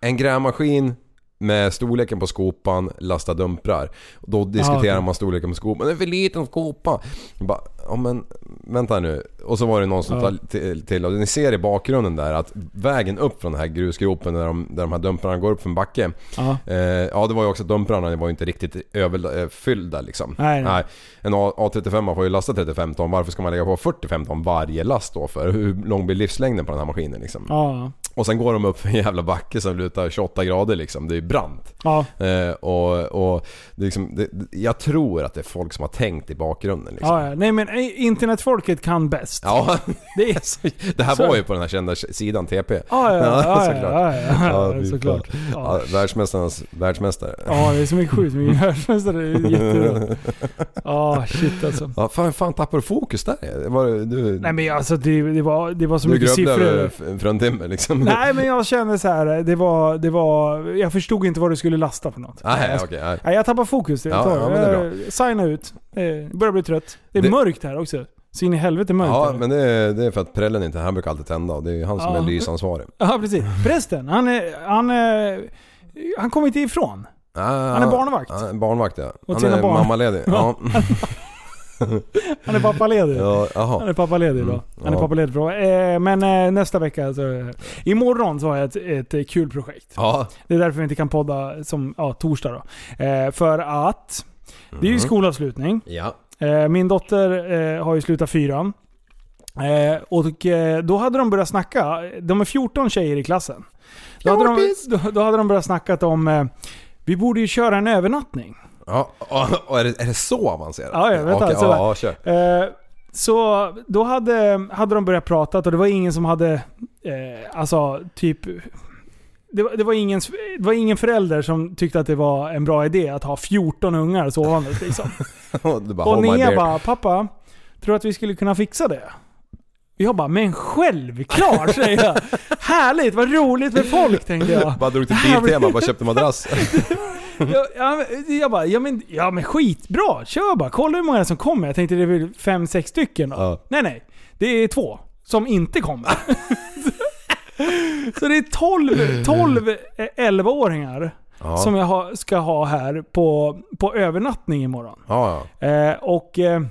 en grävmaskin med storleken på skopan, lasta dumprar. Då diskuterar okej. man storleken på skopan. Det är för liten skopa. Bara, ja men vänta nu. Och så var det någon som Ja. till, till och ni ser i bakgrunden där att vägen upp från den här grusgropen där de, där de här dumprarna går upp för en backe. Ja. Eh, ja det var ju också dumprarna var ju inte riktigt överfyllda liksom. Nej, nej. En A- A35 får ju lasta 35 ton. Varför ska man lägga på 45 ton varje last då för? Hur lång blir livslängden på den här maskinen liksom? Ja. Och sen går de upp för en jävla backe som lutar 28 grader liksom. Det är brant. Ja. Eh, och och det liksom, det, jag tror att det är folk som har tänkt i bakgrunden liksom. Ja, ja. Nej men eh, internetfolket kan bäst. Ja, Det är... det här Så- var ju på den här kända sidan TP. Ja, ja, ja, ja, såklart. ja, ja, ja, såklart. Ja. Ja, världsmästarnas världsmästare. Ja, det är så mycket sjukt. Mycket världsmästare. Det är jättebra. Ja, shit alltså. Ja, fan, fan tappar du fokus där? Var det, du, Nej men alltså det, det, var, det var så du mycket siffror. över f- fruntimmer liksom? Nej men jag kände så här, det var, det var... Jag förstod inte vad du skulle lasta för något. Nej, okej. nej. nej, jag tappar fokus. Jag Ja, tar, ja, men det är bra. jag signa ut. Eh, börjar bli trött. Det är Det- mörkt här också. Så in i helvete mörkt Ja, här. men det är, det är för att prällen inte, han brukar alltid tända och det är han som Ja. är lysansvarig. Ja precis. Prästen, han är... Han, är, han kommer inte ifrån. Ah, Han är barnvakt. Han är barnvakt ja. Åt Han är barn. mammaledig. Ja. Han är pappaledig. Ja. Han är pappaledig idag. Mm, Han är pappaledig för eh, Men eh, nästa vecka så... Imorgon så har jag ett, ett eh, kul projekt. Ja. Det är därför vi inte kan podda som ja, torsdag då. Eh, för att det är ju skolavslutning. Ja. Eh, min dotter eh, har ju slutat fyran. Eh, och eh, då hade de börjat snacka. De är 14 tjejer i klassen. Då hade, de, då, då hade de börjat snacka om eh, vi borde ju köra en övernattning. Ja, och, och är, det, är det så avancerat? Ja, jag vet Okej, alltså. ja, ja, kör. Eh, så då hade, hade de börjat prata och det var ingen som hade, eh, alltså typ... Det var, det, var ingen, det var ingen förälder som tyckte att det var en bra idé att ha 14 ungar sovandes liksom. du bara, och my Nea bara, pappa, tror du att vi skulle kunna fixa det? Jag bara, men självklart säger jag. Härligt, vad roligt med folk tänkte jag. Bara drog till Biltema, bara köpte madrass. jag, jag bara, ja men, ja men skitbra, kör bara. Kolla hur många som kommer. Jag tänkte det är väl fem, sex stycken då. Nej nej, det är två som inte kommer. Så det är 12, 12 eh, 11-åringar Ja. som jag ska ha här på, på övernattning imorgon. Ja, ja. Eh, och eh,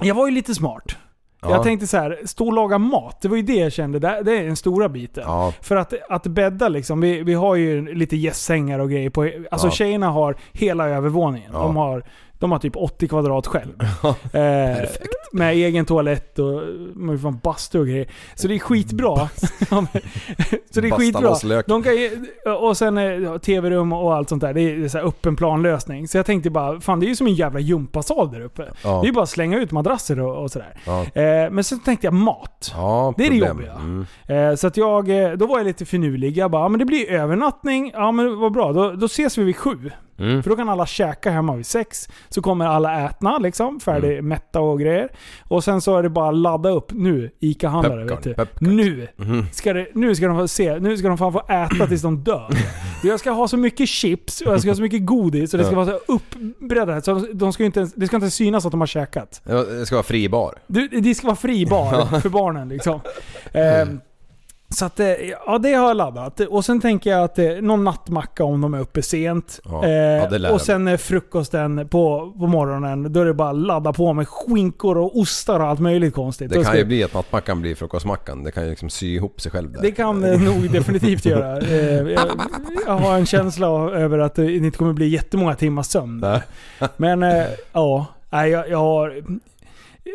jag var ju lite smart. Ja. Jag tänkte så här, stå och laga mat. Det var ju det jag kände, det, det är den stora biten. Ja. För att, att bädda liksom, vi, vi har ju lite gästsängar och grejer på... Alltså Ja. tjejerna har hela övervåningen. Ja. De, har, de har typ 80 kvadrat själv. eh, med egen toalett och man har fan bastu och grejer. Så det är skitbra. Ja, så det är skitbra. De kan, ju- och sen eh, tv-rum och allt sånt där. Det är så öppen planlösning. Så jag tänkte bara, fan det är ju som en jävla gympasal där uppe. Ja. Det är ju bara att slänga ut madrasser och, och sådär. Ja. Eh, men sen tänkte jag mat. Ja, Det är det jobbiga. Mm. Eh, så att jag, eh, då var jag lite finurlig. Jag bara, ja, men det blir övernattning. Ja men vad bra, då, då ses vi vid sju. Mm. För då kan alla käka hemma vid sex. Så kommer alla ätna liksom, färdig Mm. mätta och grejer. Och sen så är det bara att ladda upp nu, ICA-handlare vet du. Nu! Ska det, nu ska de få se, nu ska de fan få äta tills de dör. Jag ska ha så mycket chips och jag ska ha så mycket godis och det ska vara så uppbreddat. Så de ska ju inte, ens- det ska inte synas att de har käkat. Det ska vara fri bar. Du, det ska vara fri bar Ja. för barnen liksom. Ehm, så att, eh, ja det har jag laddat. Och sen tänker jag att eh, någon nattmacka om de är uppe sent. Ja. Eh, Ja, och sen eh, frukosten på, på morgonen, då är det bara att ladda på med skinkor och ostar och allt möjligt konstigt. Det Då kan ska- ju bli att nattmackan blir frukostmackan. Det kan ju liksom sy ihop sig själv där. det kan det nog definitivt göra. Eh, jag, jag har en känsla av- över att det inte kommer bli jättemånga timmars sömn. Men eh, ja, jag, jag har...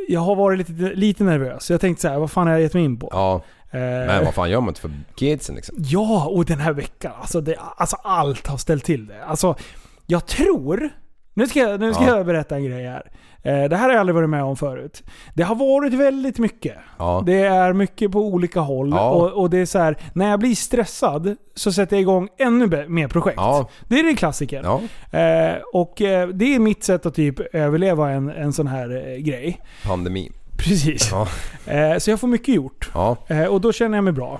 Jag har varit lite, lite nervös. Jag tänkte så här, vad fan har jag gett mig in på? Ja, Eh, men vad fan gör man inte för kidsen liksom? Ja, och den här veckan. Alltså, det, alltså allt har ställt till det. Alltså, jag tror... Nu ska, jag, nu ska Ja. jag berätta en grej här. Eh, det här har jag aldrig varit med om förut. Det har varit väldigt mycket. Ja. Det är mycket på olika håll. Ja. Och, och det är så här, när jag blir stressad så sätter jag igång ännu mer projekt. Ja. Det är det klassiken. Eh, och eh, det är mitt sätt att typ överleva en, en sån här eh, grej. Pandemi. Precis. Ja. Eh, så jag får mycket gjort. Ja. Eh, och då känner jag mig bra.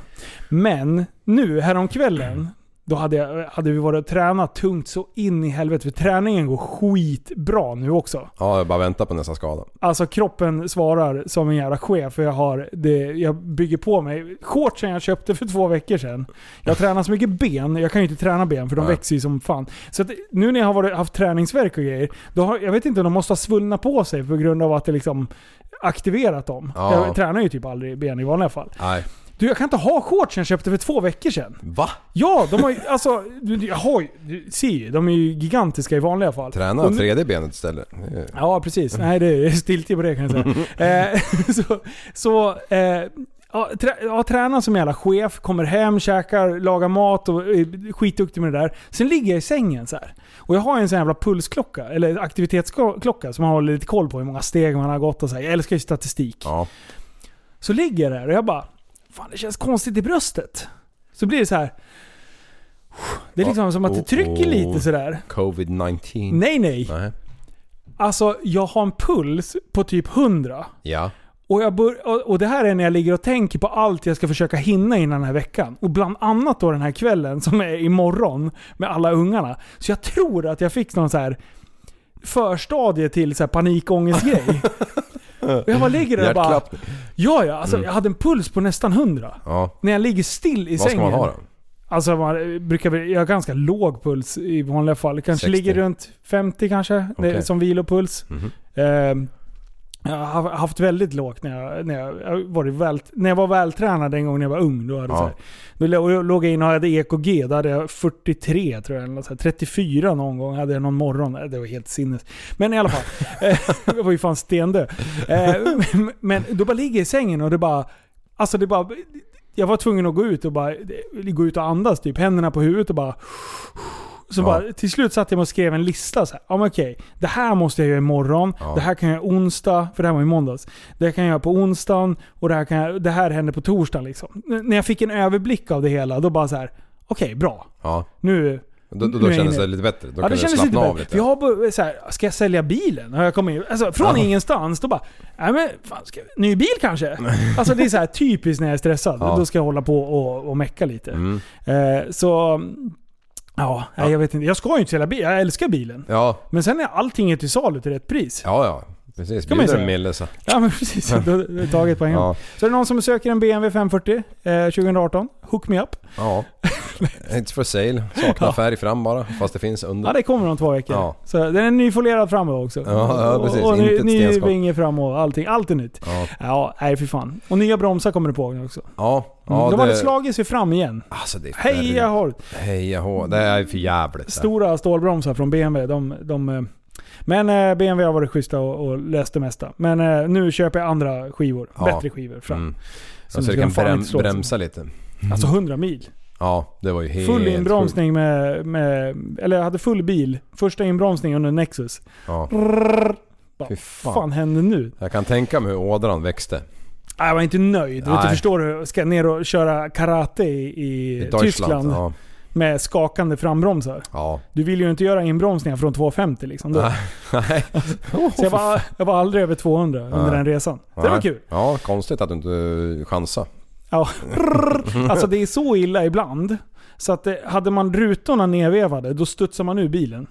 Men nu, häromkvällen, då hade, jag, hade vi varit och tränat tungt så in i helvete. För träningen går skitbra nu också. Ja, jag bara väntar på nästa skada. Alltså kroppen svarar som en jävla chef. För jag, har det, jag bygger på mig. Shortsen jag köpte för två veckor sedan. Jag tränar så mycket ben. Jag kan ju inte träna ben för de Nej. växer ju som fan. Så att nu när jag har varit, haft träningsverk och grejer. Då har, jag vet inte de måste ha svullnat på sig på grund av att det liksom aktiverat dem. Ja. Jag tränar ju typ aldrig ben i vanliga fall. Nej. Du, jag kan inte ha shortsen jag köpte för två veckor sedan. Va? Ja, de har ju, alltså, jag har ju, du ser ju, de är ju gigantiska i vanliga fall. Träna Och nu- tredje benet istället. Det är- Ja, precis. Nej, det är stiltje på det kan jag säga. eh, så, så eh, ja, trä, ja, tränar som jävla chef, kommer hem, käkar, lagar mat och är skitduktig med det där. Sen ligger jag i sängen så här. Och jag har en sån jävla pulsklocka, eller aktivitetsklocka som man håller lite koll på hur många steg man har gått och så här. Jag älskar ju statistik. Ja. Så ligger jag där och jag bara, fan det känns konstigt i bröstet. Så blir det så här. Det är liksom som att det trycker lite sådär. Covid-19. Nej, nej. Nej. Alltså, jag har en puls på typ 100. Ja. Och, jag bör, och det här är när jag ligger och tänker på allt jag ska försöka hinna innan den här veckan. Och bland annat då den här kvällen som är imorgon med alla ungarna. Så jag tror att jag fick någon så här förstadie till så här panikångestgrej. och jag bara ligger där och bara... Ja, ja. Alltså, Mm. Jag hade en puls på nästan 100. Ja. När jag ligger still i Vad ska sängen. man ha då? Alltså man brukar väl, jag har ganska låg puls i vanliga fall. Kanske 60. ligger runt 50 kanske, det är Okej. som vilopuls. Mhm. Ehm, Jag har haft väldigt lågt när jag, när jag, varit väl, när jag var vältränad en gång när jag var ung. Då, hade Ja. så här, då lå- låg jag in och hade EKG. Då hade jag 43 tror jag. Eller så här, 34 någon gång hade jag någon morgon. Det var helt sinnes. Men i alla fall. eh, jag var ju fan stendöd. Eh, Men då bara ligger jag i sängen och det bara... Alltså det bara... Jag var tvungen att gå ut och bara gå ut och andas typ. Händerna på huvudet och bara... Så Ja. bara, till slut satt jag och skrev en lista. Så här, ja, men okej, det här måste jag göra imorgon. Ja. Det här kan jag göra onsdag, för det här var i måndags. Det här kan jag göra på onsdagen och det här, kan jag, det här händer på torsdagen. Liksom. N- När jag fick en överblick av det hela, då bara så här. okej bra. Ja. Nu... Då, då, då jag kändes det lite bättre. Då ja, det kändes lite bättre. lite. Jag har så här, ska jag sälja bilen? Har jag kommit in, alltså, från Ja. ingenstans, då bara, nej men fan, ska, ny bil kanske? alltså det är så här typiskt när jag är stressad. Ja. Då ska jag hålla på och, och mecka lite. Mm. Eh, så... Ja, nej, jag vet inte. Jag ska ju inte sälja bil. Jag älskar bilen. Ja, Men sen är allting till salu till rätt pris. ja, ja. Precis. Kan man Bjuder en mille så. Ja men precis. Då är det taget på en gång. Ja. Så är det någon som söker en BMW 540 eh, 2018, hook me up. Ja. It's for sale. Saknar Ja. färg fram bara. Fast det finns under. Ja det kommer om två veckor. Ja. Så den är nyfolerad framme också. Ja, ja, precis. Och, och ny, Inte ett ny stenskott. vinge fram och allting. Allt är nytt. Ja. Ja, nej för fan. Och nya bromsar kommer det på också. Ja. Mm, ja De hade slagit sig fram igen. Alltså det är Hej jag har Hej hå. Det är för jävligt. Stora stålbromsar från BMW. De, de, eh, men eh, BMW har varit schyssta och, och löst det mesta. Men eh, nu köper jag andra skivor. Ja. Bättre skivor fram. Mm. Så det ska kan brem, bromsa lite. Alltså 100 mil. Ja, det var ju helt Full inbromsning med, med... Eller jag hade full bil. Första inbromsning under Nexus. Ja. Fy fan. fan. hände nu? Jag kan tänka mig hur ådran växte. Jag var inte nöjd. Du, förstår du? Ska ner och köra karate i, i. Tyskland Ja. Med skakande frambromsar. Ja. Du vill ju inte göra inbromsningar från 250 liksom. Då. Nej. Så jag var, jag var aldrig över 200 under Nej. den resan. Så det var kul. Ja, konstigt att du inte chansade. Ja. Alltså det är så illa ibland. Så att det, hade man rutorna nedvevade, då studsar man ur bilen.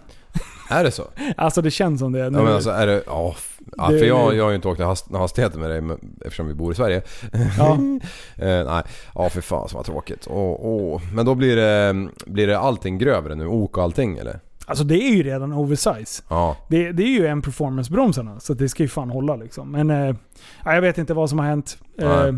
Är det så? Alltså det känns som det. Ja, Nu- men alltså är det... Ja, f- ja för jag, jag har ju inte åkt hast, hastigheter med dig men, eftersom vi bor i Sverige. Ja. eh, nej, ja för fan så vad tråkigt. Åh, åh. Men då blir det, blir det allting grövre nu? Ok och allting eller? Alltså det är ju redan oversize. Ja. Det, det är ju en performance-bromsarna, så det ska ju fan hålla liksom. Men eh, ja, jag vet inte vad som har hänt. Eh,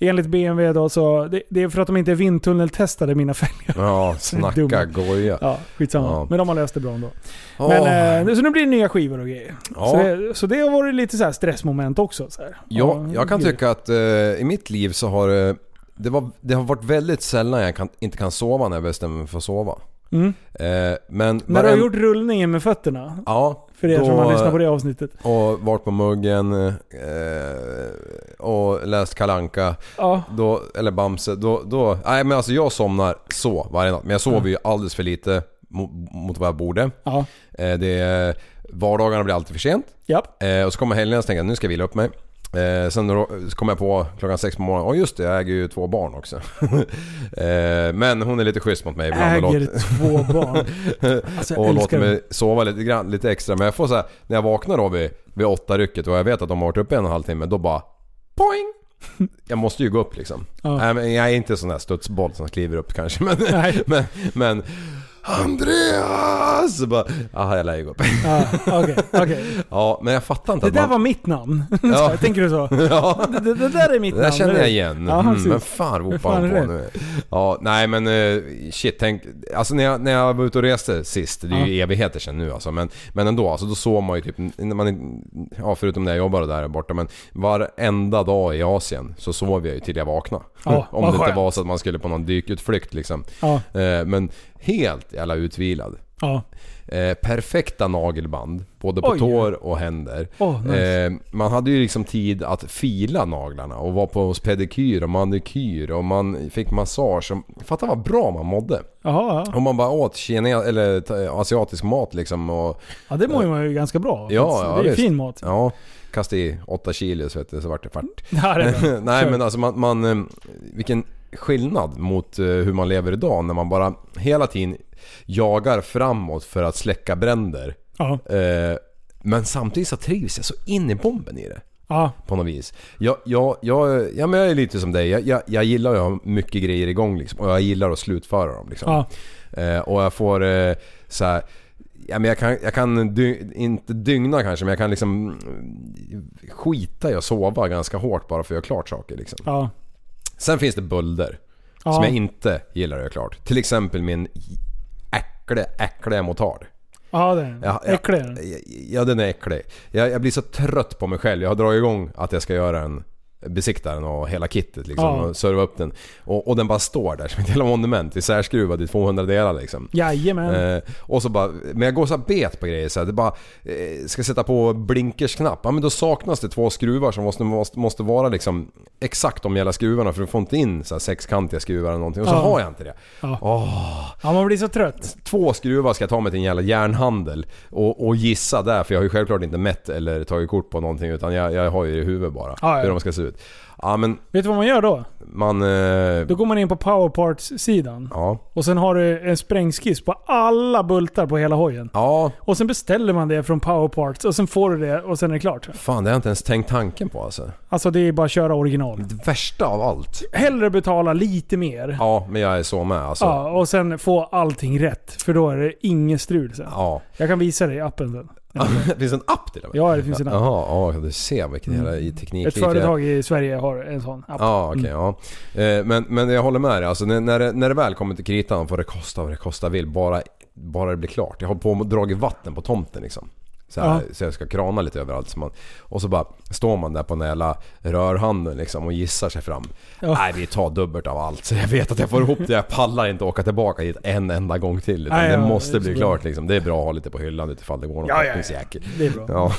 enligt BMW då så, det, det är för att de inte vindtunneltestade mina fälgar. Ja, snacka goja. Ja, skitsamma. Ja. Men de har löst det bra ändå. Ja. Men, eh, så nu blir det nya skivor och grejer. Ja. Så, det, så det har varit lite så stressmoment också. Så här. Ja, jag kan tycka att eh, i mitt liv så har det... Det, var, det har varit väldigt sällan jag kan, inte kan sova när jag bestämmer mig för att sova. Mm. Eh, men När du har varen- gjort rullningen med fötterna. Ja. För er som har lyssnat på det avsnittet. Och varit på muggen eh, och läst Kalanka Ja. då, eller Bamse. Då, då, nej men alltså jag somnar så varje natt. Men jag sover ju alldeles för lite mot, mot vad jag borde. Ja. Eh, det vardagarna blir alltid för sent. Eh, och så kommer helgen och så tänker jag nu ska jag vila upp mig. Eh, sen kommer jag på klockan sex på morgonen, åh just det jag äger ju två barn också. eh, men hon är lite schysst mot mig ibland. Äger två barn. Alltså, och låter mig sova lite, grann, lite extra. Men jag får så här, när jag vaknar då vid, vid åtta rycket och jag vet att de har varit uppe en och en halv timme, då bara poing! Jag måste ju gå upp liksom. Ja. Nej, men jag är inte sån där studsboll som kliver upp kanske. Men, Nej. men, men Andreas! Så Bara, aha, jag lär ju gå upp. Ja, okej, okej. Ja, men jag fattar inte Det att där man... var mitt namn. Ja. Tänker du så? Ja. Det, det, det där är mitt Det där namn. känner det jag igen. Ja, mm, precis. men fan ropar fan han är på det? nu? Ja, nej men eh, shit, tänk... Alltså när jag, när jag var ute och reste sist, det är ju evigheter sedan nu alltså, men, men ändå, alltså då sov man ju typ, när man, ja förutom när jag jobbade där borta, men varenda dag i Asien så sov jag ju till jag vaknade. Ja, Om vad det inte skönt. var så att man skulle på någon dykutflykt liksom. Ja. Eh, men helt jävla utvilad. Ja. Eh, perfekta nagelband, både på Oj. tår och händer. Åh, nice. eh, man hade ju liksom tid att fila naglarna och var på hos pedikyr och manikyr och man fick massage. Och, fatta vad bra man mådde. Jaha, ja. Om man bara åt kine, eller asiatisk mat liksom och... ja, det mår ju man ju ganska bra. Ja, faktiskt. ja Det är visst. fin mat. Ja, kastade i 8 kilo så, vet du, så vart det fart. Ja, det. Nej men alltså man, man... eh, Vilken skillnad mot eh, hur man lever idag när man bara hela tiden jagar framåt för att släcka bränder. Ja. Eh, men samtidigt så trivs jag så in i bomben i det. Ja. På något vis. Jag, jag, jag, ja, men jag är lite som dig. Jag, jag, jag gillar att ha mycket grejer igång liksom, och jag gillar att slutföra dem. Liksom. Ja. Eh, och jag får så här, Ja, men jag kan, jag kan dy, inte dygna kanske men jag kan liksom mm, skita i att sova ganska hårt bara för att göra klart saker liksom. Ja. Sen finns det bulder Ja. som jag inte gillar göra klart. Till exempel min äckliga, äckliga motard. Ja, det är Ja, Äcklig den. ja, den är äcklig. Jag, jag blir så trött på mig själv. Jag har dragit igång att jag ska göra en besikta den och hela kittet liksom Ja. och serva upp den. Och, och den bara står där som ett jävla monument isärskruvad i 200 delar liksom. Jajamän. Eh, och så bara, men jag går så bet på grejer så här, det bara, eh, ska sätta på blinkersknapp, ja men då saknas det två skruvar som måste, måste, måste vara liksom exakt de jävla skruvarna för du får inte in så här sexkantiga skruvar eller någonting och så Ja. har jag inte det. Ja. Åh. ja, man blir så trött. Två skruvar ska jag ta mig till en jävla järnhandel och, och gissa där för jag har ju självklart inte mätt eller tagit kort på någonting utan jag, jag har ju det i huvudet bara. Ja. Hur de ska se ut. Ja men Vet du vad man gör då? man... Eh, Då går man in på Powerparts-sidan. ja. Och sen har du en sprängskiss på alla bultar på hela hojen. Ja, Och sen beställer man det från Powerparts och sen får du det och sen är det klart. fan det har jag inte ens tänkt tanken på alltså. Alltså det är bara att köra original. Det värsta av allt. Hellre betala lite mer. Ja, men jag är så med alltså. Ja, och sen få allting rätt. För då är det ingen strul sen. Ja. Jag kan visa dig i appen sen. det finns en app till och med? Ja, det finns en app. Mm. Jaha, ja du ser vilken jävla i teknik Ett företag i Sverige har en sån app. Ja, okej. Mm. ja. Eh, Men, men jag håller med dig. Alltså, när, när, det, när det väl kommer till kritan får det kosta vad det kosta vill. Bara, bara det blir klart. Jag har på och dragit vatten på tomten liksom. Så, här, Ja. så jag ska krana lite överallt. Så man, och så bara står man där på den jävla rörhanden liksom och gissar sig fram. Ja. Nej, vi tar dubbelt av allt. Så jag vet att jag får ihop det. Jag pallar inte åka tillbaka hit en enda gång till. Utan Nej, det ja, måste det bli klart liksom. Det är bra att ha lite på hyllan utifall det går någon Ja, ja, ja. Det är bra.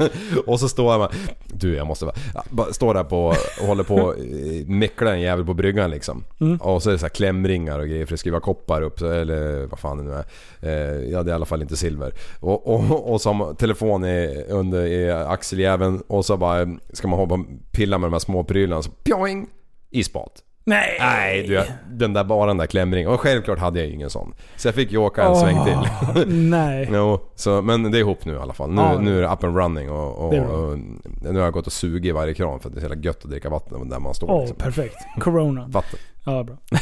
Och så står med, du jag måste bara, står där på och håller på eh, meckla en jävel på bryggan liksom. Mm. Och så är det så här klämringar och grejer för att skruva koppar upp, så- eller vad fan det nu är. Eh, ja det är i alla fall inte silver. Och, och, och som telefon i, under i axeljäveln och så bara ska man hoppa pilla med de här små prylarna så pjoing! I spat. Nej! Nej, du, den där, bara den där klämringen. Och självklart hade jag ju ingen sån. Så jag fick ju åka en Åh, sväng till. nej. jo, så, men det är ihop nu i alla fall. Nu, Ja. nu är det up and running och, och, och nu har jag gått och sugit i varje kran för att det är så jävla gött att dricka vatten där man står. Åh, liksom. perfekt. Corona. Vatten. Ja, bra.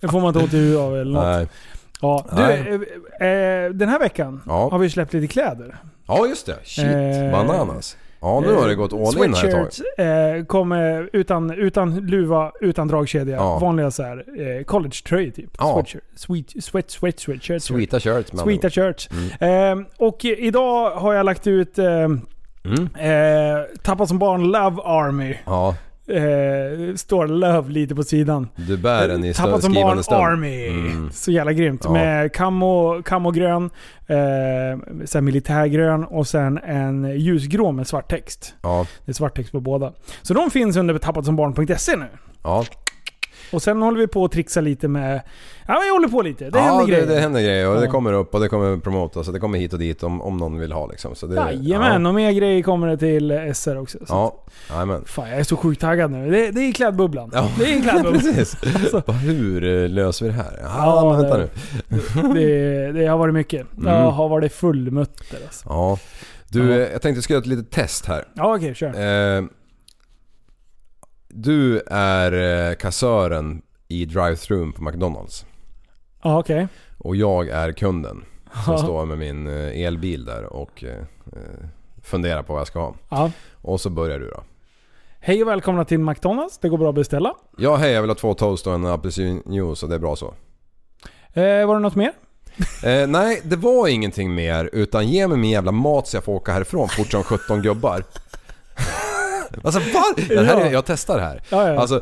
det får man inte ont i huvudet av eller något. Nej. Ja, du, eh, eh, den här veckan Ja. har vi släppt lite kläder. Ja just det. Shit, Eh, bananas. Ja nu har det gått all in här ett tag. Eh, kommer utan, utan luva, utan dragkedja. Ja. Vanliga så här, eh, college-tröjor typ. Ja. Sweatshirt, sweet, sweat, sweat, sweatshirt. Sweeta shirts Sweeta shirts. Eh, och idag har jag lagt ut eh, Mm. eh, Tappat som barn Love Army. Ja, Eh, står Love lite på sidan. du bär den i Tappat som barn skrivande stund. Army. Mm. Så jävla grymt. Ja. Med camo, camogrön, eh, sen militärgrön och sen en ljusgrå med svart text. Ja, Det är svart text på båda. Så de finns under tappatsombarn.se nu. ja. Och sen håller vi på att trixa lite med... Ja, vi håller på lite. Det ja, händer det, grejer. det händer grejer och det Ja. kommer upp och det kommer promotas och det kommer hit och dit om, om någon vill ha liksom. Så det, Jajamän, och mer grejer kommer det till SR också. Så. Ja, jajamän. Fan, jag är så sjukt taggad nu. Det, det är klädbubblan. Ja, Det är en klädbubbla. precis. Alltså. Hur eh, löser vi det här? Ja, Ja, vänta det- nu. det, det har varit mycket. Mm. Jag har varit fullmutter alltså. Ja. Du, Ja. eh, jag tänkte jag skulle göra ett litet test här. Ja, okej, kör. Eh, du är eh, kassören i drive-thrun på McDonalds. Ja, okej. Och jag är kunden. Som Ja. står med min eh, elbil där och eh, funderar på vad jag ska ha. Ja. Och så börjar du då. Hej och välkomna till McDonalds. Det går bra att beställa. Ja hej, jag vill ha två toast och en apelsinjuice och det är bra så. Eh, var det något mer? Eh, nej, det var ingenting mer utan ge mig min jävla mat så jag får åka härifrån fort som 17 gubbar. Alltså var? Det här är, jag testar det här. Ja, ja. Alltså,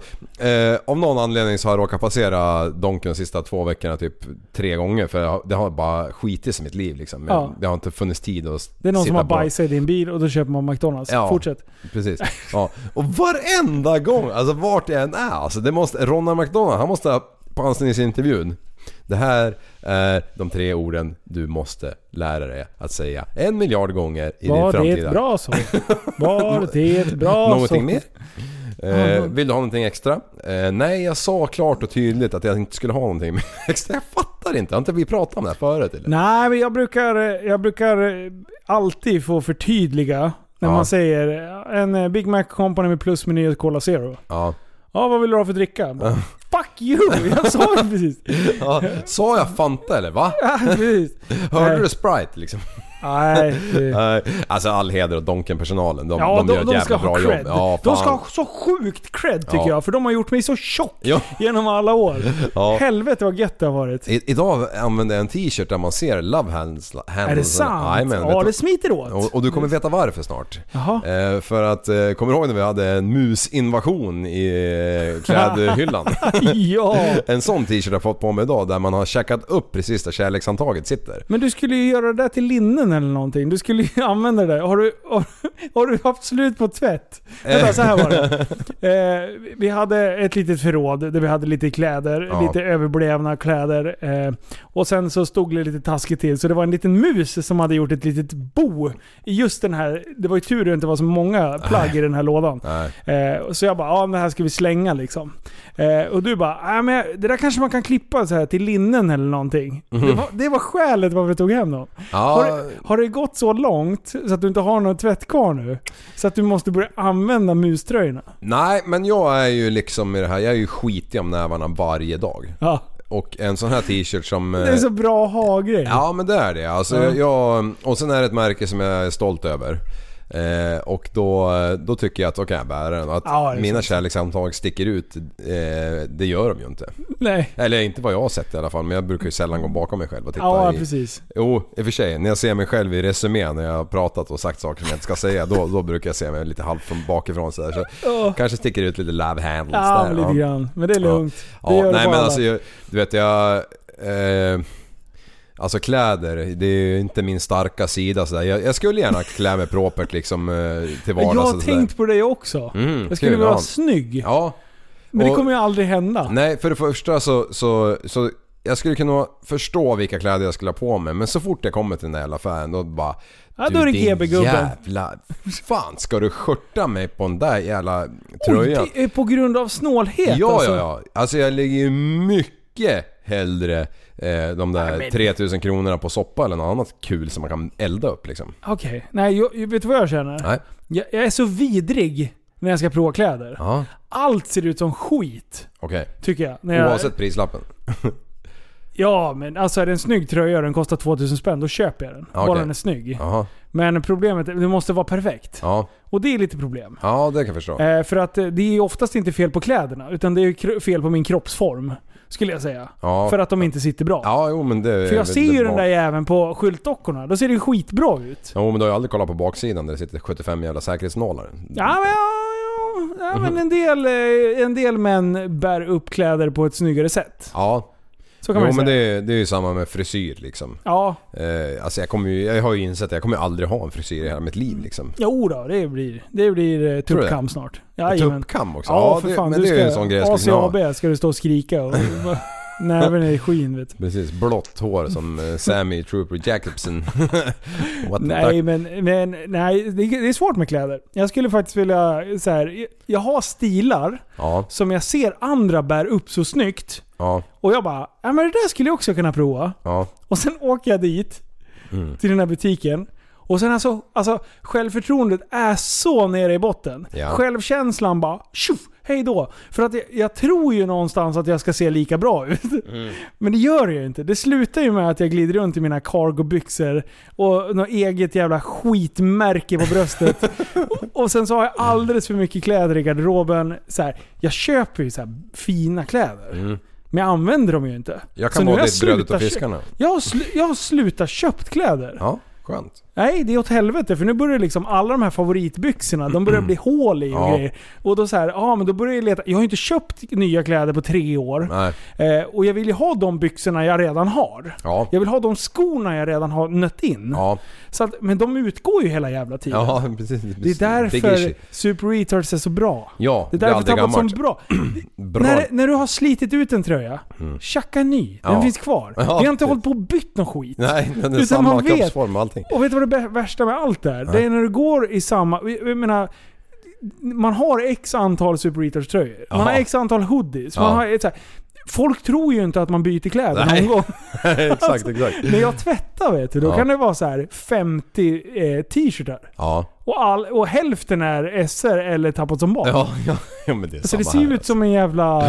eh, av någon anledning så har jag råkat passera Donken de sista två veckorna typ tre gånger för jag- det har bara skitit i mitt liv liksom. Ja. Det har inte funnits tid att Det är någon som har bajsat i din bil och då köper man McDonalds. Ja. Fortsätt. Precis. Ja. Och varenda gång, alltså vart jag än är, alltså det måste, Ronald McDonald, han måste ha på anställningsintervjun. Det här är de tre orden du måste lära dig att säga en miljard gånger i din Var framtida... det bra så? Var det bra så? Någonting mer? Eh, vill du ha någonting extra? Eh, nej, jag sa klart och tydligt att jag inte skulle ha någonting extra. Jag fattar inte. Har inte vi pratat om det här förut eller? Nej, men jag brukar, jag brukar alltid få förtydliga när Ja. man säger en eh, Big Mac Company med plusmeny och Cola Zero. Ja. Ja, vad vill du ha för dricka? Fuck you! Jag sa ju precis. Ja, sa jag Fanta eller va? Ja, precis. Hörde du Sprite liksom? Nej, det- alltså all heder åt Donken-personalen. De, Ja, de, de, gör ett de, jävla bra jobb. Ja, de ska ha så sjukt cred tycker Ja. jag, för de har gjort mig så tjock Ja. genom alla år. Ja. Helvete vad gött det har varit. I, idag använder jag en t-shirt där man ser Love Hands. handles Är det sant? Jajamän, vet ja, det smiter åt. och, och du kommer veta varför snart. Eh, för att, eh, kommer du ihåg när vi hade en musinvasion i eh, klädhyllan? ja. En sån t-shirt har jag fått på mig idag där man har checkat upp precis där kärlekshandtaget sitter. Men du skulle ju göra det där till linnen eller någonting. Du skulle ju använda det. Har du, har, har du haft slut på tvätt? Vänta, så här var det. Eh, vi hade ett litet förråd där vi hade lite kläder, Ja. lite överblivna kläder. Eh, och sen så stod det lite taskigt till. Så det var en liten mus som hade gjort ett litet bo i just den här... Det var ju tur att det inte var så många plagg i den här lådan. Nej. Eh, så jag bara, ja men det här ska vi slänga liksom. Eh, och du bara, äh, men det där kanske man kan klippa så här till linnen eller någonting. Mhm. Det, var, det var skälet varför vi tog hem dem. Ja. Har, det, har det gått så långt så att du inte har någon tvätt kvar nu? Så att du måste börja använda muströjorna? Nej, men jag är ju liksom i det här, jag är ju skitig om nävarna varje dag. Ja. Och en sån här t-shirt som... Det är så bra att ha-grej. Ja men det är det. Alltså, Ja. jag, och sen är det ett märke som jag är stolt över. Eh, och då, då tycker jag att kan jag bära den. Att Ja, mina sant. kärlekshandtag sticker ut, eh, det gör de ju inte. Nej. Eller inte vad jag har sett i alla fall, men jag brukar ju sällan gå bakom mig själv och titta Ja, i... precis. Jo, i och för sig. När jag ser mig själv i resumé när jag har pratat och sagt saker som jag inte ska säga, då, då brukar jag se mig lite halvt från bakifrån sådär. Så Ja. kanske sticker ut lite love handles Ja, där. men lite grann. Men det är lugnt. Ja, Det ja nej men alla. alltså jag, du vet jag... Eh, alltså kläder, det är ju inte min starka sida sådär. Jag, jag skulle gärna klä mig propert liksom eh, till vardags jag har tänkt på det också. Mm, jag skulle kul, vara ja. snygg. Ja. Men det Och- kommer ju aldrig hända. Nej, för det första så, så, så jag skulle kunna förstå vilka kläder jag skulle ha på mig men så fort jag kommer till den där jävla affären då bara... Ja, då är det GB-gubben. jävla... Fan, ska du skörta mig på den där jävla tröjan? Oj, det är på grund av snålhet Ja, alltså. ja, ja. Alltså jag lägger ju mycket hellre eh, de där men- 3000 kronorna på soppa eller något annat kul som man kan elda upp liksom. Okej. Nej, jag, vet du vad jag känner? Nej. Jag, jag är så vidrig när jag ska prova kläder. Ja, Allt ser ut som skit. okej. Tycker jag. När jag Oavsett prislappen. Ja, men alltså är det en snygg tröja och den kostar 2000 spänn, då köper jag den. Ja, Bara okej. den är snygg. Jaha. Men problemet är det måste vara perfekt. Ja. Och det är lite problem. Ja, det kan jag förstå. Eh, för att eh, det är ju oftast inte fel på kläderna, utan det är ju kro- fel på min kroppsform. Skulle jag säga. Ja. För att de inte sitter bra. Ja, jo men det För jag ser ju den där jäveln på skyltdockorna. Då ser det ju skitbra ut. Jo men du har ju aldrig kollat på baksidan där det sitter 75 jävla säkerhetsnålar. Ja, men, ja, ja, ja, men en, del, eh, en del män bär upp kläder på ett snyggare sätt. Ja. Så kan jo man ju men säga. det, är- det är ju samma med frisyr liksom. Ja, Eh, alltså jag, kommer ju, jag har ju insett att jag kommer aldrig ha en frisyr i hela mitt liv liksom. jo då, det blir, det blir eh, Tror du det? tuppkam snart. Jajamän. Tuppkam också? Ja, för det- fan. men du det är ju en sån grej jag skulle kunna ha. ACAB ska du stå och skrika och näven är i skyn vet du. Precis, blått hår som eh, Sammy Trooper Jacobson. Nej men, men nej, det är det är svårt med kläder. Jag skulle faktiskt vilja, så här, jag har stilar Ja, som jag ser andra bär upp så snyggt. ja, Och jag bara, ja men det där skulle jag också kunna prova. ja. Och sen åker jag dit, Mm. till den här butiken. Och sen alltså, alltså självförtroendet är så nere i botten. Ja. Självkänslan bara tjoff, hej då. För att jag, jag tror ju någonstans att jag ska se lika bra ut. Mm. Men det gör jag ju inte. Det slutar ju med att jag glider runt i mina cargobyxor och något eget jävla skitmärke på bröstet. och, och sen så har jag alldeles för mycket kläder i garderoben. Så här, jag köper ju så fina kläder. Mm. Men jag använder dem ju inte. Jag Så kan nu vara ditt brödet och fiskarna. Jag har, jag har slutat köpt kläder. Ja, skönt. Nej, det är åt helvete. För nu börjar liksom alla de här favoritbyxorna, de börjar bli hål i och Ja. grejer. Och då så här, ja men då börjar jag leta. Jag har ju inte köpt nya kläder på tre år. Eh, och jag vill ju ha de byxorna jag redan har. Ja. Jag vill ha de skorna jag redan har nött in. Ja. Så att, men de utgår ju hela jävla tiden. Ja, precis. Det är därför. Super Retards är så bra. Ja, Det är därför Tappat som bra. Bra. När, när du har slitit ut en tröja, tjacka en ny. Den finns kvar. Vi har inte precis. hållit på och bytt någon skit. Nej, den är Utan samma vet. kroppsform och allting. Och vet du vad det värsta med allt? Det Nej. är när du går i samma... Jag menar, man har x antal Super Retards tröjor. Man har x antal hoodies. Man Ja. har så här, Folk tror ju inte att man byter kläder Nej. någon gång. exakt, exakt. När jag tvättar vet du, då Ja. kan det vara så här 50 eh, t-shirtar. Ja. Och, all, och hälften är SR eller tappat som barn. Ja, ja, ja men det är Så samma det ser här. ju ut som en jävla...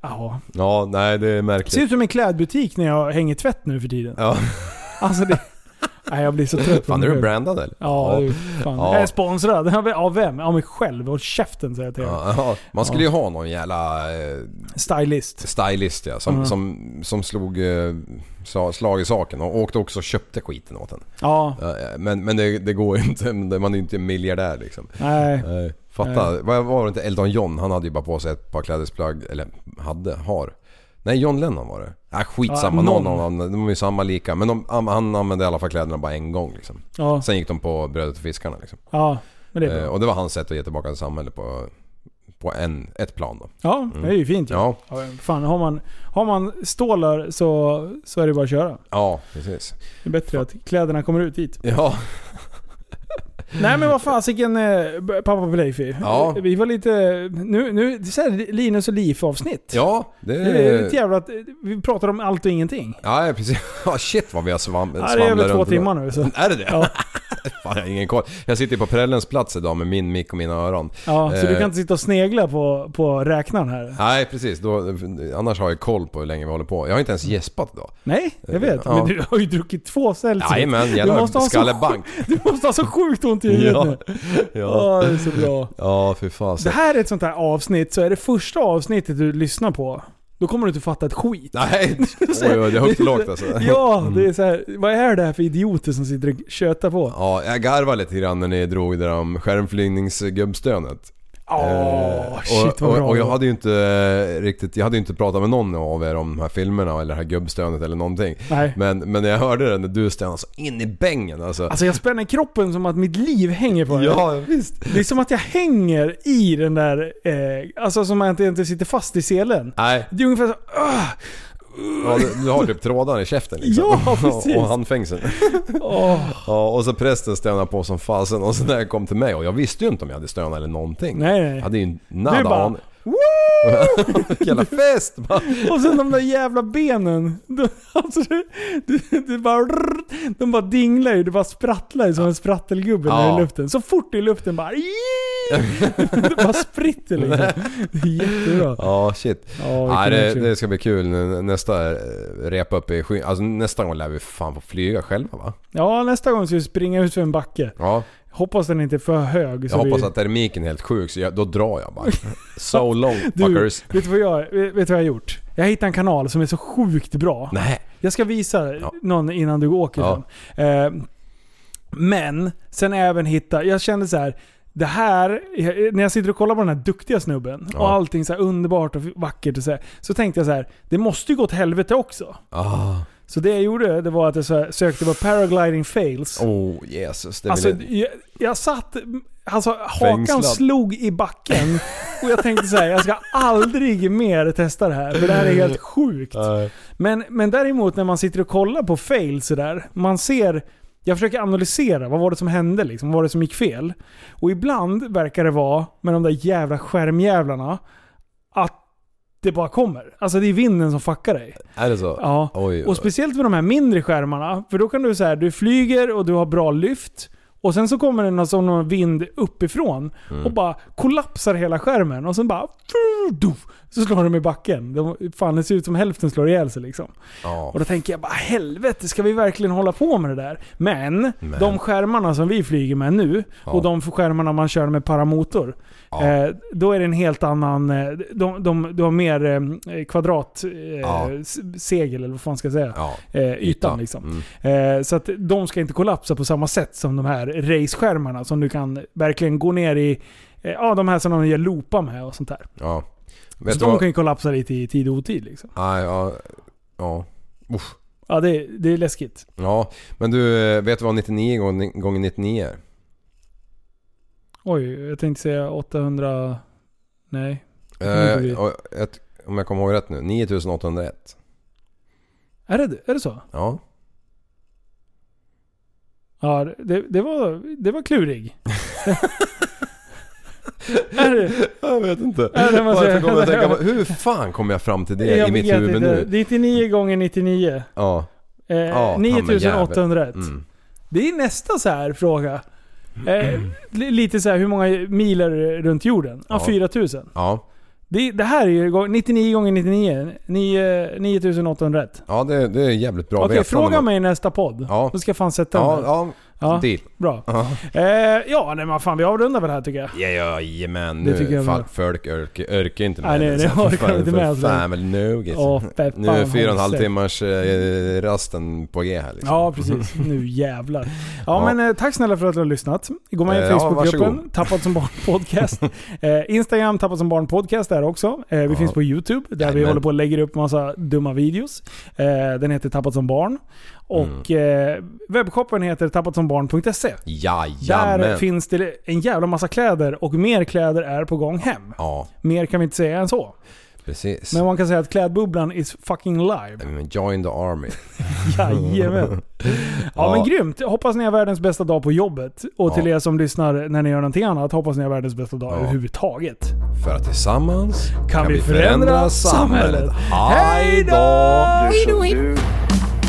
Ja. Ja, nej det är Det ser märkligt. ut som en klädbutik när jag hänger tvätt nu för tiden. Ja. Alltså det... Nej, jag blir så trött på Fan, är du brandad eller? Ja, fan. Ja. Jag är sponsrad. Av vem? Av mig själv. Och käften säger jag till Ja, ja. Man skulle ju ha någon jävla eh, Stylist. stylist ja, som, Mm. som, som slog eh, sla- slag i saken och åkte också och köpte skiten åt en. Ja. Men, men det, det går ju inte, man är ju inte en miljardär liksom. Nej. Fatta, Nej. var det inte Elton John? Han hade ju bara på sig ett par klädesplagg, eller hade, har. Nej, John Lennon var det. Ja, skitsamma, Ja, någon någon. av dem. De är ju samma lika. Men de, han använde i alla fall kläderna bara en gång liksom. Ja. Sen gick de på brödet och fiskarna liksom. Ja, men det är Eh, bra. och det var hans sätt att ge tillbaka till samhället på, på en, ett plan då. Ja, det är ju fint ju. Ja, Ja, fan, har man, har man stålar så, så är det bara att köra. ja precis. Det är bättre att kläderna kommer ut dit. Ja, Nej men vad fasiken eh, pappa Leify. Ja. Vi var lite... Nu, nu det är Linus och Liv avsnitt. ja det Det är ett jävla... Vi pratar om allt och ingenting. Ja, precis. Ja, shit vad vi har svam, Ja, det är över två timmar nu, så. Är det det? Ja. Fan, jag har ingen koll. Jag sitter på Prellens plats idag med min mick och mina öron. Ja, så du Eh, kan inte sitta och snegla på, på räknaren här. Nej precis, då, annars har jag koll på hur länge vi håller på. Jag har inte ens gäspat idag. Nej, jag vet. Ja. Men du har ju druckit två Celsius. Jajamän, Du jävla skallebank. Du måste ha så sjukt ont i huvudet Ja, nu. ja. Ja, det är så bra. Ja, fy fasen. Det här är ett sånt här avsnitt, så är det första avsnittet du lyssnar på, då kommer du inte fatta ett skit. Nej, oj, oj, det är högt och lågt alltså. Ja, det är så här, vad är det här för idioter som sitter och tjötar på? Ja, jag garvade lite grann när ni drog det där om skärmflygningsgubbstönet. Eh, shit, och, och, och jag hade ju inte eh, riktigt, jag hade inte pratat med någon av er om de här filmerna eller det här gubbstönet eller någonting. Nej. Men, men när jag hörde det när du stönade så in i bängen alltså. Alltså jag spänner kroppen som att mitt liv hänger på det. Ja, visst. Det är som att jag hänger i den där, eh, alltså som att jag inte sitter fast i selen. Nej, Det är ungefär så, ah, ja, du, du har typ trådar i käften liksom. Ja, precis. och handfängseln. åh. Ja, och så prästen stönade på som fasen och så när jag kom till mig och jag visste ju inte om jag hade stönat eller någonting. Nej, nej. Jag hade ju nada bara, aning. Jävla fest! Och sen de där jävla benen. De, alltså det, det, bara, de bara dinglar ju, det bara sprattlar ju som en sprattelgubbe Ja. i luften. Så fort i luften bara... Det bara spritter liksom. Det är jättebra. Ja, shit. Ja, Nej, det, det ska bli kul nästa eh, repa upp i skyn. Alltså nästa gång lär vi fan få flyga själva va? Ja, nästa gång ska vi springa ut för en backe. Ja. Hoppas den inte är för hög. Jag så hoppas vi... att termiken är helt sjuk så jag, då drar jag bara. So long Du, fuckers. vet du vad jag, vet, du vad jag har gjort? Jag hittat en kanal som är så sjukt bra. Nej. Jag ska visa någon innan du åker Ja. Eh, men, sen jag även hittat, jag kände så här. Det här, när jag sitter och kollar på den här duktiga snubben Ja. och allting så underbart och vackert och så, här, så tänkte jag så här. Det måste ju gå åt helvete också. Ah. Så det jag gjorde, det var att jag sökte på paragliding fails. Oh Jesus. Det Alltså, jag... jag, satt... Alltså hakan Fängslad. slog i backen och jag tänkte så här, jag ska aldrig mer testa det här för det här är helt sjukt. Men, men däremot när man sitter och kollar på fail sådär, man ser... Jag försöker analysera, vad var det som hände liksom? Vad var det som gick fel? Och ibland verkar det vara, med de där jävla skärmjävlarna, det bara kommer. Alltså det är vinden som fuckar dig. Är det så? Ja. Oj, oj. Och speciellt med de här mindre skärmarna. För då kan du säga du flyger och du har bra lyft. Och sen så kommer det någon sån någon vind uppifrån Mm. och bara kollapsar hela skärmen. Och sen bara... Så slår de i backen. De, fan, det ser ut som hälften slår ihjäl sig liksom. Ja. Och då tänker jag bara helvete, ska vi verkligen hålla på med det där? Men, Men. de skärmarna som vi flyger med nu Ja. och de skärmarna man kör med paramotor. Ja. Eh, då är det en helt annan... Eh, de, de, de har mer eh, kvadrat eh, eller vad fan ska jag säga. Eh, ytan Yta. liksom. Mm. Eh, så att de ska inte kollapsa på samma sätt som de här race-skärmarna som du kan verkligen gå ner i. Eh, ja, de här som de gör loopar med och sånt där. Så Vet du de vad? kan ju kollapsa lite i tid och otid liksom. Nej, ja. Ja. Uff. Ja, det, det är läskigt. Ja, men du, eh, vet du vad 99 gånger gånger 99 är? Oj, jag tänkte säga 800... Nej. Inte bli. Eh, och ett, om jag kommer ihåg rätt nu, 9801. Är det, är det så? Ja. Ja, det, det, var, det var klurig. Är det? Jag vet inte. Ja, det måste Varför jag- kommer jag tänka på, hur fan kom jag fram till det i mitt vet huvud inte. nu? 99 gånger 99. Ja. Eh, Ja, ta mig 9800 rätt. jävel. Mm. Det är nästa så här fråga. Eh, li- lite så här, hur många mil är det runt jorden? Ja, Ja. 4000. Ja. Det, det här är ju gå- 99 gånger 99. 9, 9800 rätt. Ja, det, det är jävligt bra Okej, veta fråga mig i nästa podd. Ja. Då ska jag fan sätta Ja, mig. ja. Ja, Deal. Bra. Ja. Eh, ja, nej men fan vi avrundar väl här tycker jag. Ja, jajamän. Det tycker Nu jag folk orkar, orkar inte Nej, nej, det orkar inte med, alltså. Fan väl. Åh, Nu är fyra och en halv håll sig. timmars eh, rasten på G här liksom. Ja, precis. Nu jävlar. Ja, Ja. men eh, tack snälla för att du har lyssnat. Gå med i Eh, ja, Facebookgruppen, varsågod. Tappat som barn podcast. eh, Instagram, Tappat som barn podcast där också. Eh, vi Ja. finns på YouTube, där vi Jajamän. håller på och lägger upp massa dumma videos. Eh, den heter Tappat som barn. Och eh, webbshoppen heter tappatsombarn.se. Där Jajamän. finns det en jävla massa kläder och mer kläder är på gång hem. Ja, Mer kan vi inte säga än så. precis. Men man kan säga att klädbubblan is fucking live. Men Join the army. Jajamän. Ja, Ja. men grymt. Hoppas ni har världens bästa dag på jobbet. Och till Ja. er som lyssnar när ni gör någonting annat, hoppas ni har världens bästa dag Ja. överhuvudtaget. För att tillsammans Kan vi förändra samhället. Hej då! Som du